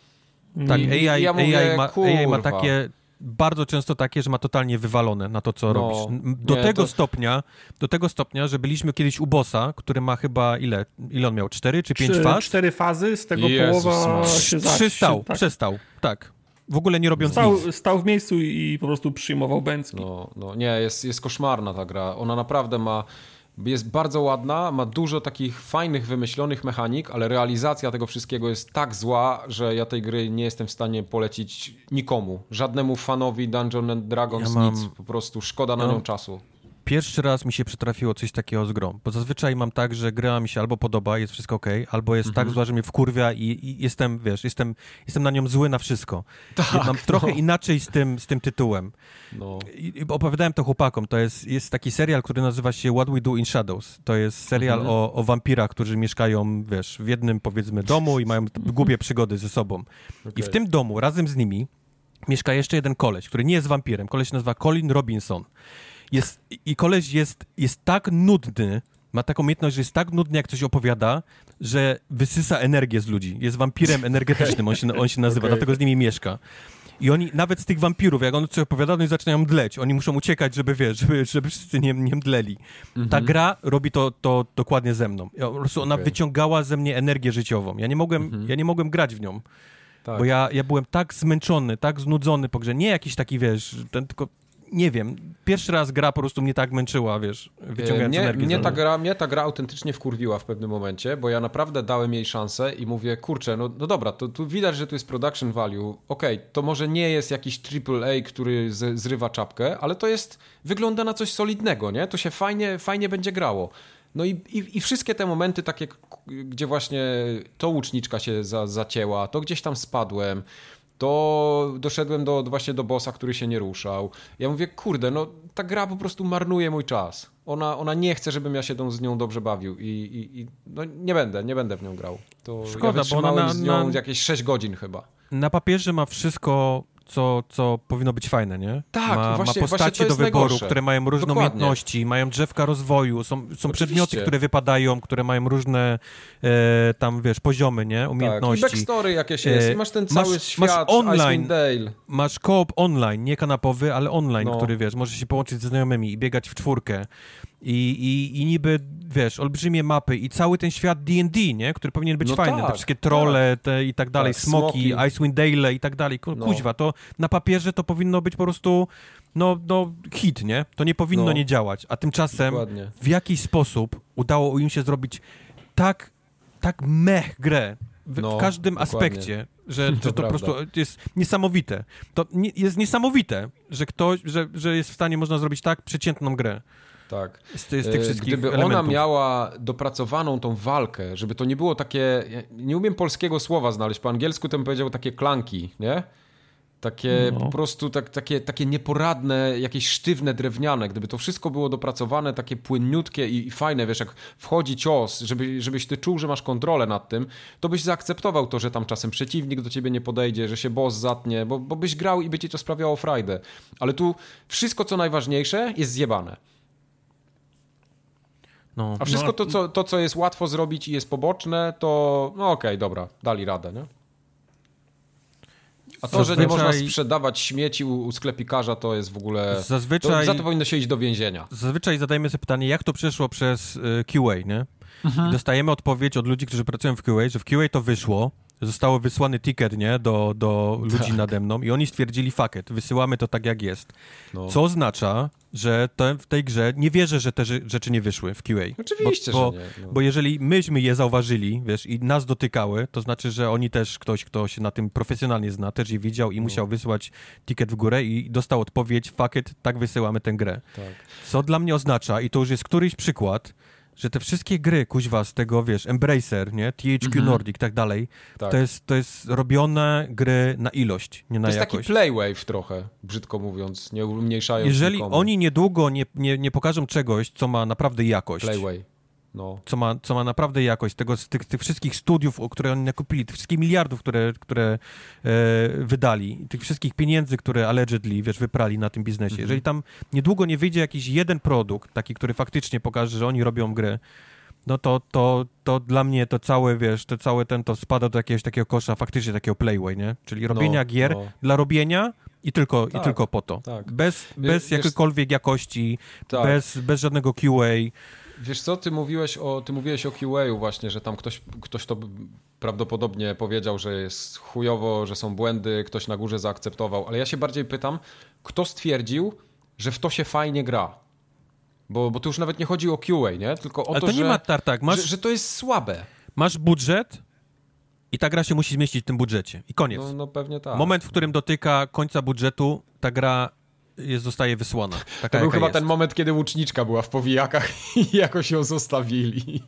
Tak, AI, ja mówię, AI, ma, AI ma takie bardzo często takie, że ma totalnie wywalone na to, co no, robisz. Do nie, tego to... stopnia, do tego stopnia, że byliśmy kiedyś u bossa, który ma chyba ile, ile on miał? Cztery czy pięć faz? Cztery fazy, z tego Jezus, połowa się Przystał, tak. przestał, tak. W ogóle nie robiąc stał, nic. Stał w miejscu i po prostu przyjmował bęcki. No, no nie, jest, jest koszmarna ta gra. Ona naprawdę ma jest bardzo ładna, ma dużo takich fajnych, wymyślonych mechanik, ale realizacja tego wszystkiego jest tak zła, że ja tej gry nie jestem w stanie polecić nikomu. Żadnemu fanowi Dungeon and Dragons ja mam... nic. Po prostu szkoda na nią czasu pierwszy raz mi się przytrafiło coś takiego z grą, bo zazwyczaj mam tak, że gra mi się albo podoba, jest wszystko ok, albo jest tak mhm. tak zła, że mnie wkurwia i, i, jestem, wiesz, jestem, jestem na nią zły na wszystko. Tak, mam trochę no. inaczej z tym, z tym tytułem. No. I, opowiadałem to chłopakom, to jest, jest taki serial, który nazywa się What We Do in Shadows. To jest serial mhm. o, o wampirach, którzy mieszkają, wiesz, w jednym, powiedzmy, domu i mają głupie przygody ze sobą. Okay. I w tym domu, razem z nimi, mieszka jeszcze jeden koleś, który nie jest wampirem. Koleś się nazywa Colin Robinson. Jest, I koleś jest, jest tak nudny, ma taką umiejętność, że jest tak nudny, jak coś opowiada, że wysysa energię z ludzi. Jest wampirem energetycznym, on się, on się nazywa, okay. dlatego z nimi mieszka. I oni, nawet z tych wampirów, jak on coś opowiada, oni zaczynają dleć. Oni muszą uciekać, żeby, wiesz, żeby, żeby wszyscy nie, nie mdleli. Mhm. Ta gra robi to, to dokładnie ze mną. Po prostu ona okay. wyciągała ze mnie energię życiową. Ja nie mogłem, mhm. ja nie mogłem grać w nią. Tak. Bo ja, ja byłem tak zmęczony, tak znudzony po grze. Nie jakiś taki, wiesz, ten, tylko nie wiem, pierwszy raz gra po prostu mnie tak męczyła, wiesz, wyciągając mnie, energię. Mnie ta, gra, mnie ta gra autentycznie wkurwiła w pewnym momencie, bo ja naprawdę dałem jej szansę i mówię, kurczę, no, no dobra, to tu widać, że tu jest production value, okej, okay, to może nie jest jakiś AAA, który z, zrywa czapkę, ale to jest, wygląda na coś solidnego, nie? To się fajnie, fajnie będzie grało. No i, i, i, wszystkie te momenty takie, gdzie właśnie to łuczniczka się za, zacięła, to gdzieś tam spadłem, to doszedłem do, właśnie do bossa, który się nie ruszał. Ja mówię, kurde, no ta gra po prostu marnuje mój czas. Ona, ona nie chce, żebym ja się z nią dobrze bawił i, i, i no nie będę, nie będę w nią grał. To Szkoda, ja bo ona na, z nią na, jakieś 6 godzin chyba. Na papierze ma wszystko co, co powinno być fajne, nie? Tak, ma, właśnie, ma postacie do wyboru, najgorsze. które mają różne Dokładnie. umiejętności, mają drzewka rozwoju, są, są przedmioty, które wypadają, które mają różne e, tam, wiesz, poziomy, nie? Umiejętności. Tak, i backstory jakieś jest, i masz ten cały masz, świat masz online. Masz koop online, nie kanapowy, ale online, no. który, wiesz, możesz się połączyć ze znajomymi i biegać w czwórkę. I, i, I niby, wiesz, olbrzymie mapy i cały ten świat D&D, nie? Który powinien być no fajny. Tak, te wszystkie trolle tak. te i tak dalej, tak, smoki, smoki, Icewind Dale i tak dalej. No. Kuźwa, to na papierze to powinno być po prostu no, no hit, nie? To nie powinno no. nie działać. A tymczasem Dokładnie. w jakiś sposób udało im się zrobić tak, tak mech grę, w, no, w każdym dokładnie. aspekcie, że, że to, to po prostu jest niesamowite. To jest niesamowite, że ktoś, że, że jest w stanie można zrobić tak przeciętną grę. Tak. Z, z tych e, wszystkich Gdyby elementów. ona miała dopracowaną tą walkę, żeby to nie było takie. Nie umiem polskiego słowa znaleźć. Po angielsku to bym powiedział takie klanki, nie? Takie no. po prostu tak, takie, takie nieporadne, jakieś sztywne, drewniane. Gdyby to wszystko było dopracowane, takie płynniutkie i, i, fajne, wiesz, jak wchodzi cios, żeby, żebyś ty czuł, że masz kontrolę nad tym, to byś zaakceptował to, że tam czasem przeciwnik do ciebie nie podejdzie, że się boss zatnie, bo, bo byś grał i by ci to sprawiało frajdę. Ale tu wszystko, co najważniejsze, jest zjebane. No. A wszystko no. to, co, to, co jest łatwo zrobić i jest poboczne, to no okej, okay, dobra, dali radę, nie? A to, że nie można sprzedawać śmieci u, u sklepikarza, to jest w ogóle. Zazwyczaj. To, za to powinno się iść do więzienia. Zazwyczaj zadajemy sobie pytanie, jak to przeszło przez y, QA, nie? Mhm. I dostajemy odpowiedź od ludzi, którzy pracują w QA, że w QA to wyszło, zostało wysłany ticket, nie, do, do ludzi tak. nade mną i oni stwierdzili fuck it, wysyłamy to tak jak jest. No. Co oznacza, że te, w tej grze nie wierzę, że te rzeczy nie wyszły w QA. Oczywiście, bo, że nie. No. Bo jeżeli myśmy je zauważyli, wiesz, i nas dotykały, to znaczy, że oni też, ktoś, kto się na tym profesjonalnie zna, też je widział i no. musiał wysłać ticket w górę i dostał odpowiedź, fuck it, tak wysyłamy tę grę. Tak. Co dla mnie oznacza, i to już jest któryś przykład, że te wszystkie gry, kuźwa, z tego, wiesz, Embracer, nie, THQ -hmm. Nordic, tak dalej, tak. To, jest, to jest robione gry na ilość, nie na jakość. To jest taki playwave trochę, brzydko mówiąc, nie umniejszając Jeżeli nikomu. oni niedługo nie, nie, nie pokażą czegoś, co ma naprawdę jakość, playwave no. Co, ma, co ma naprawdę jakość. Tego, z tych, tych wszystkich studiów, które oni nakupili, tych wszystkich miliardów, które, które e, wydali, tych wszystkich pieniędzy, które allegedly, wiesz, wyprali na tym biznesie. Mhm. Jeżeli tam niedługo nie wyjdzie jakiś jeden produkt, taki, który faktycznie pokaże, że oni robią grę, no to, to, to dla mnie to całe, wiesz, to całe ten, to spada do jakiegoś takiego kosza, faktycznie takiego playway, nie? Czyli robienia no, gier no. dla robienia i tylko, tak, i tylko po to. Tak. Bez, bez jakiejkolwiek jakości, tak. bez, bez żadnego QA. Wiesz co, ty mówiłeś o, ty mówiłeś o QA właśnie, że tam ktoś, ktoś to prawdopodobnie powiedział, że jest chujowo, że są błędy, ktoś na górze zaakceptował, ale ja się bardziej pytam, kto stwierdził, że w to się fajnie gra? Bo, bo tu już nawet nie chodzi o QA, nie? Tylko o ale to, to nie że, ma tartak. Masz, że, że to jest słabe. Masz budżet, i ta gra się musi zmieścić w tym budżecie. I koniec. No, no pewnie tak. Moment, w którym dotyka końca budżetu, ta gra jest, zostaje wysłana. Taka, to był chyba jest. ten moment, kiedy łuczniczka była w powijakach i jakoś ją zostawili.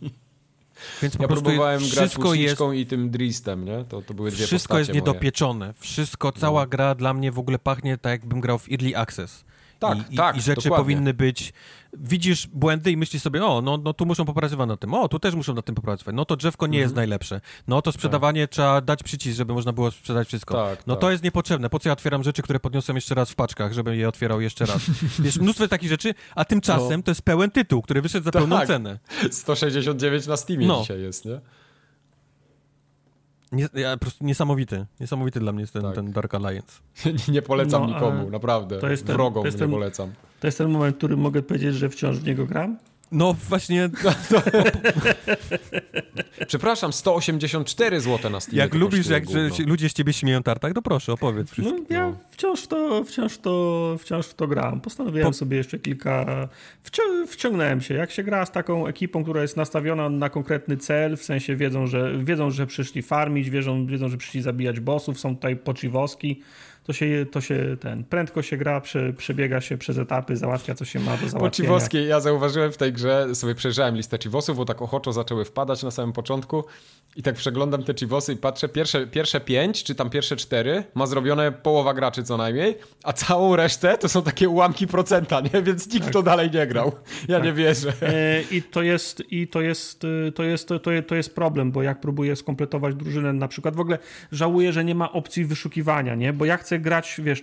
Więc ja próbowałem grać łuczniczką jest, i tym Dristem, nie? To, to były dwie Wszystko jest moje. niedopieczone. Wszystko, cała no. gra dla mnie w ogóle pachnie tak, jakbym grał w Early Access. Tak, I, tak, i, rzeczy dokładnie. powinny być. Widzisz błędy i myślisz sobie, o, no, no tu muszą popracować na tym, o, tu też muszą na tym popracować. No to drzewko nie jest mhm. najlepsze. No to sprzedawanie tak. trzeba dać przycisk, żeby można było sprzedać wszystko. Tak, no tak. to jest niepotrzebne. Po co ja otwieram rzeczy, które podniosłem jeszcze raz w paczkach, żebym je otwierał jeszcze raz? Wiesz, mnóstwo takich rzeczy, a tymczasem no. to jest pełen tytuł, który wyszedł za pełną tak. cenę. 169 na Steamie no. dzisiaj jest, nie? Nie, ja, po prostu niesamowity. Niesamowity dla mnie jest ten, tak. ten Dark Alliance. nie polecam no, nikomu, naprawdę. To jest ten, Wrogom to jest ten, nie polecam. To jest ten moment, w którym mogę powiedzieć, że wciąż w niego gram? No właśnie. Przepraszam, 184 zł na Steamie. Jak lubisz, jak że ludzie z ciebie śmieją tartak, to proszę, opowiedz wszystko. No, ja wciąż to, wciąż to, wciąż w to gram. Postanowiłem po... sobie jeszcze kilka... Wci wciągnąłem się. Jak się gra z taką ekipą, która jest nastawiona na konkretny cel, w sensie wiedzą, że, wiedzą, że przyszli farmić, wiedzą, wiedzą że przyszli zabijać bossów, są tutaj poczywoski, to się, to się ten, prędko się gra, prze, przebiega się przez etapy, załatwia co się ma do załatwienia. Po Ciwowskiej ja zauważyłem w tej grze, sobie przejrzałem listę Ciwosów, bo tak ochoczo zaczęły wpadać na samym początku i tak przeglądam te Ciwosy i patrzę, pierwsze, pierwsze pięć, czy tam pierwsze cztery ma zrobione połowa graczy co najmniej, a całą resztę to są takie ułamki procenta, nie? Więc nikt tak. to dalej nie grał. Ja tak. nie wierzę. E, I to jest, i to jest, to jest, to, to jest problem, bo jak próbuję skompletować drużynę na przykład, w ogóle żałuję, że nie ma opcji wyszukiwania, nie? Bo ja chcę grać, wiesz,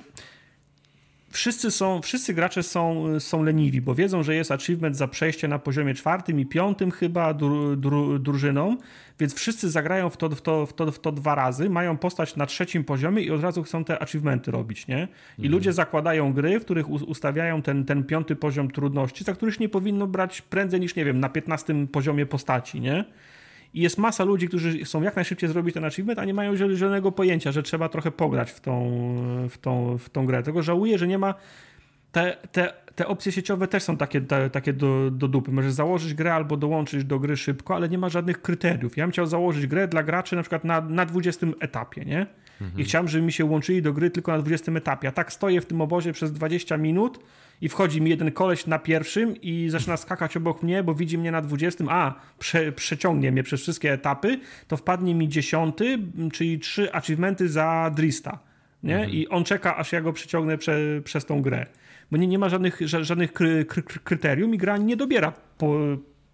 wszyscy są, wszyscy gracze są, są leniwi, bo wiedzą, że jest achievement za przejście na poziomie czwartym i piątym chyba dru, dru, drużyną, więc wszyscy zagrają w to, w, to, w, to, w to dwa razy, mają postać na trzecim poziomie i od razu chcą te achievementy robić, nie? I mhm. ludzie zakładają gry, w których ustawiają ten, ten piąty poziom trudności, za których nie powinno brać prędzej niż, nie wiem, na piętnastym poziomie postaci, nie? I jest masa ludzi, którzy chcą jak najszybciej zrobić ten achievement, a nie mają zielonego pojęcia, że trzeba trochę pograć w tą, w tą, w tą grę. Tego żałuję, że nie ma. Te, te, te opcje sieciowe też są takie, te, takie do, do dupy. Możesz założyć grę albo dołączyć do gry szybko, ale nie ma żadnych kryteriów. Ja bym chciał założyć grę dla graczy na przykład na, na 20 etapie, nie? Mhm. I chciałem, żeby mi się łączyli do gry tylko na 20 etapie. A tak stoję w tym obozie przez 20 minut i wchodzi mi jeden koleś na pierwszym i zaczyna skakać obok mnie, bo widzi mnie na 20, a prze, przeciągnie mnie przez wszystkie etapy, to wpadnie mi dziesiąty, czyli trzy achievementy za Drista. Nie? Mhm. I on czeka, aż ja go przeciągnę prze, przez tą grę. Bo nie, nie ma żadnych, żadnych kry, kry, kryterium i gra nie dobiera po,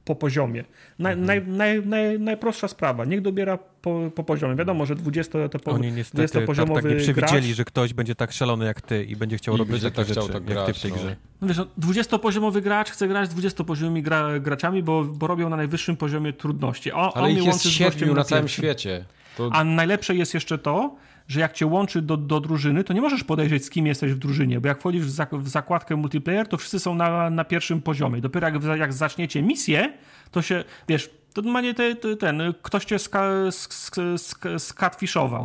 po poziomie. Naj, mhm. naj, naj, naj, najprostsza sprawa. Niech dobiera po, po poziomie. Wiadomo, że 20 to po, Oni niestety 20 poziomowy tak, tak nie przewidzieli, gracz, że ktoś będzie tak szalony jak ty i będzie chciał i robić takie tak rzeczy, tak grać, jak ty w tej no. grze. No wiesz, 20-poziomowy gracz chce grać z 20-poziomowymi gra, graczami, bo, bo robią na najwyższym poziomie trudności. O, Ale ich jest siedmiu na całym świecie. To... A najlepsze jest jeszcze to, że jak cię łączy do, do drużyny, to nie możesz podejrzeć, z kim jesteś w drużynie, bo jak wchodzisz w, zak w zakładkę multiplayer, to wszyscy są na, na pierwszym poziomie. Dopiero jak, jak zaczniecie misję, to się, wiesz, to normalnie te, te, ten, ktoś cię ska,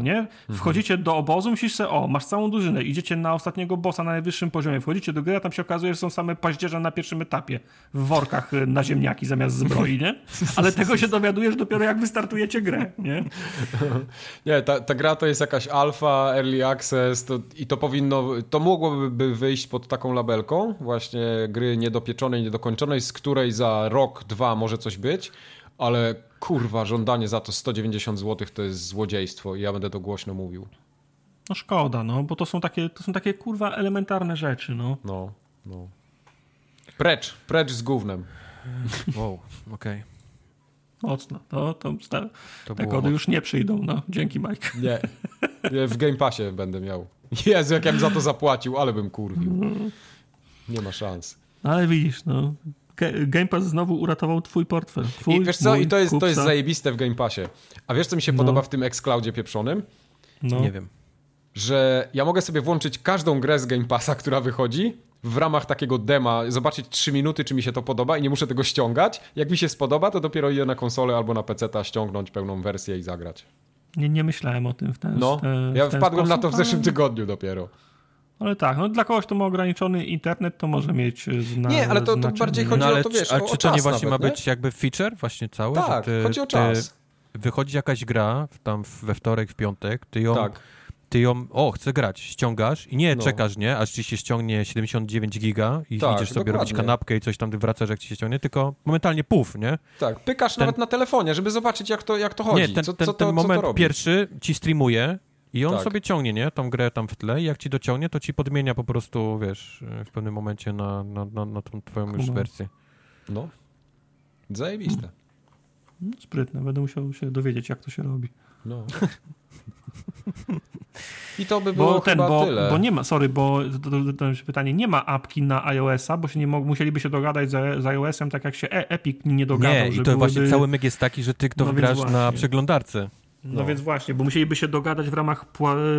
nie? Wchodzicie do obozu, myślisz sobie, o, masz całą drużynę, idziecie na ostatniego bossa na najwyższym poziomie, wchodzicie do gry, a tam się okazuje, że są same paździerze na pierwszym etapie, w workach y, na ziemniaki zamiast zbroi, nie? Ale tego się dowiadujesz dopiero jak wystartujecie grę, nie? Nie, ta, ta gra to jest jakaś alfa, early access to, i to powinno, to mogłoby wyjść pod taką labelką właśnie gry niedopieczonej, niedokończonej, z której za rok, dwa może coś być, ale kurwa, żądanie za to 190 zł to jest złodziejstwo i ja będę to głośno mówił. No szkoda, no, bo to są takie, to są takie kurwa elementarne rzeczy, no. No, no. Precz, precz z gównem. Wow, okej. Okay. Mocno. To, to, to te kody już nie przyjdą, no. Dzięki, Mike. Nie. nie. W Game Passie będę miał. Jezu, jak ja bym za to zapłacił, ale bym kurwił. Mhm. Nie ma szans. Ale widzisz, no. Game Pass znowu uratował twój portfel. Twój, I wiesz co, i to jest, to jest zajebiste w Game Passie. A wiesz, co mi się no. podoba w tym xCloudzie pieprzonym? No. Nie wiem. Że ja mogę sobie włączyć każdą grę z Game Passa, która wychodzi w ramach takiego dema, zobaczyć 3 minuty, czy mi się to podoba i nie muszę tego ściągać. Jak mi się spodoba, to dopiero idę na konsolę albo na PC ściągnąć pełną wersję i zagrać. Nie, nie myślałem o tym w ten No, w ja wpadłem sposób, na to w zeszłym ale... tygodniu dopiero. Ale tak, no dla kogoś, kto ma ograniczony internet, to może mieć e, zna, Nie, ale to, to bardziej chodzi no, o to, wiesz, A czy to nie właśnie nawet, ma być nie? jakby feature właśnie cały? Tak, ty, chodzi o czas. Wychodzi jakaś gra tam we wtorek, w piątek, ty ją... Tak. Ty ją, o, chcę grać, ściągasz i nie no. czekasz, nie, aż ci się ściągnie 79 giga i tak, idziesz sobie dokładnie. robić kanapkę i coś tam, ty wracasz, jak ci się ściągnie, tylko momentalnie puf, nie? Tak, pykasz ten, nawet na telefonie, żeby zobaczyć, jak to, jak to chodzi. Nie, ten, co, ten, co ten to, moment co to pierwszy ci streamuje, i on tak. sobie ciągnie, nie? Tą grę tam w tle i jak ci dociągnie, to ci podmienia po prostu, wiesz, w pewnym momencie na, na, na, na tą twoją już wersję. No. Zajebiste. No, sprytne. Będę musiał się dowiedzieć, jak to się robi. No. I to by było bo ten, bo, tyle. Bo nie ma, sorry, bo to, to, to pytanie, nie ma apki na iOS-a, bo się nie musieliby się dogadać z, z iOS-em, tak jak się e Epic nie dogadał. Nie, i to byłyby... właśnie cały myk jest taki, że ty, kto no grasz na przeglądarce, No, no, więc właśnie, bo musieliby się dogadać w ramach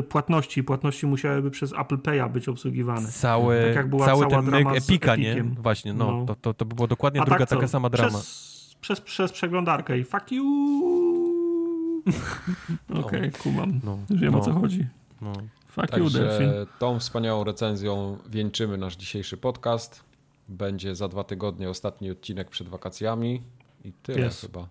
płatności. Płatności musiałyby przez Apple Pay'a być obsługiwane. Cały, tak jak była cały ten myk Epika, nie? Właśnie, no, no. To, to, to by było dokładnie A druga tak taka sama drama. Przez, przez, przez przeglądarkę i fuck you! Okej, okay, kumam. No, Wiem o co chodzi. No. Fuck Także you, Delfin. tą wspaniałą recenzją wieńczymy nasz dzisiejszy podcast. Będzie za dwa tygodnie ostatni odcinek przed wakacjami i tyle yes. chyba.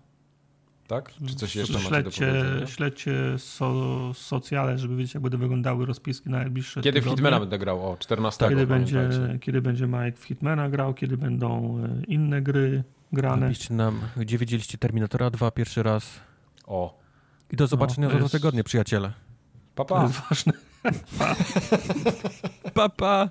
Tak? Czy coś jeszcze śledźcie, macie do powiedzenia? Śledźcie so, socjale, żeby wiedzieć, jak będą wyglądały rozpiski na najbliższe Kiedy tygodnie. w Hitmana będę grał? O, 14. Kiedy będzie, kiedy będzie Mike w Hitmana grał, kiedy będą e, inne gry grane. Napiszcie nam, gdzie widzieliście Terminatora 2 pierwszy raz. O. I do zobaczenia no, za dwa tygodnie, przyjaciele. Papa. Pa. To jest ważne. pa. pa.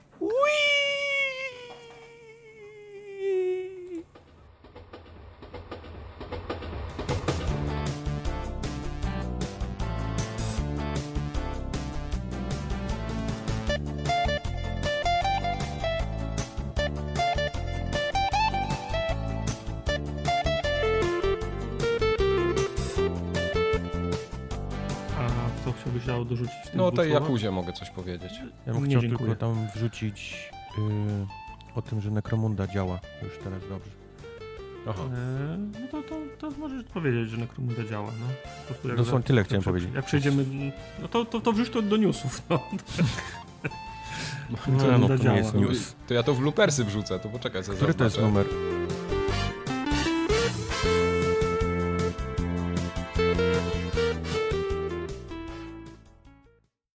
Dorzucić? No to Jakuzie mogę coś powiedzieć. Ja bym chciał dziękuję. tylko tam wrzucić yy, o tym, że Necromunda działa już teraz dobrze. Aha. Eee, no to, to, to możesz powiedzieć, że Necromunda działa. No. Po Dosłownie za, tyle chciałem powiedzieć. Jak przejdziemy, no to, to, to wrzuć to do newsów. No. No, no, to nie jest news. To ja to w loopersy wrzucę, to poczekaj. Który to jest numer?